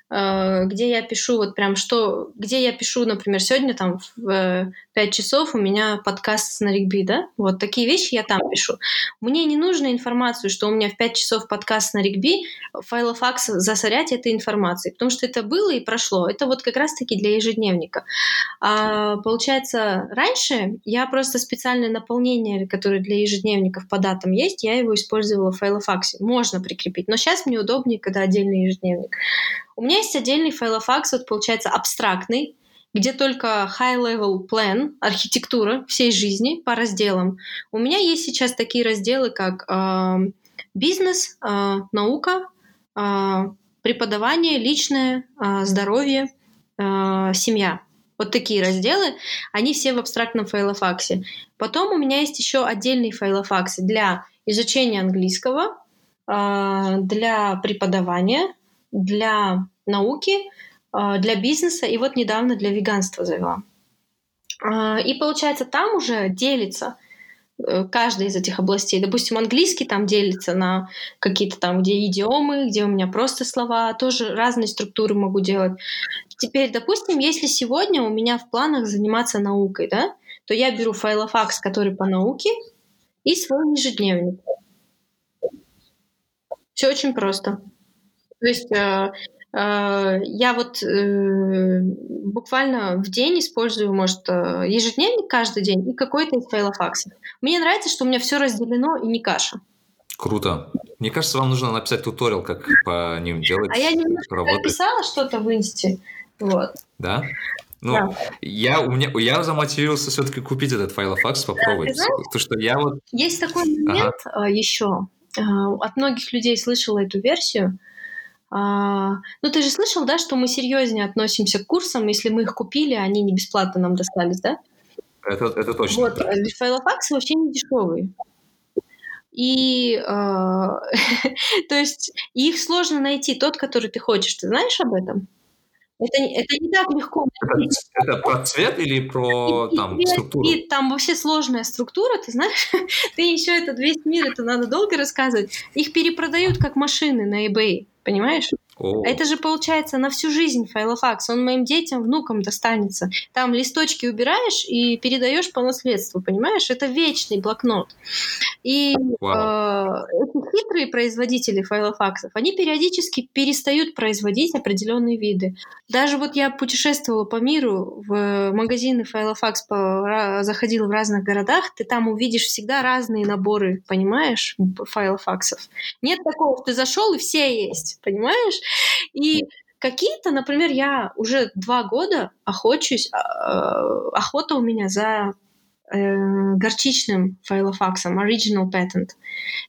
где я пишу вот прям что, где я пишу, например, сегодня там в 5 э, часов у меня подкаст на регби, да, вот такие вещи я там пишу. Мне не нужно информацию, что у меня в 5 часов подкаст на регби, файлофакс засорять этой информацией, потому что это было и прошло. Это вот как раз-таки для ежедневника. А, получается, раньше я просто специальное наполнение, которое для ежедневников по датам есть, я его использовала в файлофаксе. Можно прикрепить, но сейчас мне удобнее, когда отдельный ежедневник. У меня есть отдельный файлофакс, вот получается абстрактный, где только high-level plan, архитектура всей жизни по разделам. У меня есть сейчас такие разделы, как э, бизнес, э, наука, э, преподавание, личное, э, здоровье, э, семья. Вот такие разделы, они все в абстрактном файлофаксе. Потом у меня есть еще отдельный файлофакс для изучения английского, э, для преподавания, для науки, а, для бизнеса и вот недавно для веганства завела. А, и получается, там уже делится э, каждой из этих областей. Допустим, английский там делится на какие-то там, где идиомы, где у меня просто слова, тоже разные структуры могу делать. Теперь, допустим, если сегодня у меня в планах заниматься наукой, да, то я беру файлофакс, который по науке, и свой ежедневник. Все очень просто. То есть э, э, я вот э, буквально в день использую, может, э, ежедневник каждый день и какой-то из файлофаксов. Мне нравится, что у меня все разделено и не каша. Круто. Мне кажется, вам нужно написать туториал, как по ним делать. А я немножко написала что-то в инсте. Вот. Да? Ну, да. я, у меня, я замотивировался все-таки купить этот файлофакс, попробовать. Да, То, что я вот... Есть такой момент ага. еще. От многих людей слышала эту версию. А, ну, ты же слышал, да, что мы серьезнее относимся к курсам, если мы их купили, а они не бесплатно нам достались, да? Это, это точно. Вот, да. Э, файлофаксы вообще не дешевые. И, э, то есть, их сложно найти, тот, который ты хочешь. Ты знаешь об этом? Это, это не так легко. Это, это про цвет или про и, там, и, структуру? И, там вообще сложная структура, ты знаешь, ты еще этот весь мир, это надо долго рассказывать. Их перепродают как машины на eBay, понимаешь? О. Это же получается на всю жизнь файлофакс. Он моим детям, внукам достанется. Там листочки убираешь и передаешь по наследству, понимаешь? Это вечный блокнот. И э, эти хитрые производители файлофаксов, они периодически перестают производить определенные виды. Даже вот я путешествовала по миру в магазины файлофакс, по, заходила в разных городах, ты там увидишь всегда разные наборы, понимаешь, файлофаксов. Нет такого, что ты зашел и все есть, понимаешь? И какие-то, например, я уже два года охочусь, а, охота у меня за э, горчичным файлофаксом, original patent.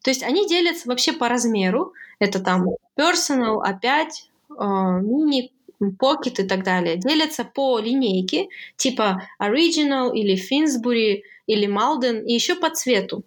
То есть они делятся вообще по размеру. Это там personal, опять, мини, pocket и так далее. Делятся по линейке, типа original или Finsbury или Malden, и еще по цвету.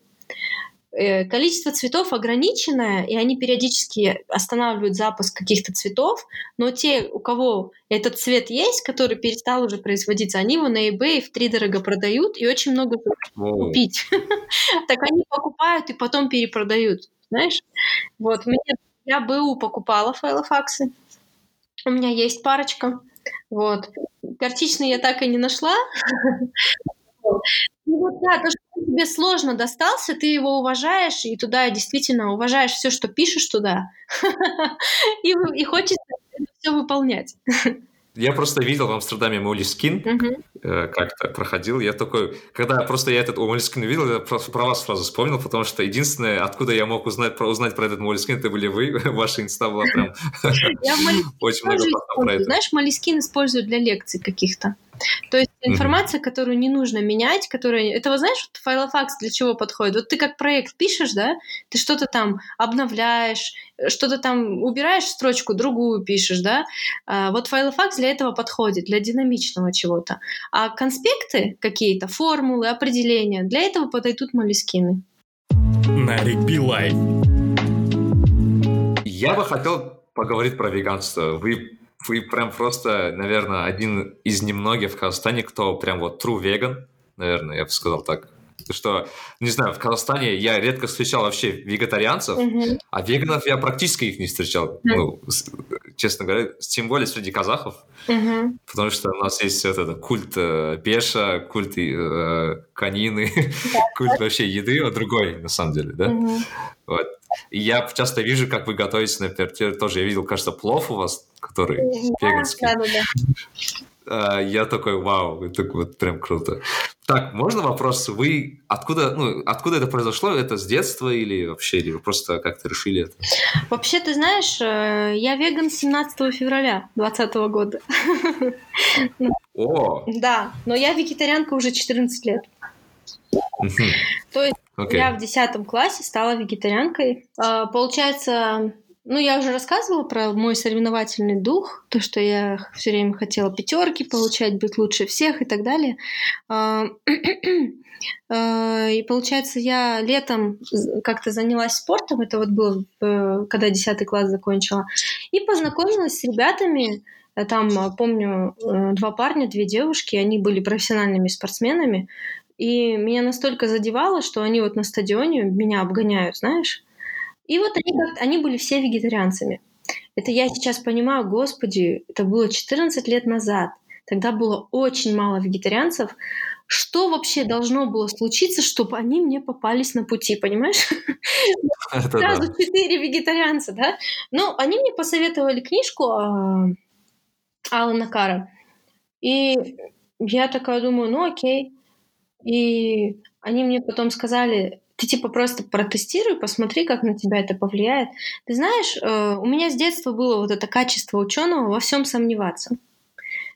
Э, количество цветов ограниченное, и они периодически останавливают запуск каких-то цветов, но те, у кого этот цвет есть, который перестал уже производиться, они его на eBay в три дорого продают и очень много купить. Так они покупают и потом перепродают, знаешь? Вот, я БУ покупала Filofax ы, у меня есть парочка, вот. Горчичный я так и не нашла. И вот да, то, что тебе сложно достался, ты его уважаешь, и туда действительно уважаешь все, что пишешь туда, и, и хочется все выполнять. Я просто видел в Амстердаме Moleskine, uh-huh. э, как-то проходил. Я такой, когда просто я этот Moleskine видел, я просто про вас сразу вспомнил, потому что единственное, откуда я мог узнать про, узнать про этот Moleskine, это были вы, ваша инста была прям очень много про это. Знаешь, Молискин используют для лекций каких-то. То есть информация, mm-hmm. которую не нужно менять, которая... Это, вот знаешь, вот файлофакс для чего подходит? Вот ты как проект пишешь, да, ты что-то там обновляешь, что-то там убираешь строчку, другую пишешь, да. А вот файлофакс для этого подходит, для динамичного чего-то. А конспекты какие-то, формулы, определения, для этого подойдут молескины. Нарик Билай. Я бы хотел поговорить про веганство. Вы вы прям просто, наверное, один из немногих в Казахстане, кто прям вот true vegan, наверное, я бы сказал так. Что, не знаю, в Казахстане я редко встречал вообще вегетарианцев, mm-hmm. а веганов я практически их не встречал. Mm-hmm. Ну, честно говоря, тем более среди казахов. Mm-hmm. Потому что у нас есть вот это культ э, пеша, культ э, конины, yeah. культ вообще еды, а другой, на самом деле, да? Mm-hmm. Вот. Я часто вижу, как вы готовите, например, тоже я видел, кажется, плов у вас, который да, веганский. Да, да, да. Я такой, вау, это вот прям круто. Так, можно вопрос? Вы откуда, ну, откуда это произошло? Это с детства или вообще, или вы просто как-то решили это? Вообще, ты знаешь, э, я веган 17 февраля 2020 года. О! Да, но я вегетарианка уже 14 лет. То есть Okay. Я в 10 классе стала вегетарианкой. А, получается, ну, я уже рассказывала про мой соревновательный дух, то, что я все время хотела пятерки получать, быть лучше всех и так далее. А, а, и получается, я летом как-то занялась спортом, это вот было, когда 10 класс закончила, и познакомилась с ребятами, там, помню, э, два парня, две девушки, они были профессиональными спортсменами, И меня настолько задевало, что они вот на стадионе меня обгоняют, знаешь. И вот они, они были все вегетарианцами. Это я сейчас понимаю, господи, это было 14 лет назад. Тогда было очень мало вегетарианцев. Что вообще должно было случиться, чтобы они мне попались на пути, понимаешь? Сразу четыре вегетарианца, да? Ну, они мне посоветовали книжку а, Алана Кара. И я такая думаю, ну окей. И они мне потом сказали, ты типа просто протестируй, посмотри, как на тебя это повлияет. Ты знаешь, э, у меня с детства было вот это качество ученого во всем сомневаться.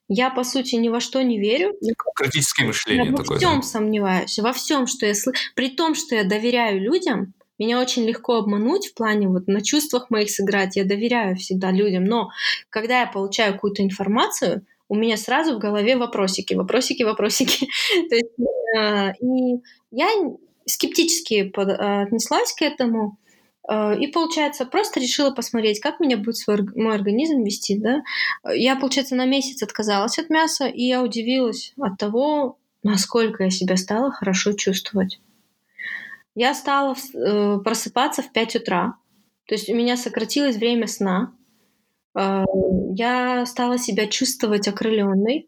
Я, по сути, ни во что не верю. Критическое мышление я такое. Во всем да? сомневаюсь, во всем, что я слышу. При том, что я доверяю людям, меня очень легко обмануть в плане вот на чувствах моих сыграть. Я доверяю всегда людям. Но когда я получаю какую-то информацию, у меня сразу в голове вопросики, вопросики, вопросики. То есть, э, и я скептически э, отнеслась к этому. Э, и, получается, просто решила посмотреть, как меня будет свой, мой организм вести. Да? Я, получается, на месяц отказалась от мяса, и я удивилась от того, насколько я себя стала хорошо чувствовать. Я стала просыпаться в 5 утра. То есть у меня сократилось время сна. Я стала себя чувствовать окрыленной.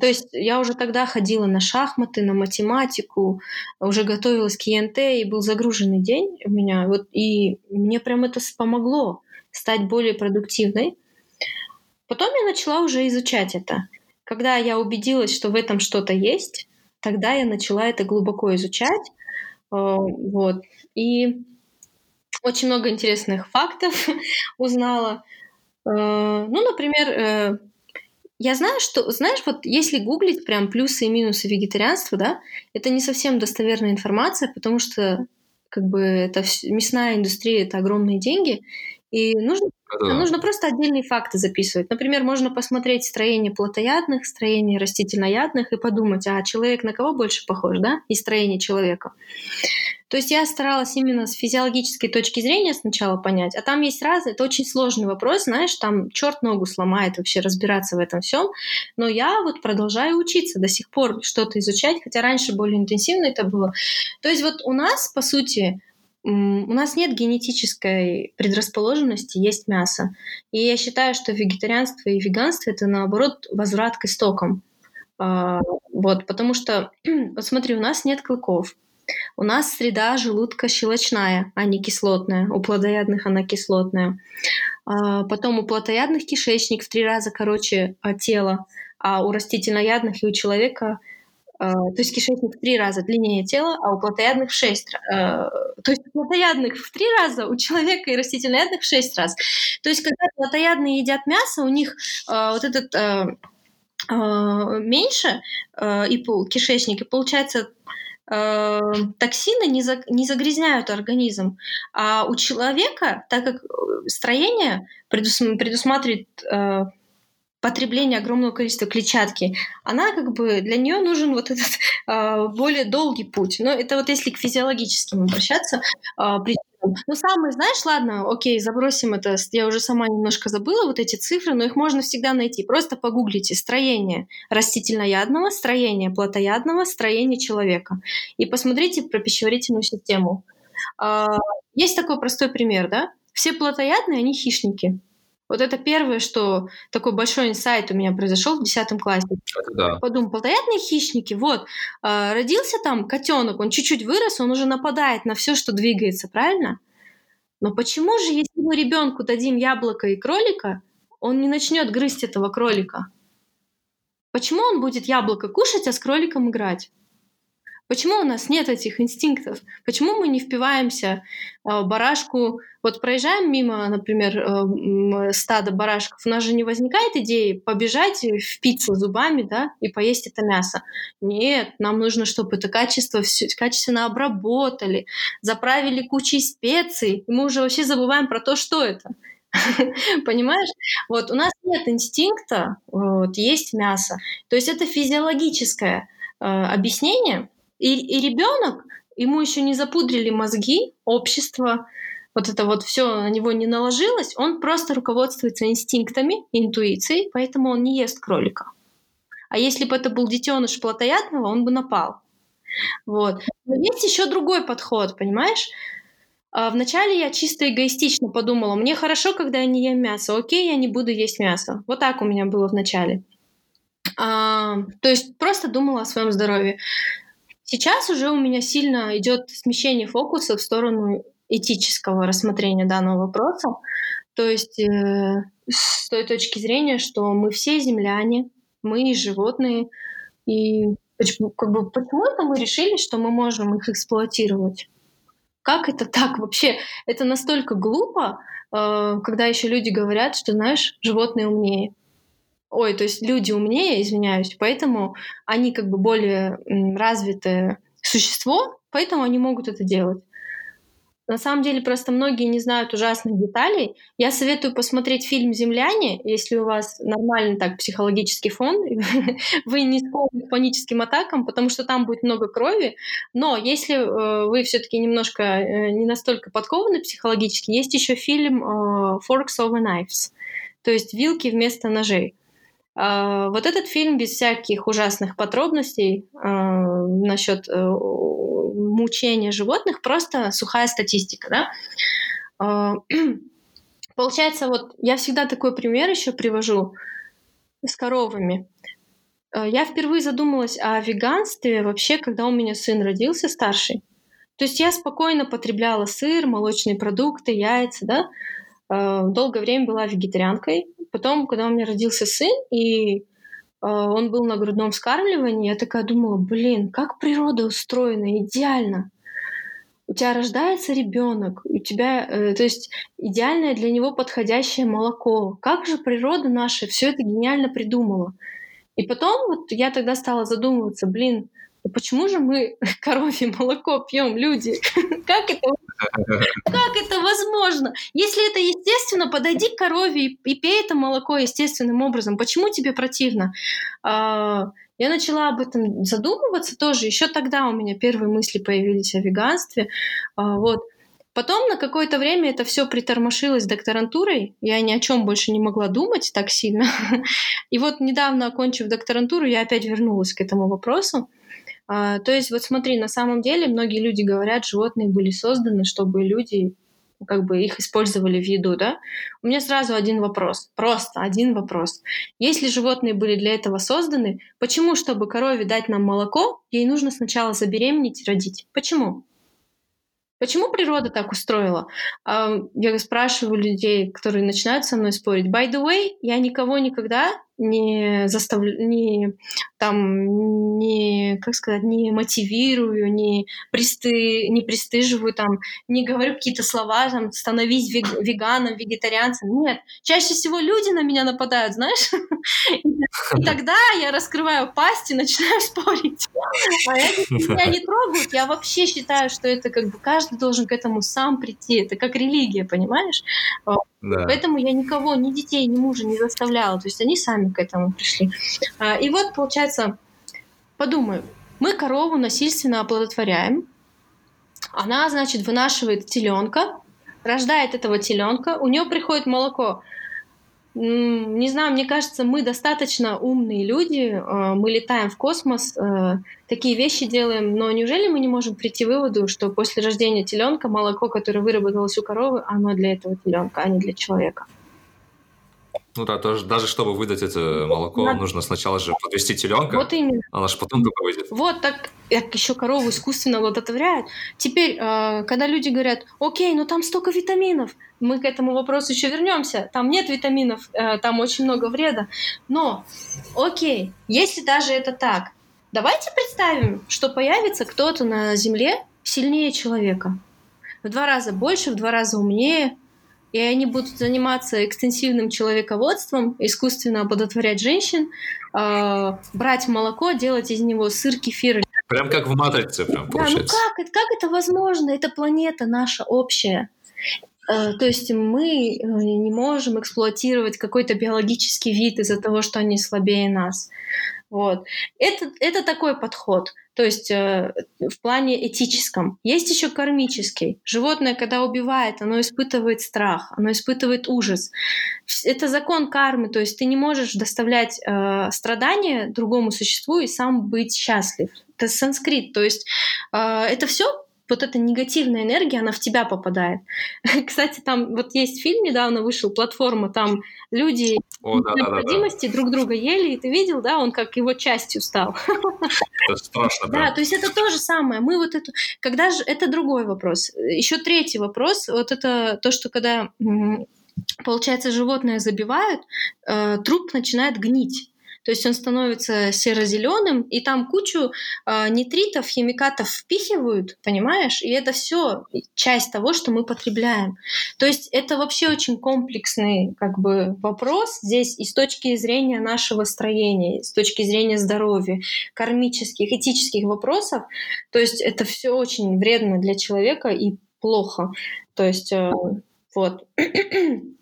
То есть я уже тогда ходила на шахматы, на математику, уже готовилась к ЕНТ, и был загруженный день у меня. Вот, и мне прям это помогло стать более продуктивной. Потом я начала уже изучать это. Когда я убедилась, что в этом что-то есть, тогда я начала это глубоко изучать. Э, вот. И очень много интересных фактов узнала. Э, ну, например, э, я знаю, что, знаешь, вот если гуглить прям плюсы и минусы вегетарианства, да, это не совсем достоверная информация, потому что как бы это мясная индустрия, это огромные деньги, и нужно, да. нужно просто отдельные факты записывать. Например, можно посмотреть строение плотоядных, строение растительноядных и подумать, а человек на кого больше похож, да, и строение человека. То есть я старалась именно с физиологической точки зрения сначала понять, а там есть разные, это очень сложный вопрос, знаешь, там черт ногу сломает вообще разбираться в этом всем, но я вот продолжаю учиться до сих пор что-то изучать, хотя раньше более интенсивно это было. То есть вот у нас, по сути, у нас нет генетической предрасположенности есть мясо. И я считаю, что вегетарианство и веганство это наоборот возврат к истокам. А, вот, потому что, вот смотри, у нас нет клыков. У нас среда желудка щелочная, а не кислотная. У плодоядных она кислотная. А, потом у плотоядных кишечник в три раза короче а, тела, а у растительноядных и у человека то есть кишечник в три раза длиннее тела, а у плотоядных в шесть то есть у плотоядных в три раза, у человека и растительноядных в шесть раз. То есть когда плотоядные едят мясо, у них вот этот меньше и кишечник, и получается э, токсины не, не загрязняют организм. А у человека, так как э, строение предус, предусматривает э, потребление огромного количества клетчатки, она как бы для нее нужен вот этот э, более долгий путь. Но это вот если к физиологическим обращаться, э, ну, самое, знаешь, ладно, окей, забросим это. Я уже сама немножко забыла вот эти цифры, но их можно всегда найти. Просто погуглите строение растительноядного, строение плотоядного, строение человека. И посмотрите про пищеварительную систему. А, есть такой простой пример, да? Все плотоядные, они хищники. Вот это первое, что такой большой инсайт у меня произошел в 10 классе. Да. Подумал, плотоядные хищники, вот, э, родился там котенок, он чуть-чуть вырос, он уже нападает на все, что двигается, правильно? Но почему же, если мы ребенку дадим яблоко и кролика, он не начнет грызть этого кролика? Почему он будет яблоко кушать, а с кроликом играть? Почему у нас нет этих инстинктов? Почему мы не впиваемся э, барашку? Вот проезжаем мимо, например, э, стада барашков, у нас же не возникает идеи побежать и впиться зубами, да, и поесть это мясо. Нет, нам нужно, чтобы это качество все качественно обработали, заправили кучей специй, и мы уже вообще забываем про то, что это. Понимаешь? Вот у нас нет инстинкта, вот, есть мясо. То есть это физиологическое э, объяснение, и, и ребенок, ему еще не запудрили мозги, общество, вот это вот все на него не наложилось, он просто руководствуется инстинктами, интуицией, поэтому он не ест кролика. А если бы это был детеныш плотоядного, он бы напал. Вот. Но есть еще другой подход, понимаешь? А, вначале я чисто эгоистично подумала, мне хорошо, когда я не ем мясо, окей, я не буду есть мясо. Вот так у меня было вначале. А, то есть просто думала о своем здоровье. Сейчас уже у меня сильно идет смещение фокуса в сторону этического рассмотрения данного вопроса. То есть э, с той точки зрения, что мы все земляне, мы животные, и почему, как бы, почему это мы решили, что мы можем их эксплуатировать? Как это так вообще? Это настолько глупо, э, когда еще люди говорят, что, знаешь, животные умнее. Ой, то есть люди умнее, извиняюсь, поэтому они как бы более развитое существо, поэтому они могут это делать. На самом деле просто многие не знают ужасных деталей. Я советую посмотреть фильм «Земляне», если у вас нормальный так психологический фон, вы не склонны к паническим атакам, потому что там будет много крови. Но если э, вы все-таки немножко э, не настолько подкованы психологически, есть еще фильм э, «Forks over Knives», то есть вилки вместо ножей. Uh, вот этот фильм без всяких ужасных подробностей uh, насчет uh, мучения животных, просто сухая статистика, да. А, получается, вот я всегда такой пример еще привожу с коровами. А, я впервые задумалась о веганстве вообще, когда у меня сын родился старший. То есть я спокойно потребляла сыр, молочные продукты, яйца, да. А, долгое время была вегетарианкой. Потом, когда у меня родился сын, и а, он был на грудном вскармливании, я такая думала, блин, как природа устроена идеально. У тебя рождается ребенок, у тебя, э, то есть идеальное для него подходящее молоко. Как же природа наша все это гениально придумала? И потом вот я тогда стала задумываться, блин, почему же мы коровье молоко пьем, люди? Как это как это возможно? Если это естественно, подойди к корове и пей это молоко естественным образом. Почему тебе противно? А, я начала об этом задумываться тоже. Еще тогда у меня первые мысли появились о веганстве. А, вот. Потом на какое-то время это все притормошилось докторантурой. Я ни о чем больше не могла думать так сильно. И вот недавно, окончив докторантуру, я опять вернулась к этому вопросу. А, то есть вот смотри, на самом деле многие люди говорят, животные были созданы, чтобы люди как бы их использовали в еду, да? У меня сразу один вопрос, просто один вопрос. Если животные были для этого созданы, почему, чтобы корове дать нам молоко, ей нужно сначала забеременеть и родить? Почему? Почему природа так устроила? Я спрашиваю людей, которые начинают со мной спорить. By the way, я никого никогда не заставляю, не там, не, как сказать, не мотивирую, не, присты, не пристыживаю, там, не говорю какие-то слова, там, становись вег, веганом, вегетарианцем. Нет, чаще всего люди на меня нападают, знаешь? И тогда я раскрываю пасть и начинаю спорить. А меня не трогают. Я вообще считаю, что это как бы каждый должен к этому сам прийти. Это как религия, понимаешь? Да. Поэтому я никого, ни детей, ни мужа не заставляла. То есть они сами к этому пришли. А, и вот, получается, подумаем, мы корову насильственно оплодотворяем. Она, значит, вынашивает теленка, рождает этого теленка, у нее приходит молоко не знаю, мне кажется, мы достаточно умные люди, э, мы летаем в космос, э, такие вещи делаем, но неужели мы не можем прийти к выводу, что после рождения теленка молоко, которое выработалось у коровы, оно для этого теленка, а не для человека? Ну да, тоже, даже чтобы выдать это молоко, да. нужно сначала же подвести теленка. Вот именно. Она же потом только выйдет. Вот так, как еще корову искусственно оплодотворяют. Теперь, э, когда люди говорят, окей, ну там столько витаминов, мы к этому вопросу еще вернемся. Там нет витаминов, э, там очень много вреда. Но, окей, если даже это так, давайте представим, что появится кто-то на Земле сильнее человека. В два раза больше, в два раза умнее, и они будут заниматься экстенсивным человеководством, искусственно оплодотворять женщин, э, брать молоко, делать из него сыр, кефир. Прям как в матрице, прям получается. Да, ну как, как это возможно? Это планета наша общая. Э, то есть мы э, не можем эксплуатировать какой-то биологический вид из-за того, что они слабее нас. Вот. Это, это такой подход. То есть э, в плане этическом. Есть еще кармический. Животное, когда убивает, оно испытывает страх, оно испытывает ужас. Это закон кармы, то есть ты не можешь доставлять э, страдания другому существу и сам быть счастлив. это санскрит, то есть э, это все вот эта негативная энергия, она в тебя попадает. Кстати, там вот есть фильм недавно вышел, платформа, там люди О, да, необходимости да, да, друг друга ели, и ты видел, да, он как его частью стал. Это страшно, да. Да, то есть это то же самое. Мы вот это, когда же, это другой вопрос. Еще третий вопрос, вот это то, что когда получается животное забивают, э, труп начинает гнить. То есть он становится серо-зеленым, и там кучу э, нитритов, химикатов впихивают, понимаешь? И это все часть того, что мы потребляем. То есть это вообще очень комплексный как бы вопрос здесь и с точки зрения нашего строения, с точки зрения здоровья, кармических, этических вопросов. То есть это все очень вредно для человека и плохо. То есть э, вот.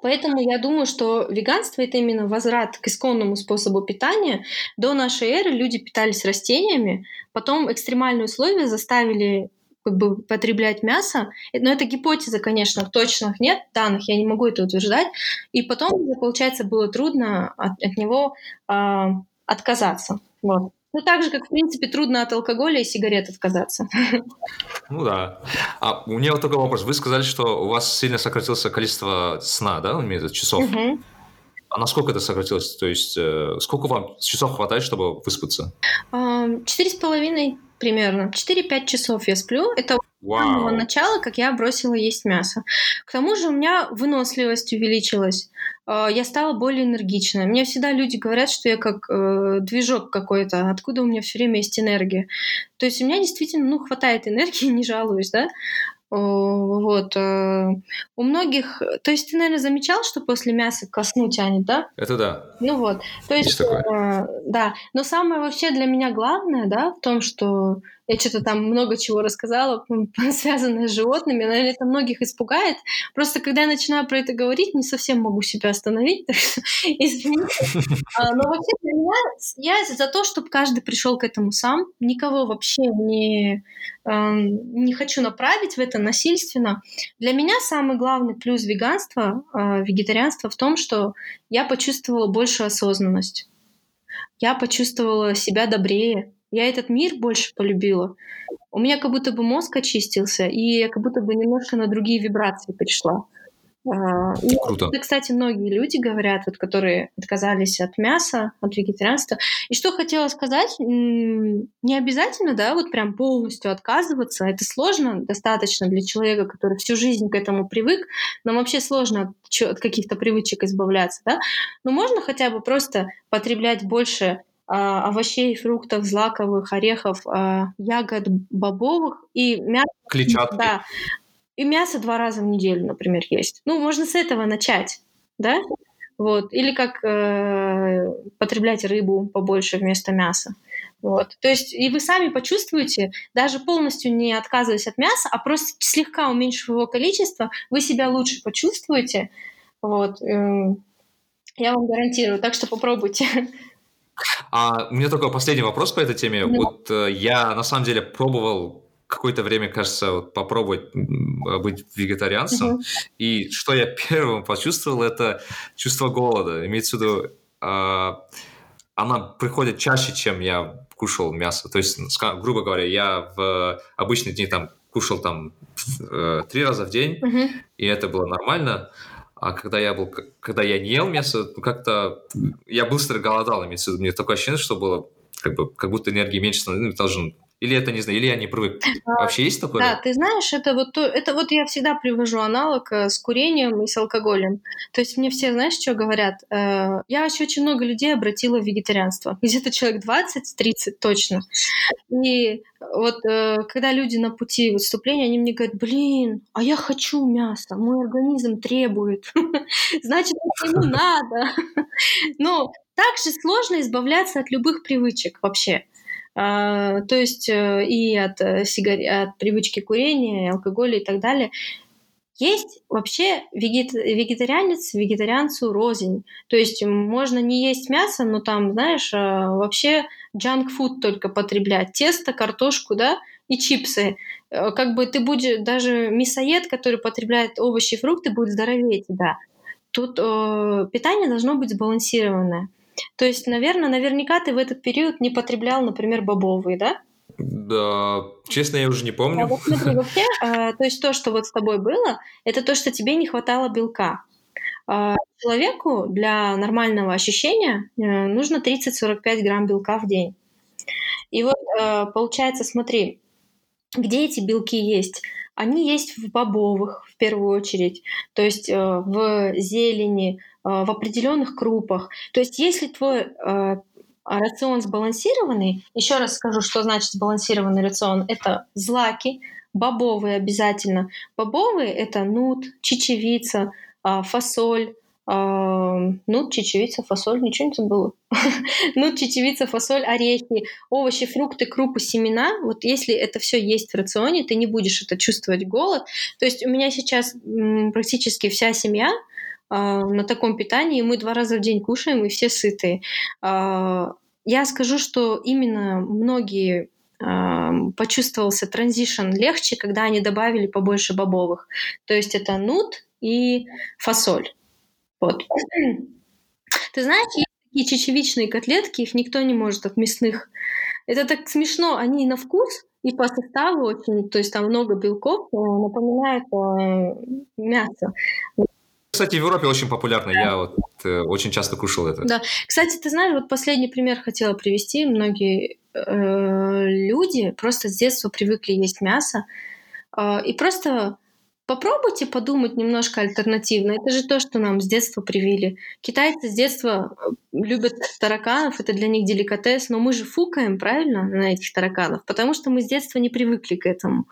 Поэтому я думаю, что веганство это именно возврат к исконному способу питания. До нашей эры люди питались растениями, потом экстремальные условия заставили как бы потреблять мясо. Но это гипотеза, конечно, точных нет данных, я не могу это утверждать. И потом, получается, было трудно от, от него э, отказаться. Вот. Ну, так же, как, в принципе, трудно от алкоголя и сигарет отказаться. Ну да. А у меня вот такой вопрос. Вы сказали, что у вас сильно сократилось количество сна, да, имеется часов? Угу. А насколько это сократилось? То есть э, сколько вам часов хватает, чтобы выспаться? Четыре с половиной примерно. 4-5 часов я сплю. Это Вау. с самого начала, как я бросила есть мясо. К тому же у меня выносливость увеличилась. А, я стала более энергичной. Мне всегда люди говорят, что я как э, движок какой-то, откуда у меня все время есть энергия. То есть у меня действительно ну, хватает энергии, не жалуюсь, да. Вот. Э, у многих... То есть ты, наверное, замечал, что после мяса ко сну тянет, да? Это да. Ну вот. То есть, есть э, да. Но самое вообще для меня главное, да, в том, что я что-то там много чего рассказала, связанное с животными. Наверное, это многих испугает. Просто когда я начинаю про это говорить, не совсем могу себя остановить. Извините. А, но вообще для меня я за то, чтобы каждый пришел к этому сам. Никого вообще не, эм, не хочу направить в это насильственно. Для меня самый главный плюс веганства, э, вегетарианства в том, что я почувствовала большую осознанность. Я почувствовала себя добрее, я этот мир больше полюбила. У меня как будто бы мозг очистился, и я как будто бы немножко на другие вибрации пришла. А, и Круто. Это, кстати, многие люди говорят, вот, которые отказались от мяса, от вегетарианства. И что хотела сказать, не обязательно, да, вот прям полностью отказываться. Это сложно достаточно для человека, который всю жизнь к этому привык. Нам вообще сложно от, от каких-то привычек избавляться, да. Но можно хотя бы просто потреблять больше а, овощей, фруктов, злаковых, орехов, а, ягод, бобовых и мясо. Клетчатки. Да. И мясо два раза в неделю, например, есть. Ну, можно с этого начать, да? Вот. Или как э, потреблять рыбу побольше вместо мяса. Вот. То есть и вы сами почувствуете, даже полностью не отказываясь от мяса, а просто слегка уменьшив его количество, вы себя лучше почувствуете. Вот. Э, я вам гарантирую. Так что попробуйте. А у меня только последний вопрос по этой теме. Mm-hmm. Вот э, я на самом деле пробовал какое-то время, кажется, вот попробовать быть вегетарианцем. Mm-hmm. И что я первым почувствовал, это чувство голода. Имеется в виду, э, она приходит чаще, чем я кушал мясо. То есть, грубо говоря, я в обычные дни там кушал там э, три раза в день, mm-hmm. и это было нормально. А когда я был, когда я не ел мясо, ну, как-то я быстро голодал, имеется в виду. Мне такое ощущение, что было как бы как будто энергии меньше становилось, ну, должен или это, не знаю, или я не привык. А, Вообще есть такое? Да, ты знаешь, это вот, то, это вот я всегда привожу аналог э, с курением и с алкоголем. То есть мне все, знаешь, что говорят? Э, я еще очень много людей обратила в вегетарианство. Где-то человек 20-30 точно. И вот э, когда люди на пути выступления, они мне говорят, блин, а я хочу мясо, мой организм требует. Значит, ему надо. Но также сложно избавляться от любых привычек вообще. А, то есть э, и от, э, сигар... от привычки курения, алкоголя и так далее. Есть вообще вегет... вегетарианец вегетарианцу рознь. То есть можно не есть мясо, но там, знаешь, а, вообще food только потреблять. Тесто, картошку, да, и чипсы. Э, как бы ты будешь, даже мясоед, который потребляет овощи и фрукты, будет здоровее тебя. Тут э, питание должно быть сбалансированное. То есть, наверное, наверняка ты в этот период не потреблял, например, бобовые, да? Да, честно, я уже не помню. А вот смотри, вообще, э, то есть то, что вот с тобой было, это то, что тебе не хватало белка. Э, человеку для нормального ощущения э, нужно 30-45 грамм белка в день. И вот э, получается, смотри, где эти белки есть? Они есть в бобовых в первую очередь, то есть э, в зелени, в определенных крупах. То есть если твой э, рацион сбалансированный, еще раз скажу, что значит сбалансированный рацион, это злаки, бобовые обязательно. Бобовые это нут, чечевица, фасоль, ну, чечевица, фасоль, ничего не забыла. ну, чечевица, фасоль, орехи, овощи, фрукты, крупы, семена. Вот если это все есть в рационе, ты не будешь это чувствовать голод. То есть у меня сейчас практически вся семья а, на таком питании, мы два раза в день кушаем, и все сытые. А, я скажу, что именно многие почувствовался транзишн легче, когда они добавили побольше бобовых. То есть это нут и фасоль. Вот. Ты знаешь, есть такие чечевичные котлетки, их никто не может от мясных. Это так смешно, они на вкус и по составу очень, то есть там много белков, э, напоминает э, мясо. Кстати, в Европе очень популярно, я вот э, очень часто кушал это. Да, кстати, ты знаешь, вот последний пример хотела привести. Многие э, люди просто с детства привыкли есть мясо, э, и просто Попробуйте подумать немножко альтернативно. Это же то, что нам с детства привили. Китайцы с детства э, любят тараканов, это для них деликатес, но мы же фукаем, правильно, на этих тараканов, потому что мы с детства не привыкли к этому.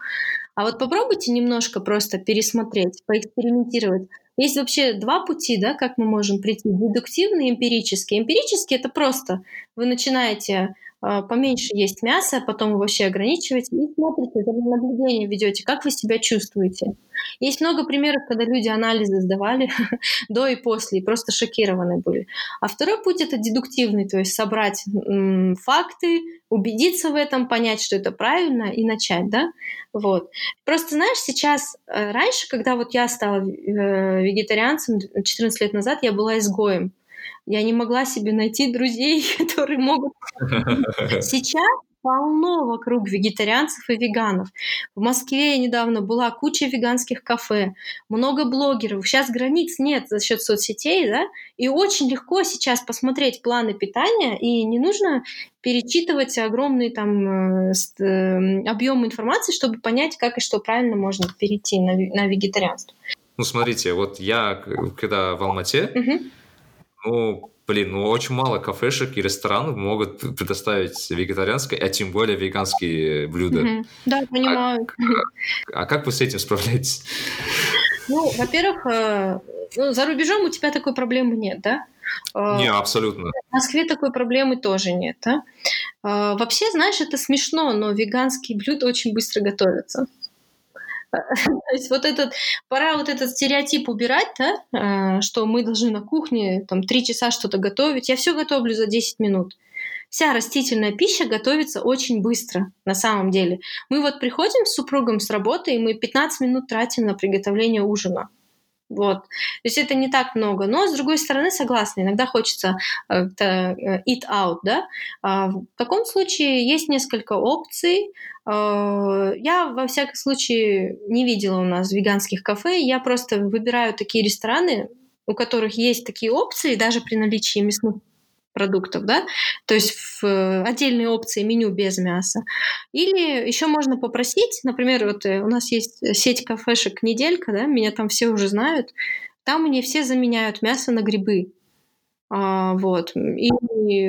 А вот попробуйте немножко просто пересмотреть, поэкспериментировать. Есть вообще два пути, да, как мы можем прийти. Дедуктивный и эмпирический. Эмпирический — это просто вы начинаете поменьше есть мясо, потом вы вообще ограничиваете и смотрите, за наблюдение ведете, как вы себя чувствуете. Есть много примеров, когда люди анализы сдавали до и после, и просто шокированы были. А второй путь это дедуктивный, то есть собрать факты, убедиться в этом, понять, что это правильно, и начать, да? Вот. Просто, знаешь, сейчас, э, раньше, когда вот я стала э, вегетарианцем 14 лет назад, я была изгоем. Я не могла себе найти друзей, которые могут... Сейчас полно вокруг вегетарианцев и веганов. В Москве недавно была куча веганских кафе, много блогеров. Сейчас границ нет за счет соцсетей, да, и очень легко сейчас посмотреть планы питания, и не нужно перечитывать огромный там э, э, объем информации, чтобы понять, как и что правильно можно перейти на, на вегетарианство. Ну, смотрите, вот я, когда в Алмате, угу ну, блин, ну очень мало кафешек и ресторанов могут предоставить вегетарианское, а тем более веганские блюда. Mm-hmm. Да, понимаю. А, а как вы с этим справляетесь? Ну, во-первых, э, ну, за рубежом у тебя такой проблемы нет, да? Э, не, абсолютно. В Москве такой проблемы тоже нет, да? Э, вообще, знаешь, это смешно, но веганские блюда очень быстро готовятся. То есть вот этот, пора вот этот стереотип убирать, да, э, что мы должны на кухне там три часа что-то готовить. Я все готовлю за 10 минут. Вся растительная пища готовится очень быстро, на самом деле. Мы вот приходим с супругом с работы, и мы 15 минут тратим на приготовление ужина. Вот. То есть это не так много. Но, с другой стороны, согласна, иногда хочется э, э, eat out, да. А в таком случае есть несколько опций. Э, я, во всяком случае, не видела у нас веганских кафе. Я просто выбираю такие рестораны, у которых есть такие опции, даже при наличии мясных продуктов, да, то есть в э, отдельные опции меню без мяса. Или еще можно попросить, например, вот э, у нас есть сеть кафешек «Неделька», да, меня там все уже знают, там мне все заменяют мясо на грибы. А, вот. И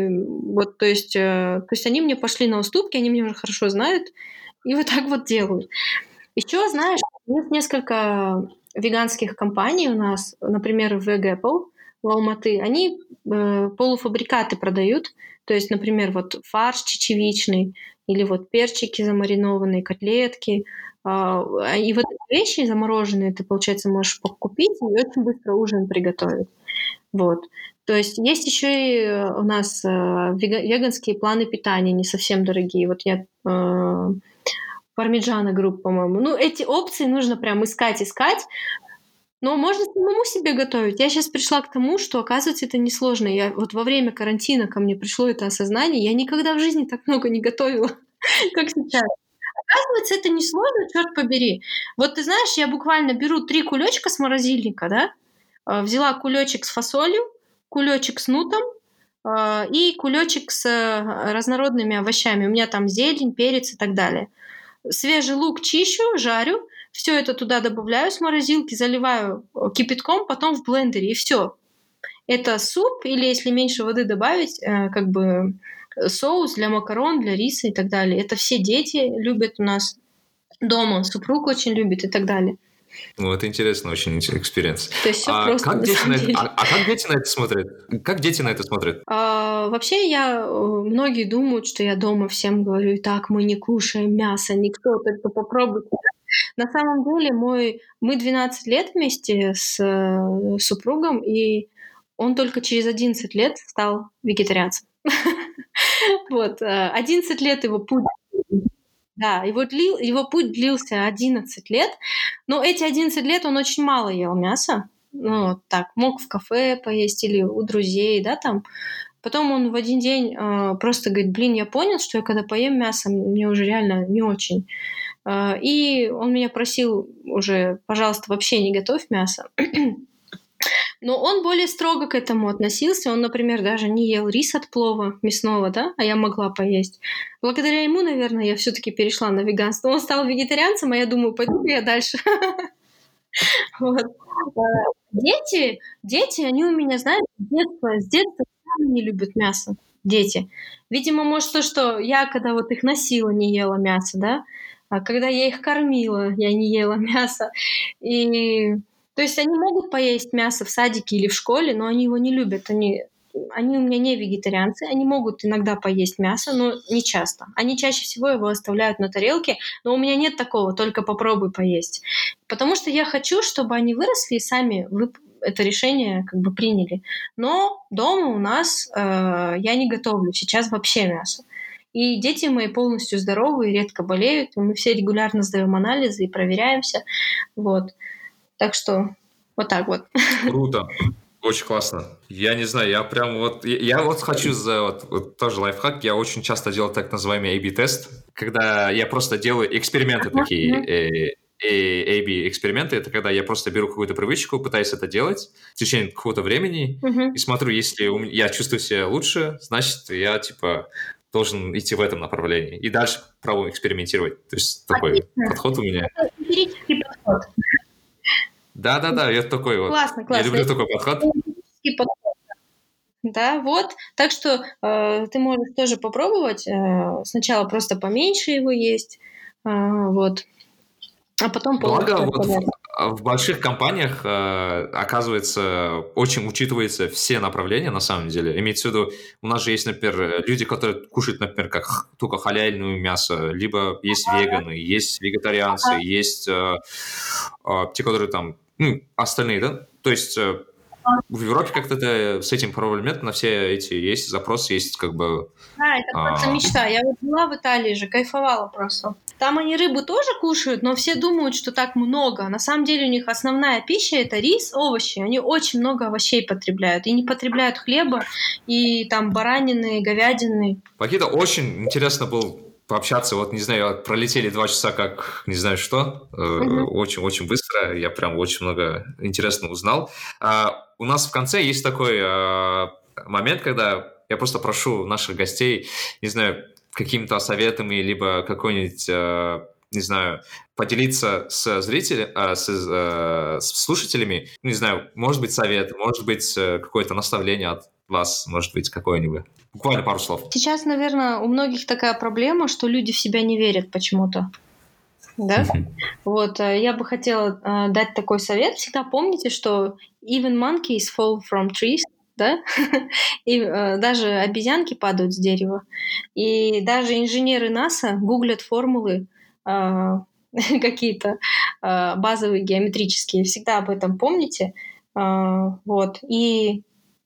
вот, то есть, э, то есть они мне пошли на уступки, они меня уже хорошо знают, и вот так вот делают. Еще, знаешь, есть несколько веганских компаний у нас, например, в Apple, в Алматы, они э, полуфабрикаты продают. То есть, например, вот фарш чечевичный или вот перчики замаринованные, котлетки. Э, и вот эти вещи замороженные ты, получается, можешь купить и очень быстро ужин приготовить. Вот. То есть есть еще и у нас э, веганские планы питания, не совсем дорогие. Вот я э, пармиджана групп, по-моему. Ну, эти опции нужно прям искать, искать. Но можно самому себе готовить. Я сейчас пришла к тому, что, оказывается, это несложно. Я вот во время карантина ко мне пришло это осознание. Я никогда в жизни так много не готовила, как сейчас. Оказывается, это несложно, черт побери. Вот ты знаешь, я буквально беру три кулечка с морозильника, да, а, взяла кулечек с фасолью, кулечек с нутом, а, и кулечек с э, разнородными овощами. У меня там зелень, перец и так далее. Свежий лук чищу, жарю, все это туда добавляю с морозилки, заливаю э, кипятком, потом в блендере, и все. Это суп, или если меньше воды добавить, э, как бы соус для макарон, для риса и так далее. Это все дети любят у нас дома, супруг очень любит и так далее. Ну, это интересно, очень experience. То есть все а просто, как дети на это, а, а как дети на это смотрят? Как дети на это смотрят? А, вообще, я, э, многие думают, что я дома всем говорю, так, мы не кушаем мясо, никто, только попробуйте. На самом деле, мой, мы 12 лет вместе с э, супругом, и он только через 11 лет стал вегетарианцем. Вот, 11 э, лет его путь да, его, длил, его путь длился 11 лет, но эти 11 лет он очень мало ел мяса. Ну, вот так, мог в кафе поесть или у друзей, да, там. Потом он в один день э, просто говорит, блин, я понял, что я когда поем мясо, мне уже реально не очень. Э, и он меня просил уже, пожалуйста, вообще не готовь мясо. Но он более строго к этому относился. Он, например, даже не ел рис от плова мясного, да, а я могла поесть. Благодаря ему, наверное, я все-таки перешла на веганство. Он стал вегетарианцем, а я думаю, пойду я дальше. Дети, дети, они у меня, знают, с детства, с детства не любят мясо. Дети. Видимо, может, то, что я, когда вот их носила, не ела мясо, да, а когда я их кормила, я не ела мясо. И то есть они могут поесть мясо в садике или в школе, но они его не любят. Они, они у меня не вегетарианцы, они могут иногда поесть мясо, но не часто. Они чаще всего его оставляют на тарелке, но у меня нет такого, только попробуй поесть. Потому что я хочу, чтобы они выросли и сами вып- это решение как бы приняли. Но дома у нас э, я не готовлю сейчас вообще мясо. И дети мои полностью здоровы и редко болеют. Мы все регулярно сдаем анализы и проверяемся. Вот. Так что вот так вот. Круто. Очень классно. Я не знаю, я прям вот... Я, я вот хочу за... Вот, вот тоже лайфхак. Я очень часто делаю так называемый A-B-тест, когда я просто делаю эксперименты такие. Э, э, A-B эксперименты. Это когда я просто беру какую-то привычку, пытаюсь это делать в течение какого-то времени и смотрю, если я чувствую себя лучше, значит, я типа должен идти в этом направлении. И дальше пробую экспериментировать. То есть такой Отлично. подход у меня. Эмпирический подход. Да-да-да, я такой вот. Классно, классно. Я люблю такой подход. Да, вот. Так что э, ты можешь тоже попробовать. Э, сначала просто поменьше его есть. Э, вот. А потом Благо, вот в, в больших компаниях, э, оказывается, очень учитываются все направления, на самом деле. Имеется в виду, у нас же есть, например, люди, которые кушают, например, как только халяльное мясо, либо есть веганы, есть вегетарианцы, есть э, э, те, которые там ну, остальные, да? То есть в Европе как-то с этим проблем нет, на все эти есть запросы, есть как бы... Да, это а... просто мечта. Я вот была в Италии же, кайфовала просто. Там они рыбу тоже кушают, но все думают, что так много. На самом деле у них основная пища это рис, овощи. Они очень много овощей потребляют. И не потребляют хлеба, и там баранины, говядины. Пакита, очень интересно был пообщаться. Вот, не знаю, пролетели два часа как не знаю что. Очень-очень mm-hmm. быстро. Я прям очень много интересного узнал. А, у нас в конце есть такой а, момент, когда я просто прошу наших гостей, не знаю, какими-то советами, либо какой-нибудь, а, не знаю, поделиться с зрителями, с, с слушателями, не знаю, может быть совет, может быть э, какое-то наставление от вас, может быть, какое-нибудь. Буквально пару слов. Сейчас, наверное, у многих такая проблема, что люди в себя не верят почему-то. Да? Вот, э, я бы хотела э, дать такой совет. Всегда помните, что even monkeys fall from trees, да? И э, даже обезьянки падают с дерева. И даже инженеры НАСА гуглят формулы э, какие-то э, базовые геометрические. Всегда об этом помните. Э, вот. И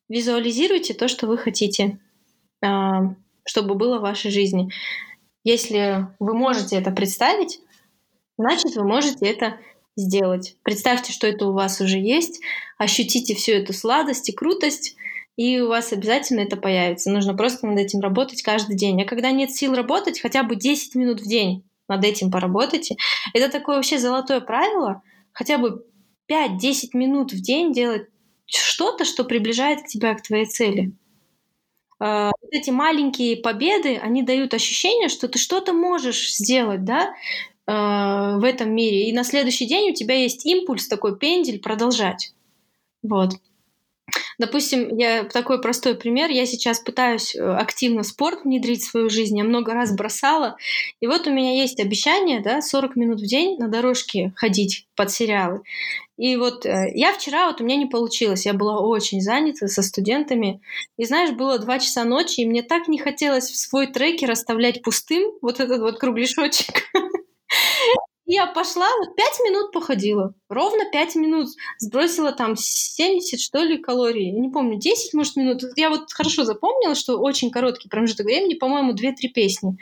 визуализируйте то, что вы хотите а, чтобы было в вашей жизни. Если вы можете это представить, значит, вы можете это сделать. Представьте, что это у вас уже есть, ощутите всю эту сладость и крутость, и у вас обязательно это появится. Нужно просто над этим работать каждый день. А когда нет сил работать, хотя бы 10 минут в день над этим поработайте. Это такое вообще золотое правило. Хотя бы 5-10 минут в день делать что-то, что приближает тебя к твоей цели. А, вот эти маленькие победы, они дают ощущение, что ты что-то можешь сделать, да, а, в этом мире. И на следующий день у тебя есть импульс, такой пендель продолжать. Вот. Допустим, я такой простой пример. Я сейчас пытаюсь э, активно спорт внедрить в свою жизнь. Я много раз бросала. И вот у меня есть обещание, да, 40 минут в день на дорожке ходить под сериалы. И вот э, я вчера, вот у меня не получилось, я была очень занята со студентами. И знаешь, было 2 часа ночи, и мне так не хотелось в свой трекер оставлять пустым вот этот вот кругляшочек. Я пошла, вот пять минут походила, ровно пять минут, сбросила там 70, что ли, калорий, я не помню, 10, может, минут. Я вот хорошо запомнила, что очень короткий промежуток времени, по-моему, 2-3 песни.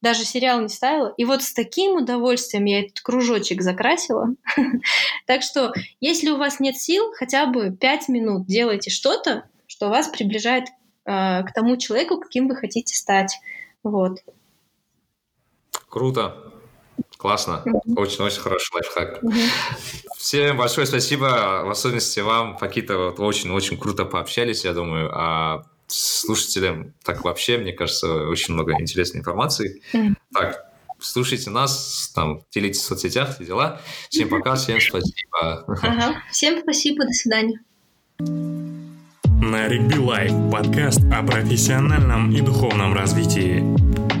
Даже сериал не ставила. И вот с таким удовольствием я этот кружочек закрасила. Так что, если у вас нет сил, хотя бы 5 минут делайте что-то, что вас приближает э, к тому человеку, каким вы хотите стать. Вот. Круто. Классно. Очень-очень хороший лайфхак. Всем большое спасибо, в особенности вам, Пакита, вот очень-очень круто пообщались, я думаю, а слушателям так вообще, мне кажется, очень много интересной информации. Так, слушайте нас, там, делитесь в соцсетях, все дела. Всем пока, всем спасибо. Ага. Всем спасибо, до свидания. Наригби Life подкаст о профессиональном и духовном развитии.